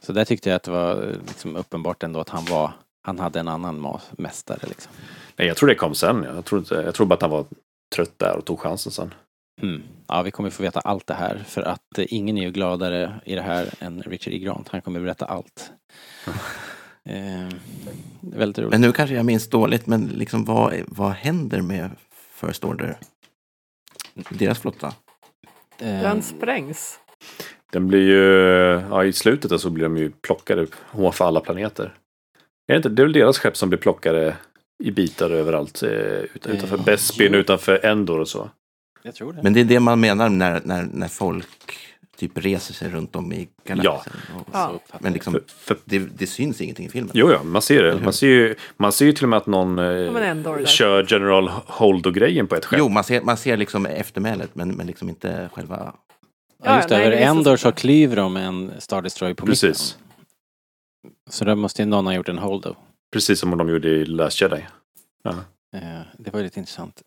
[SPEAKER 3] Så där tyckte jag att det var liksom uppenbart ändå att han var, han hade en annan mästare liksom.
[SPEAKER 6] Nej, jag tror det kom sen. Jag tror, inte, jag tror bara att han var trött där och tog chansen sen.
[SPEAKER 3] Mm. Ja, vi kommer få veta allt det här för att eh, ingen är ju gladare i det här än Richard E. Grant. Han kommer berätta allt. eh, det är väldigt roligt.
[SPEAKER 4] Men nu kanske jag minns dåligt, men liksom vad, vad händer med First Order? Deras flotta?
[SPEAKER 3] Eh,
[SPEAKER 5] Den sprängs.
[SPEAKER 6] Den blir ju, ja i slutet så blir de ju plockade ovanför alla planeter. Är det, inte, det är väl deras skepp som blir plockade i bitar överallt. eh, ut-
[SPEAKER 3] Eh,
[SPEAKER 6] Utanför Bespin,
[SPEAKER 3] jo.
[SPEAKER 6] utanför Endor och så.
[SPEAKER 3] Jag tror det.
[SPEAKER 4] Men det är det man menar när, när, när folk typ reser sig runt om i galaxen. Och,
[SPEAKER 5] Ja.
[SPEAKER 3] Uppfattar
[SPEAKER 4] Men liksom,
[SPEAKER 6] För, för,
[SPEAKER 4] det, det syns ingenting i filmen.
[SPEAKER 6] jo, ja, man ser det. Man ser ju, man ser ju till och med att någon eh,
[SPEAKER 5] Ja,
[SPEAKER 6] kör General Holdo-grejen på ett skepp.
[SPEAKER 4] Jo, man ser, man ser liksom eftermälet, men, men liksom inte själva...
[SPEAKER 3] Ja, just det.
[SPEAKER 5] Ja,
[SPEAKER 3] över Endor så klyver de en Star Destroyer på
[SPEAKER 6] Precis.
[SPEAKER 3] mitten. Så där måste ju någon ha gjort en holdo.
[SPEAKER 6] Precis som de gjorde i Last Jedi.
[SPEAKER 3] Eh, det var ju lite intressant.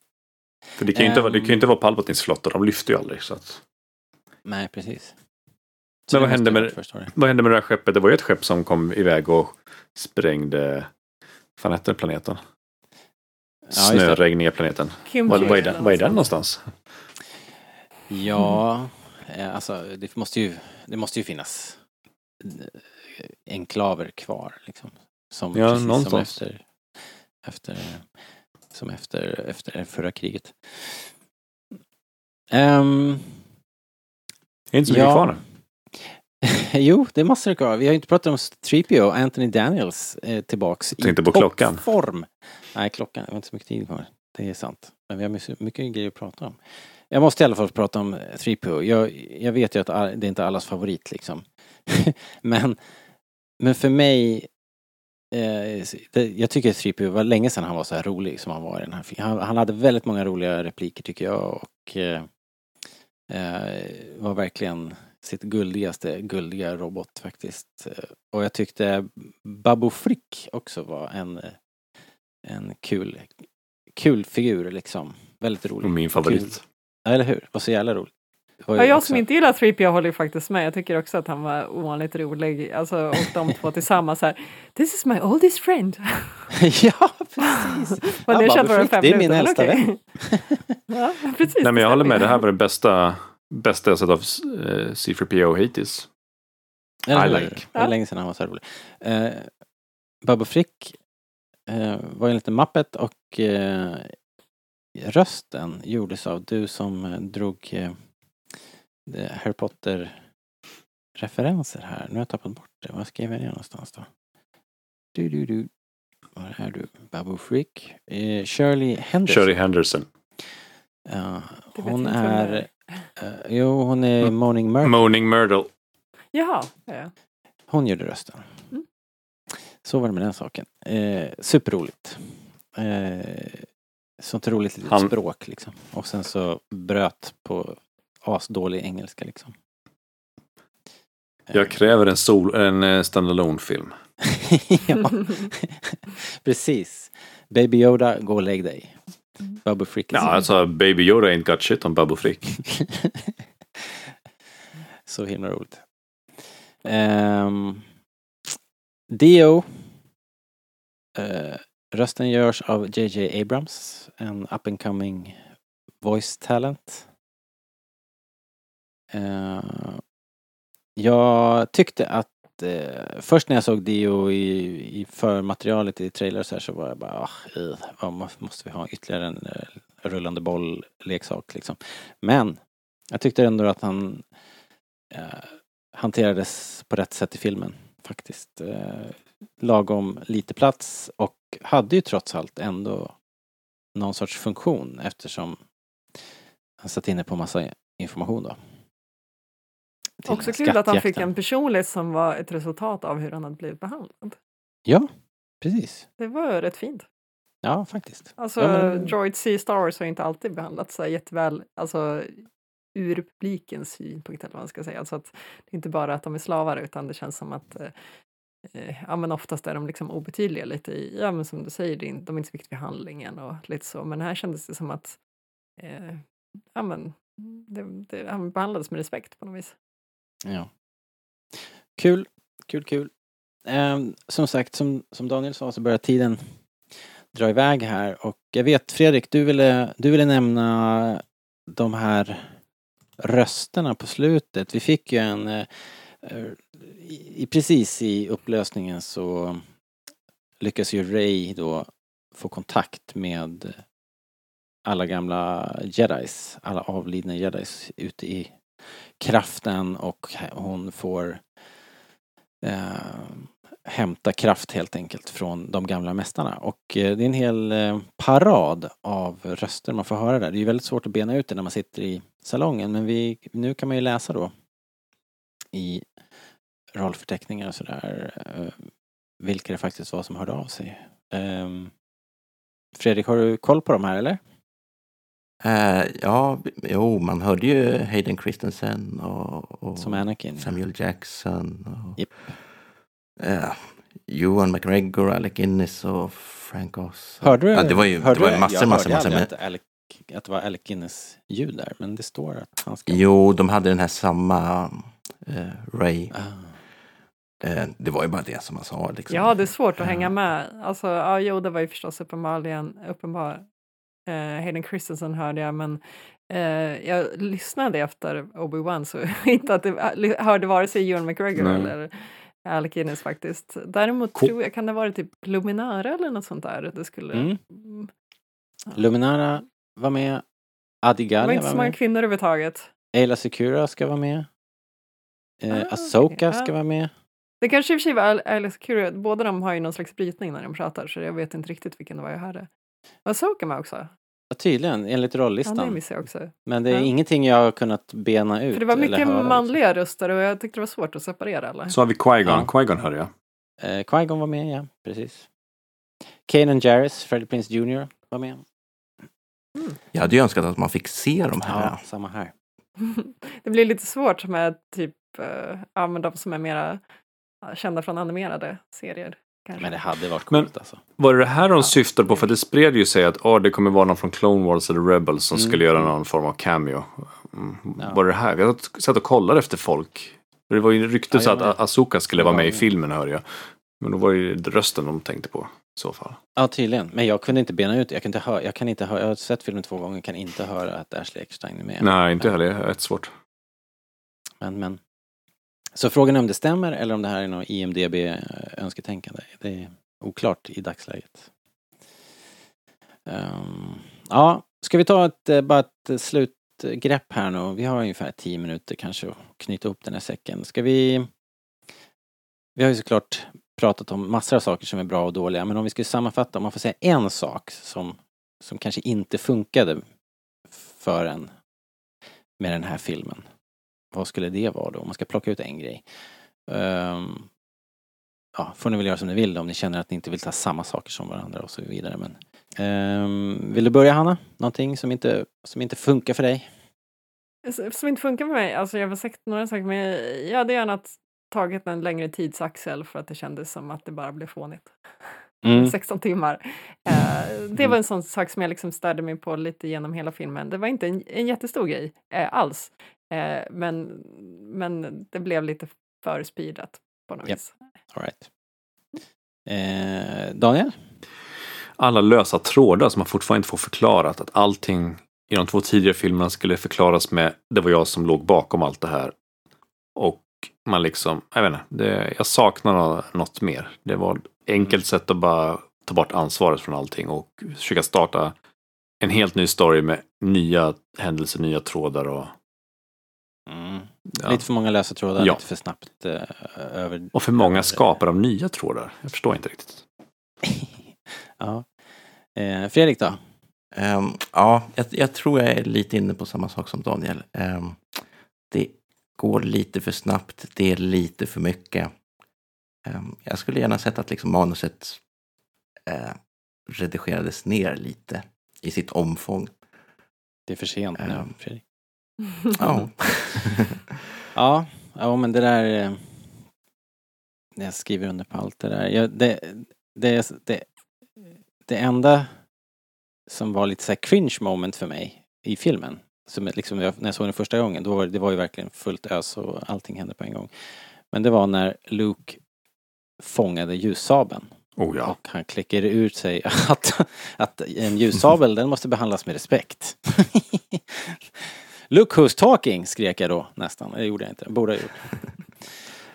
[SPEAKER 6] För det kan ju inte, vara, det kan ju inte
[SPEAKER 3] Ehm.
[SPEAKER 6] vara Palpatines flotta, de lyfter ju aldrig. Så att.
[SPEAKER 3] Nej, precis.
[SPEAKER 6] Men vad hände med-. Vad hände med det här skeppet? Det var ju ett skepp som kom iväg och sprängde fan hette planeten?
[SPEAKER 3] Ja.
[SPEAKER 6] Snöregniga planeten.
[SPEAKER 5] Kimchi
[SPEAKER 6] Vad, vad, är den, vad är den
[SPEAKER 5] något
[SPEAKER 6] någonstans?
[SPEAKER 3] Ja, eh, alltså det måste ju, det måste ju finnas eh, enklaver kvar liksom. Som,
[SPEAKER 6] Ja,
[SPEAKER 3] precis som
[SPEAKER 6] någonstans.
[SPEAKER 3] efter, efter, som efter, efter förra kriget. Ehm,
[SPEAKER 6] är inte så mycket
[SPEAKER 3] Ja.
[SPEAKER 6] kvar nu.
[SPEAKER 3] jo, det är massor kvar. Vi har inte pratat om 3PO, Anthony Daniels eh, tillbaks i
[SPEAKER 6] på klockan.
[SPEAKER 3] toppform. Nej, klockan, det var inte så mycket tid kvar. Det är sant. Men vi har mycket, grejer att prata om. Jag måste i alla fall prata om 3PO. Jag, jag vet ju att det är inte allas favorit liksom. men, men för mig det, jag tycker att 3PO var länge sedan han var så här rolig som han var i den här filmen. Han, hade väldigt många roliga repliker tycker jag och eh, eh, var verkligen sitt guldigaste, guldiga robot faktiskt. Eh, Och jag tyckte Babu Frick också var en, eh, en kul, kul figur liksom. Väldigt rolig.
[SPEAKER 6] Och min favorit.
[SPEAKER 3] Ja, eller hur? Var så jävla rolig.
[SPEAKER 5] Ja, jag
[SPEAKER 3] också-
[SPEAKER 5] som inte gillar 3PO håller ju faktiskt med. Jag tycker också att han var ovanligt rolig. Alltså, och de två tillsammans här. This is my oldest friend.
[SPEAKER 3] ja, precis!
[SPEAKER 5] Men kände
[SPEAKER 3] Frick,
[SPEAKER 5] fem
[SPEAKER 3] det är min äldsta vän.
[SPEAKER 5] ja, precis.
[SPEAKER 6] Nej men jag håller med, det här var det bästa, bästa jag sett av eh, C3PO hittills.
[SPEAKER 3] Eller
[SPEAKER 6] I like.
[SPEAKER 3] Det var
[SPEAKER 5] Ja.
[SPEAKER 3] länge sedan han var så här rolig. Eh, Babu Frick eh, var ju en liten mappet och eh, rösten gjordes av du som drog Harry Potter referenser här. Nu har jag tappat bort det. Var skrev jag det någonstans då? Du, du, du. Var är du? Babu Frick. Eh, Shirley Henderson.
[SPEAKER 6] Shirley Henderson.
[SPEAKER 5] Vet
[SPEAKER 3] hon är... eh, jo, hon är
[SPEAKER 6] Mm.
[SPEAKER 3] Moaning Murphy.
[SPEAKER 6] Moaning Myrtle.
[SPEAKER 5] Jaha, ja.
[SPEAKER 3] Hon gjorde rösten.
[SPEAKER 5] Mm.
[SPEAKER 3] Så var det med den saken. Eh, superroligt. Eh, sånt roligt litet
[SPEAKER 6] Han-
[SPEAKER 3] språk liksom. Och sen så bröt på asdålig engelska liksom.
[SPEAKER 6] Jag kräver en, sol, en eh, standalone film.
[SPEAKER 3] ja, precis. Baby Yoda, gå och lägg dig. Babu Frick.
[SPEAKER 6] Ja, alltså Baby Yoda ain't got shit on Babu Frick.
[SPEAKER 3] Så himla roligt. Um, Dio. Eh, rösten görs av JJ Abrams, en up and coming voice talent. Eh, jag tyckte att eh, först när jag såg Dio i, i förmaterialet i trailers här så var jag bara, ah, eh, måste vi ha ytterligare en eh, rullande boll-leksak liksom. Men jag tyckte ändå att han eh, hanterades på rätt sätt i filmen faktiskt. Eh, lagom lite plats och hade ju trots allt ändå någon sorts funktion eftersom han satt inne på massa information då.
[SPEAKER 5] Också kul att han fick en personlighet som var ett resultat av hur han hade blivit behandlad.
[SPEAKER 3] Ja, precis.
[SPEAKER 5] Det var rätt fint.
[SPEAKER 3] Ja, faktiskt.
[SPEAKER 5] Alltså,
[SPEAKER 3] Ja, men-
[SPEAKER 5] Droid C Star Wars har inte alltid behandlats så här jätteväl, alltså ur publikens synpunkt eller vad man ska säga. Alltså att det är inte bara att de är slavar utan det känns som att eh, eh, ja, men oftast är de liksom obetydliga lite i, ja men som du säger, det är inte- de är inte så viktiga för handlingen och lite så. Men här kändes det som att eh, ja, men, det, det, han behandlades med respekt på något vis.
[SPEAKER 3] Ja. Kul, kul, kul. Um, som sagt, som, som Daniel sa så börjar tiden dra iväg här och jag vet Fredrik, du ville, du ville nämna de här rösterna på slutet. Vi fick ju en, uh, i- precis i upplösningen så lyckas ju Ray då få kontakt med alla gamla jedis, alla avlidna jedis ute i kraften och hon får eh, hämta kraft helt enkelt från de gamla mästarna. Och eh, det är en hel eh, parad av röster man får höra där. Det är ju väldigt svårt att bena ut det när man sitter i salongen men vi, nu kan man ju läsa då i rollförteckningar och sådär eh, vilka det faktiskt var som hörde av sig. Ehm, Fredrik, har du koll på de här eller?
[SPEAKER 4] Eh, ja, jo, man hörde ju Hayden Christensen och, och
[SPEAKER 3] Som Anakin?
[SPEAKER 4] Samuel Jackson. Och,
[SPEAKER 3] Japp.
[SPEAKER 4] eh, Ewan McGregor, Alec Guinness och Frank Oz.
[SPEAKER 3] Hörde du?
[SPEAKER 4] Ja, det var ju, det
[SPEAKER 3] hörde
[SPEAKER 4] var
[SPEAKER 3] du-
[SPEAKER 4] ju massor,
[SPEAKER 3] jag
[SPEAKER 4] massor,
[SPEAKER 3] hörde
[SPEAKER 4] massor
[SPEAKER 3] aldrig
[SPEAKER 4] med.
[SPEAKER 3] Att, Alec, att det var Alec Guinness ljud där, men det står att han ska...
[SPEAKER 4] Jo, de hade den här samma eh, Ray.
[SPEAKER 3] Ah.
[SPEAKER 4] Det var ju bara det som man sa. Liksom.
[SPEAKER 5] Ja, det är svårt att hänga med. Alltså, ja, jo, det var ju förstås uppenbarligen uppenbar. Eh, Hayden Christensen hörde jag, men eh, jag lyssnade efter Obi-Wan så inte att det hörde vare sig Ewan McGregor
[SPEAKER 6] Nej.
[SPEAKER 5] eller Alec Guinness faktiskt. Däremot
[SPEAKER 6] Cool.
[SPEAKER 5] tror jag, kan det vara typ Luminara eller något sånt där? Det skulle...
[SPEAKER 3] Mm.
[SPEAKER 5] Mm.
[SPEAKER 3] Luminara var med.
[SPEAKER 5] Det var
[SPEAKER 3] Adigalia
[SPEAKER 5] inte så
[SPEAKER 3] var
[SPEAKER 5] många
[SPEAKER 3] med.
[SPEAKER 5] kvinnor överhuvudtaget.
[SPEAKER 3] Ayla Secura ska vara med. Eh,
[SPEAKER 5] Ah,
[SPEAKER 3] Asoka
[SPEAKER 5] okej,
[SPEAKER 3] ska
[SPEAKER 5] ja.
[SPEAKER 3] vara med.
[SPEAKER 5] Det kanske i och för sig var Al- Alice Curie, båda de har ju någon slags brytning när de pratar så jag vet inte riktigt vilken det var jag hörde. Var Soka med också?
[SPEAKER 3] Ja, tydligen, enligt
[SPEAKER 5] Ja, det
[SPEAKER 3] rollistan.
[SPEAKER 5] missade jag också.
[SPEAKER 3] Men det är
[SPEAKER 5] Ja.
[SPEAKER 3] ingenting jag har kunnat bena ut.
[SPEAKER 5] För det var mycket
[SPEAKER 3] höra,
[SPEAKER 5] manliga röster och jag tyckte det var svårt att separera alla.
[SPEAKER 6] Så har vi Qui-Gon.
[SPEAKER 3] Ja.
[SPEAKER 6] Qui-Gon hörde jag.
[SPEAKER 3] Liksom. Eh, Qui-Gon var med, ja. Precis. Kanan Jarrus, Freddie Prinze Jr. var med.
[SPEAKER 4] Jag hade ju önskat att man fick se de här.
[SPEAKER 3] Ja, samma här.
[SPEAKER 5] det blir lite svårt med typ, uh, ja men de som är mera ja, kända från animerade serier. Kanske.
[SPEAKER 3] Men det hade varit
[SPEAKER 6] Men-
[SPEAKER 3] coolt alltså.
[SPEAKER 6] Var det det här de syftade på? För det spred ju sig att oh, det kommer vara någon från Clone Wars eller Rebels som
[SPEAKER 3] Mm.
[SPEAKER 6] skulle göra någon form av cameo. Mm.
[SPEAKER 3] Ja.
[SPEAKER 6] Var det det här? Jag satt och kollade efter folk. Det var ju rykte
[SPEAKER 3] Ja,
[SPEAKER 6] att. Asoka skulle vara med i
[SPEAKER 3] Ja.
[SPEAKER 6] filmen hörde jag. Men då var det ju rösten de tänkte på i så fall.
[SPEAKER 3] Ja, tydligen. Men jag kunde inte bena ut. Jag kan inte höra, jag kan inte höra, jag har sett filmen två gånger, kan inte höra att Ashley Eckstein är med.
[SPEAKER 6] Nej, inte
[SPEAKER 3] men,
[SPEAKER 6] heller. Det är rätt svårt.
[SPEAKER 3] Men, men. Så frågan är om det stämmer eller om det här är något IMDB-önsketänkande. Det är oklart i dagsläget. Um, ja, ska vi ta ett, eh, bara ett slutgrepp här nu? Vi har ungefär tio minuter kanske att knyta ihop den här säcken. Ska vi... Vi har ju såklart pratat om massor av saker som är bra och dåliga, men om vi skulle sammanfatta, om man får säga en sak som, som kanske inte funkade för en med den här filmen. Vad skulle det vara då? Om man ska plocka ut en grej. Ehm, ja, får ni väl göra som ni vill om ni känner att ni inte vill ta samma saker som varandra och så vidare. Men, ehm, vill du börja Hanna? Någonting som inte, som inte funkar för dig?
[SPEAKER 5] Som inte funkar för mig, alltså jag har sagt några saker men jag hade gärna tagit en längre tidsaxel för att det kändes som att det bara blev fånigt.
[SPEAKER 3] Mm.
[SPEAKER 5] 16 timmar. Eh, det var en sån sak som jag liksom störde mig på lite genom hela filmen. Det var inte en, en jättestor grej eh, alls. Eh, men, men det blev lite för speedat på något
[SPEAKER 3] Japp.
[SPEAKER 5] vis.
[SPEAKER 3] All right. Eh, Daniel?
[SPEAKER 6] Alla lösa trådar som man fortfarande inte får förklarat. Att allting i de två tidigare filmerna skulle förklaras med det var jag som låg bakom allt det här. Och man liksom, jag vet inte, det, jag saknar nå- något mer. Det var ett enkelt sätt att bara ta bort ansvaret från allting och försöka starta en helt ny story med nya händelser, nya trådar och, ja.
[SPEAKER 3] Lite för många lösa trådar,
[SPEAKER 6] Ja.
[SPEAKER 3] lite för snabbt eh, över...
[SPEAKER 6] och för många skapare av nya trådar. Jag förstår inte riktigt.
[SPEAKER 3] ja. Eh, Fredrik då?
[SPEAKER 4] Ehm, ja, jag, jag tror jag är lite inne på samma sak som Daniel. Ehm, det går lite för snabbt, det är lite för mycket. Ehm, jag skulle gärna sett att liksom manuset eh, redigerades ner lite i sitt omfång.
[SPEAKER 3] Det är för sent nu. Fredrik.
[SPEAKER 4] Ja.
[SPEAKER 3] Ja, ja men det där... eh, Jag skriver under på allt det där. Jag, det, det, det, det enda som var lite så cringe moment för mig i filmen, som liksom jag, när jag såg den första gången, då var det, det var ju verkligen fullt ös och allting hände på en gång. Men det var när Luke fångade ljussabeln
[SPEAKER 6] Oh ja.
[SPEAKER 3] och han klickar ut sig att, att en ljussabel den måste behandlas med respekt. Look who's talking, skrek jag då nästan. Det gjorde jag inte, borde ha gjort.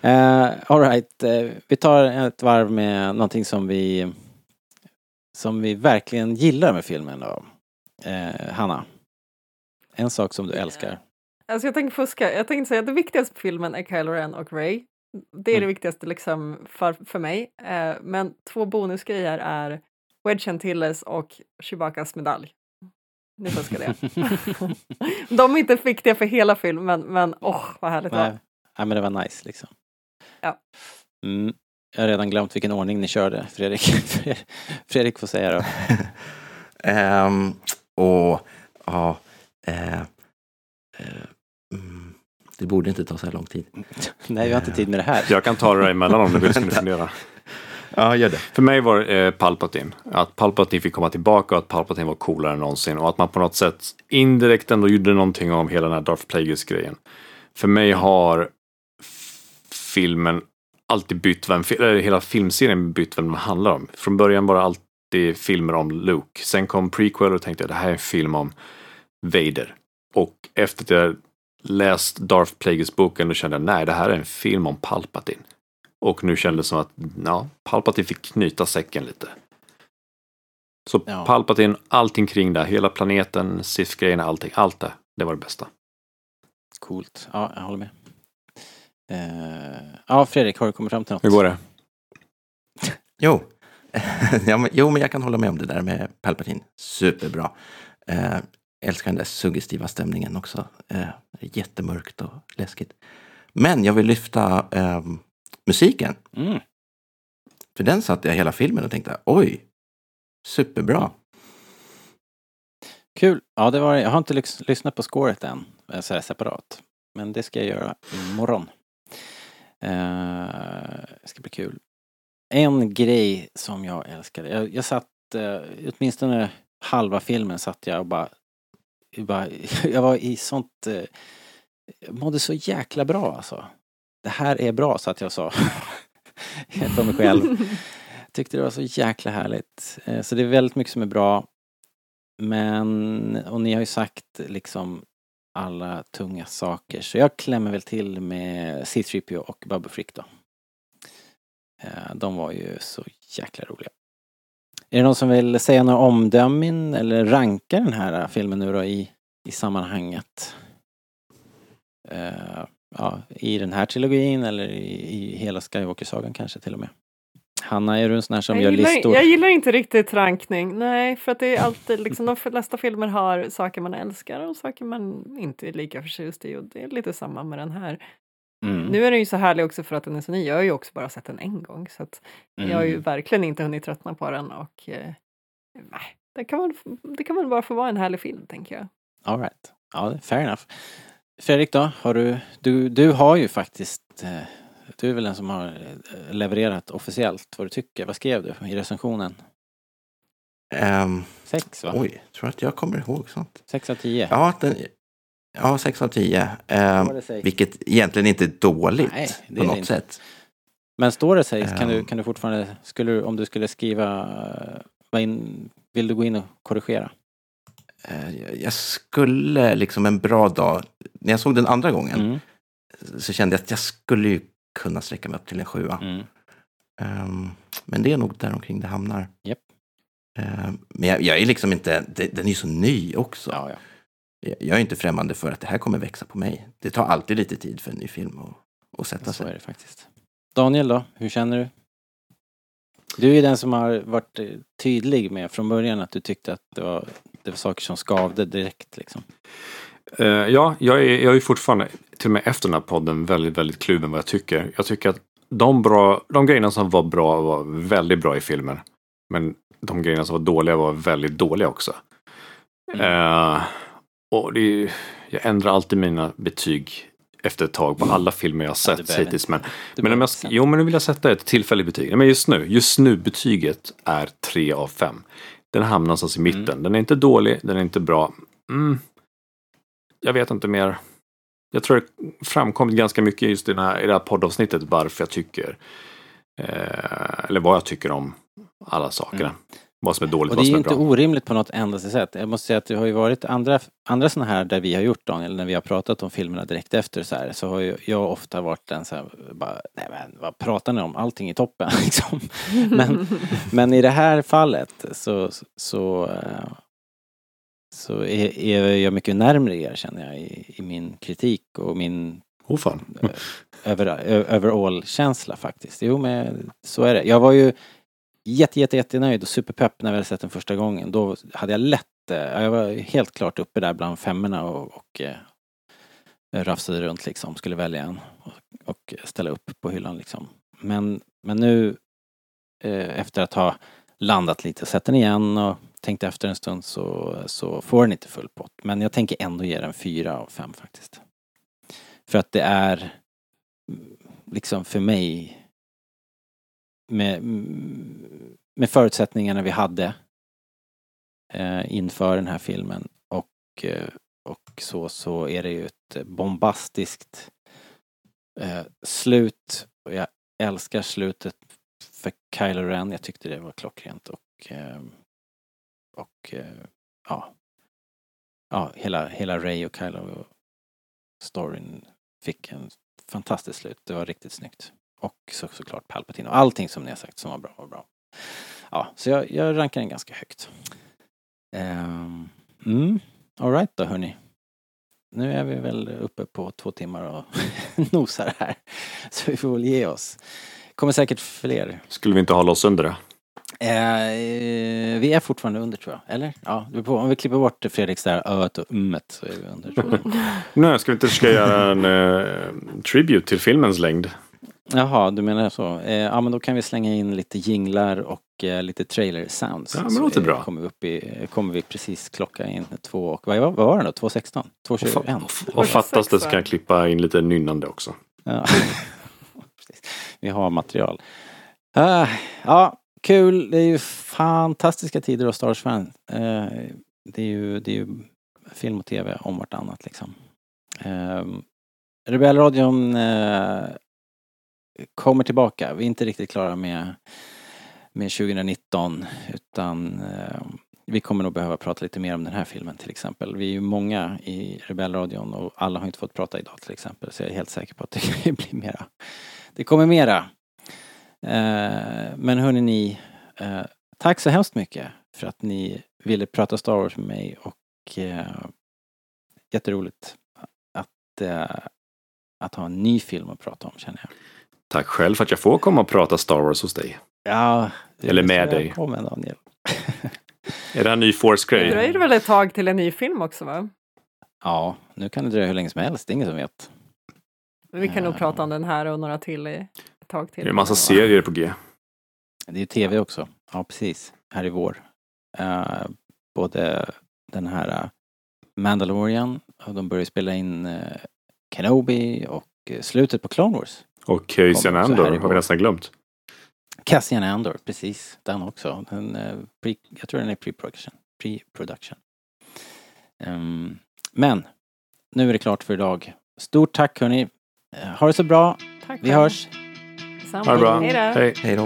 [SPEAKER 3] Uh, Alright, uh, vi tar ett varv med någonting som vi som vi verkligen gillar med filmen då. Eh, Hanna, en sak som du älskar.
[SPEAKER 5] Alltså jag tänker fuska. Jag tänkte säga att det viktigaste på filmen är Kylo Ren och Ray. Det är
[SPEAKER 3] Mm.
[SPEAKER 5] det viktigaste liksom för, för mig. Eh, men två bonusgrejer är Wedge Antilles och Chewbaccas medalj. Nu fuskade jag. De är inte viktiga för hela filmen, men åh, vad härligt det
[SPEAKER 3] Nej,
[SPEAKER 5] var.
[SPEAKER 3] nej, men det var nice liksom.
[SPEAKER 5] Ja.
[SPEAKER 3] Mm. Jag har redan glömt vilken ordning ni körde, Fredrik. Fredrik får säga då.
[SPEAKER 4] Ehm, och ja, eh, eh, mm, det borde inte ta så här lång tid.
[SPEAKER 3] Nej, vi har inte tid med det här.
[SPEAKER 6] Jag kan ta det emellan om du vill, fundera.
[SPEAKER 4] Ja, gör det.
[SPEAKER 6] För mig var det eh, Palpatine. Att Palpatine fick komma tillbaka och att Palpatine var coolare än någonsin. Och att man på något sätt indirekt ändå gjorde någonting om hela den här Darth Plagueis-grejen. För mig har filmen alltid bytt vem, eller hela filmserien bytt vem den handlar om. Från början var det alltid filmer om Luke. Sen kom prequel och tänkte jag det här är en film om Vader. Och efter att jag läst Darth Plagueis-boken då kände jag nej, det här är en film om Palpatine. Och nu kändes det som att ja, Palpatine fick knyta säcken lite. Så
[SPEAKER 3] Ja.
[SPEAKER 6] Palpatine, allting kring det, hela planeten, Sith-grejerna, allting, allt det, det var det bästa.
[SPEAKER 3] Coolt. Ja, jag håller med. Eh, ja, Fredrik, har du kommit fram till något?
[SPEAKER 6] Hur går det?
[SPEAKER 4] Jo. ja, men, jo, men jag kan hålla med om det där med Palpatine. Superbra. Eh, älskar den där suggestiva stämningen också. Eh, jättemörkt och läskigt. Men jag vill lyfta eh, musiken.
[SPEAKER 3] Mm.
[SPEAKER 4] För den satt jag hela filmen och tänkte, oj, superbra.
[SPEAKER 3] Kul. Ja, det var Jag har inte lys- lyssnat på scoret än, eh, så här separat. Men det ska jag göra imorgon. Eh, det ska bli kul. En grej som jag älskade. Jag, jag satt, eh, åtminstone halva filmen satt jag och bara, jag bara jag var i sånt, jag mådde så jäkla bra alltså. Det här är bra, så att jag sa. för mig själv. Tyckte det var så jäkla härligt. Eh, Så det är väldigt mycket som är bra. Men, och ni har ju sagt liksom alla tunga saker. Så jag klämmer väl till med C3PO och Bubba Frick då. Eh, De var ju så jäkla roliga. Är det någon som vill säga några omdömen eller ranka den här filmen nu då i, i sammanhanget? Ja, I den här trilogin eller i, i hela Skywalker-sagan kanske till och med. Hanna, är du en sån här som
[SPEAKER 5] jag,
[SPEAKER 3] gör
[SPEAKER 5] gillar,
[SPEAKER 3] listor?
[SPEAKER 5] jag gillar inte riktigt rankning. Nej, för att det är alltid liksom de flesta filmer har saker man älskar och saker man inte är lika förtjust i och det är lite samma med den här.
[SPEAKER 3] Mm.
[SPEAKER 5] Nu är den ju så härlig också för att den är så ny. Jag har ju också bara sett den en gång så att jag har ju
[SPEAKER 3] Mm.
[SPEAKER 5] verkligen inte hunnit tröttna på den och eh, nej, det kan, väl, det kan väl bara få vara en härlig film tänker jag.
[SPEAKER 3] All right. Ja, fair enough. Fredrik då, har du, du, du har ju faktiskt, eh, du är väl den som har eh, levererat officiellt vad du tycker. Vad skrev du i recensionen?
[SPEAKER 4] Ehm,
[SPEAKER 3] Sex va?
[SPEAKER 4] oj, tror att jag kommer ihåg sånt.
[SPEAKER 3] Sex av tio?
[SPEAKER 4] Ja, den, ja 6 av 10.
[SPEAKER 3] Står det sex?
[SPEAKER 4] vilket egentligen inte är dåligt
[SPEAKER 3] Nej, det
[SPEAKER 4] på
[SPEAKER 3] är
[SPEAKER 4] något
[SPEAKER 3] inte.
[SPEAKER 4] sätt.
[SPEAKER 3] Men står det sex kan du,
[SPEAKER 4] Ehm.
[SPEAKER 3] kan du fortfarande, skulle om du skulle skriva, eh, in, vill du gå in och korrigera?
[SPEAKER 4] Eh, jag- skulle liksom en bra dag, när jag såg den andra gången,
[SPEAKER 3] Mm.
[SPEAKER 4] så kände jag att jag skulle ju kunna sträcka mig upp till en sjua.
[SPEAKER 3] Mm.
[SPEAKER 4] Ehm, men det är nog där omkring det hamnar.
[SPEAKER 3] Japp.
[SPEAKER 4] Ehm, men jag, jag är liksom inte, det, den är ju så ny också.
[SPEAKER 3] Ja, ja.
[SPEAKER 4] Jag, jag är inte främmande för att det här kommer växa på mig. Det tar alltid lite tid för en ny film att, att sätta
[SPEAKER 3] Så är
[SPEAKER 4] sig.
[SPEAKER 3] det faktiskt. Daniel då, hur känner du? Du är den som har varit tydlig med från början att du tyckte att det var, det var saker som skavde direkt liksom.
[SPEAKER 6] Eh, ja, jag är, jag är fortfarande, till och med efter den här podden, väldigt, väldigt kluven vad jag tycker. Jag tycker att de, bra, de grejerna som var bra var väldigt bra i filmen. Men de grejerna som var dåliga var väldigt dåliga också. Eh, och det är, jag ändrar alltid mina betyg efter ett tag på alla filmer jag har
[SPEAKER 3] Ja,
[SPEAKER 6] sett
[SPEAKER 3] behöver
[SPEAKER 6] hittills. Men, men om jag, jo, men nu vill jag sätta ett tillfälligt betyg. Men just nu, just nu betyget är 3 av 5. Den hamnar någonstans i mitten.
[SPEAKER 3] Mm.
[SPEAKER 6] Den är inte dålig, den är inte bra. Mm. Jag vet inte mer. Jag tror det framkommit ganska mycket just i, den här, i det här poddavsnittet varför jag tycker eh, eller vad jag tycker om alla sakerna.
[SPEAKER 3] Mm.
[SPEAKER 6] Vad som är dåligt,
[SPEAKER 3] Och det
[SPEAKER 6] vad
[SPEAKER 3] är
[SPEAKER 6] som
[SPEAKER 3] ju
[SPEAKER 6] är
[SPEAKER 3] inte
[SPEAKER 6] bra.
[SPEAKER 3] orimligt på något endaste sätt. Jag måste säga att det har ju varit andra, andra sådana här där vi har gjort Daniel, när vi har pratat om filmerna direkt efter så här, så har ju jag ofta varit den så här, bara, nej men vad pratar ni om? Allting är toppen liksom. Men, men i det här fallet så, så, så är, är jag mycket närmre er känner jag i, i min kritik och min
[SPEAKER 6] Oh, fan.
[SPEAKER 3] eh, över, ö- overall-känsla faktiskt. Jo men så är det. Jag var ju jätte, jätte, jättenöjd och superpepp när vi hade sett den första gången. Då hade jag lätt, eh, jag var helt klart uppe där bland femmorna och, och eh, rafsade runt liksom, skulle välja en och, och ställa upp på hyllan liksom. Men, men nu eh, efter att ha landat lite, sett den igen och tänkt efter en stund så, så får den inte full pott. Men jag tänker ändå ge den fyra av fem faktiskt. För att det är mm, liksom för mig med, med förutsättningarna vi hade eh, inför den här filmen och, eh, och så, så är det ju ett bombastiskt eh, slut. Och jag älskar slutet för Kylo Ren. Jag tyckte det var klockrent och, eh, och eh, ja, ja hela, hela Ray och Kylo storyn fick en fantastiskt slut. Det var riktigt snyggt. Och så, såklart Palpatine och allting som ni har sagt som var bra var bra. Ja, så jag, jag rankar den ganska högt. Um, mm, Alright då hörni. nu är vi väl uppe på två timmar och nosar här. Så vi får väl ge oss. kommer säkert fler.
[SPEAKER 6] Skulle vi inte hålla oss under det?
[SPEAKER 3] Eh, vi är fortfarande under tror jag, eller? Ja, om vi klipper bort Fredriks där öet och ummet så är vi under tror jag.
[SPEAKER 6] Nej, ska vi inte försöka göra en eh, tribute till filmens längd?
[SPEAKER 3] Jaha, du menar så. Eh, ja men då kan vi slänga in lite jinglar och eh, lite trailer sounds.
[SPEAKER 6] Ja, men det låter
[SPEAKER 3] är-
[SPEAKER 6] bra.
[SPEAKER 3] Kommer vi, upp i, kommer vi precis klocka in två och vad var, vad var det då? 2.16?
[SPEAKER 6] Och,
[SPEAKER 3] 2.21?
[SPEAKER 6] fa- och fattas det så kan jag klippa in lite nynnande också.
[SPEAKER 3] Ja. Vi har material. Ah, ja, kul. Det är ju fantastiska tider att Star Wars-fan. Eh, det, är ju, det är ju film och tv om vartannat liksom. Eh, Rebellradion eh, kommer tillbaka. Vi är inte riktigt klara med, med 2019 utan eh, vi kommer nog behöva prata lite mer om den här filmen till exempel. Vi är ju många i Rebellradion och alla har inte fått prata idag till exempel så jag är helt säker på att det blir mera. Det kommer mera. Eh, men hörni ni, eh, tack så hemskt mycket för att ni ville prata Star Wars med mig och eh, jätteroligt att, eh, att ha en ny film att prata om känner jag.
[SPEAKER 6] Tack själv för att jag får komma och prata Star Wars hos dig.
[SPEAKER 3] Ja,
[SPEAKER 6] Eller med dig.
[SPEAKER 3] Välkommen Daniel.
[SPEAKER 6] Är det en ny
[SPEAKER 5] Det
[SPEAKER 6] Force-grej?
[SPEAKER 5] dröjer väl ett tag till en ny film också va?
[SPEAKER 3] Ja, nu kan det dröja hur länge som helst, det är ingen som vet.
[SPEAKER 5] Vi kan nog
[SPEAKER 3] Ja.
[SPEAKER 5] prata om den här och några till i ett tag
[SPEAKER 6] Det
[SPEAKER 5] till.
[SPEAKER 6] är en massa serier på G.
[SPEAKER 3] Det är ju tv också. Ja, precis. Här i vår. Eh, både den här eh, Mandalorian och de börjar spela in uh, Kenobi och eh, slutet på Clone Wars.
[SPEAKER 6] Och Cassian
[SPEAKER 3] också
[SPEAKER 6] Andor har vi nästan glömt.
[SPEAKER 3] Cassian Andor, precis. Den också. Den, eh, pre, jag tror den är pre-production. Pre-production. Ehm, men, nu är det klart för idag. Stort tack hörni. Eh, ha det så bra.
[SPEAKER 5] Tack
[SPEAKER 3] Vi hörs.
[SPEAKER 6] Ha det bra.
[SPEAKER 5] Hej då.
[SPEAKER 6] Hej.
[SPEAKER 4] Hej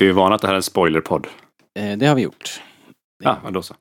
[SPEAKER 6] Ska vi varna att det här är en spoilerpodd?
[SPEAKER 3] Eh, det har vi gjort.
[SPEAKER 6] Ja, men då så.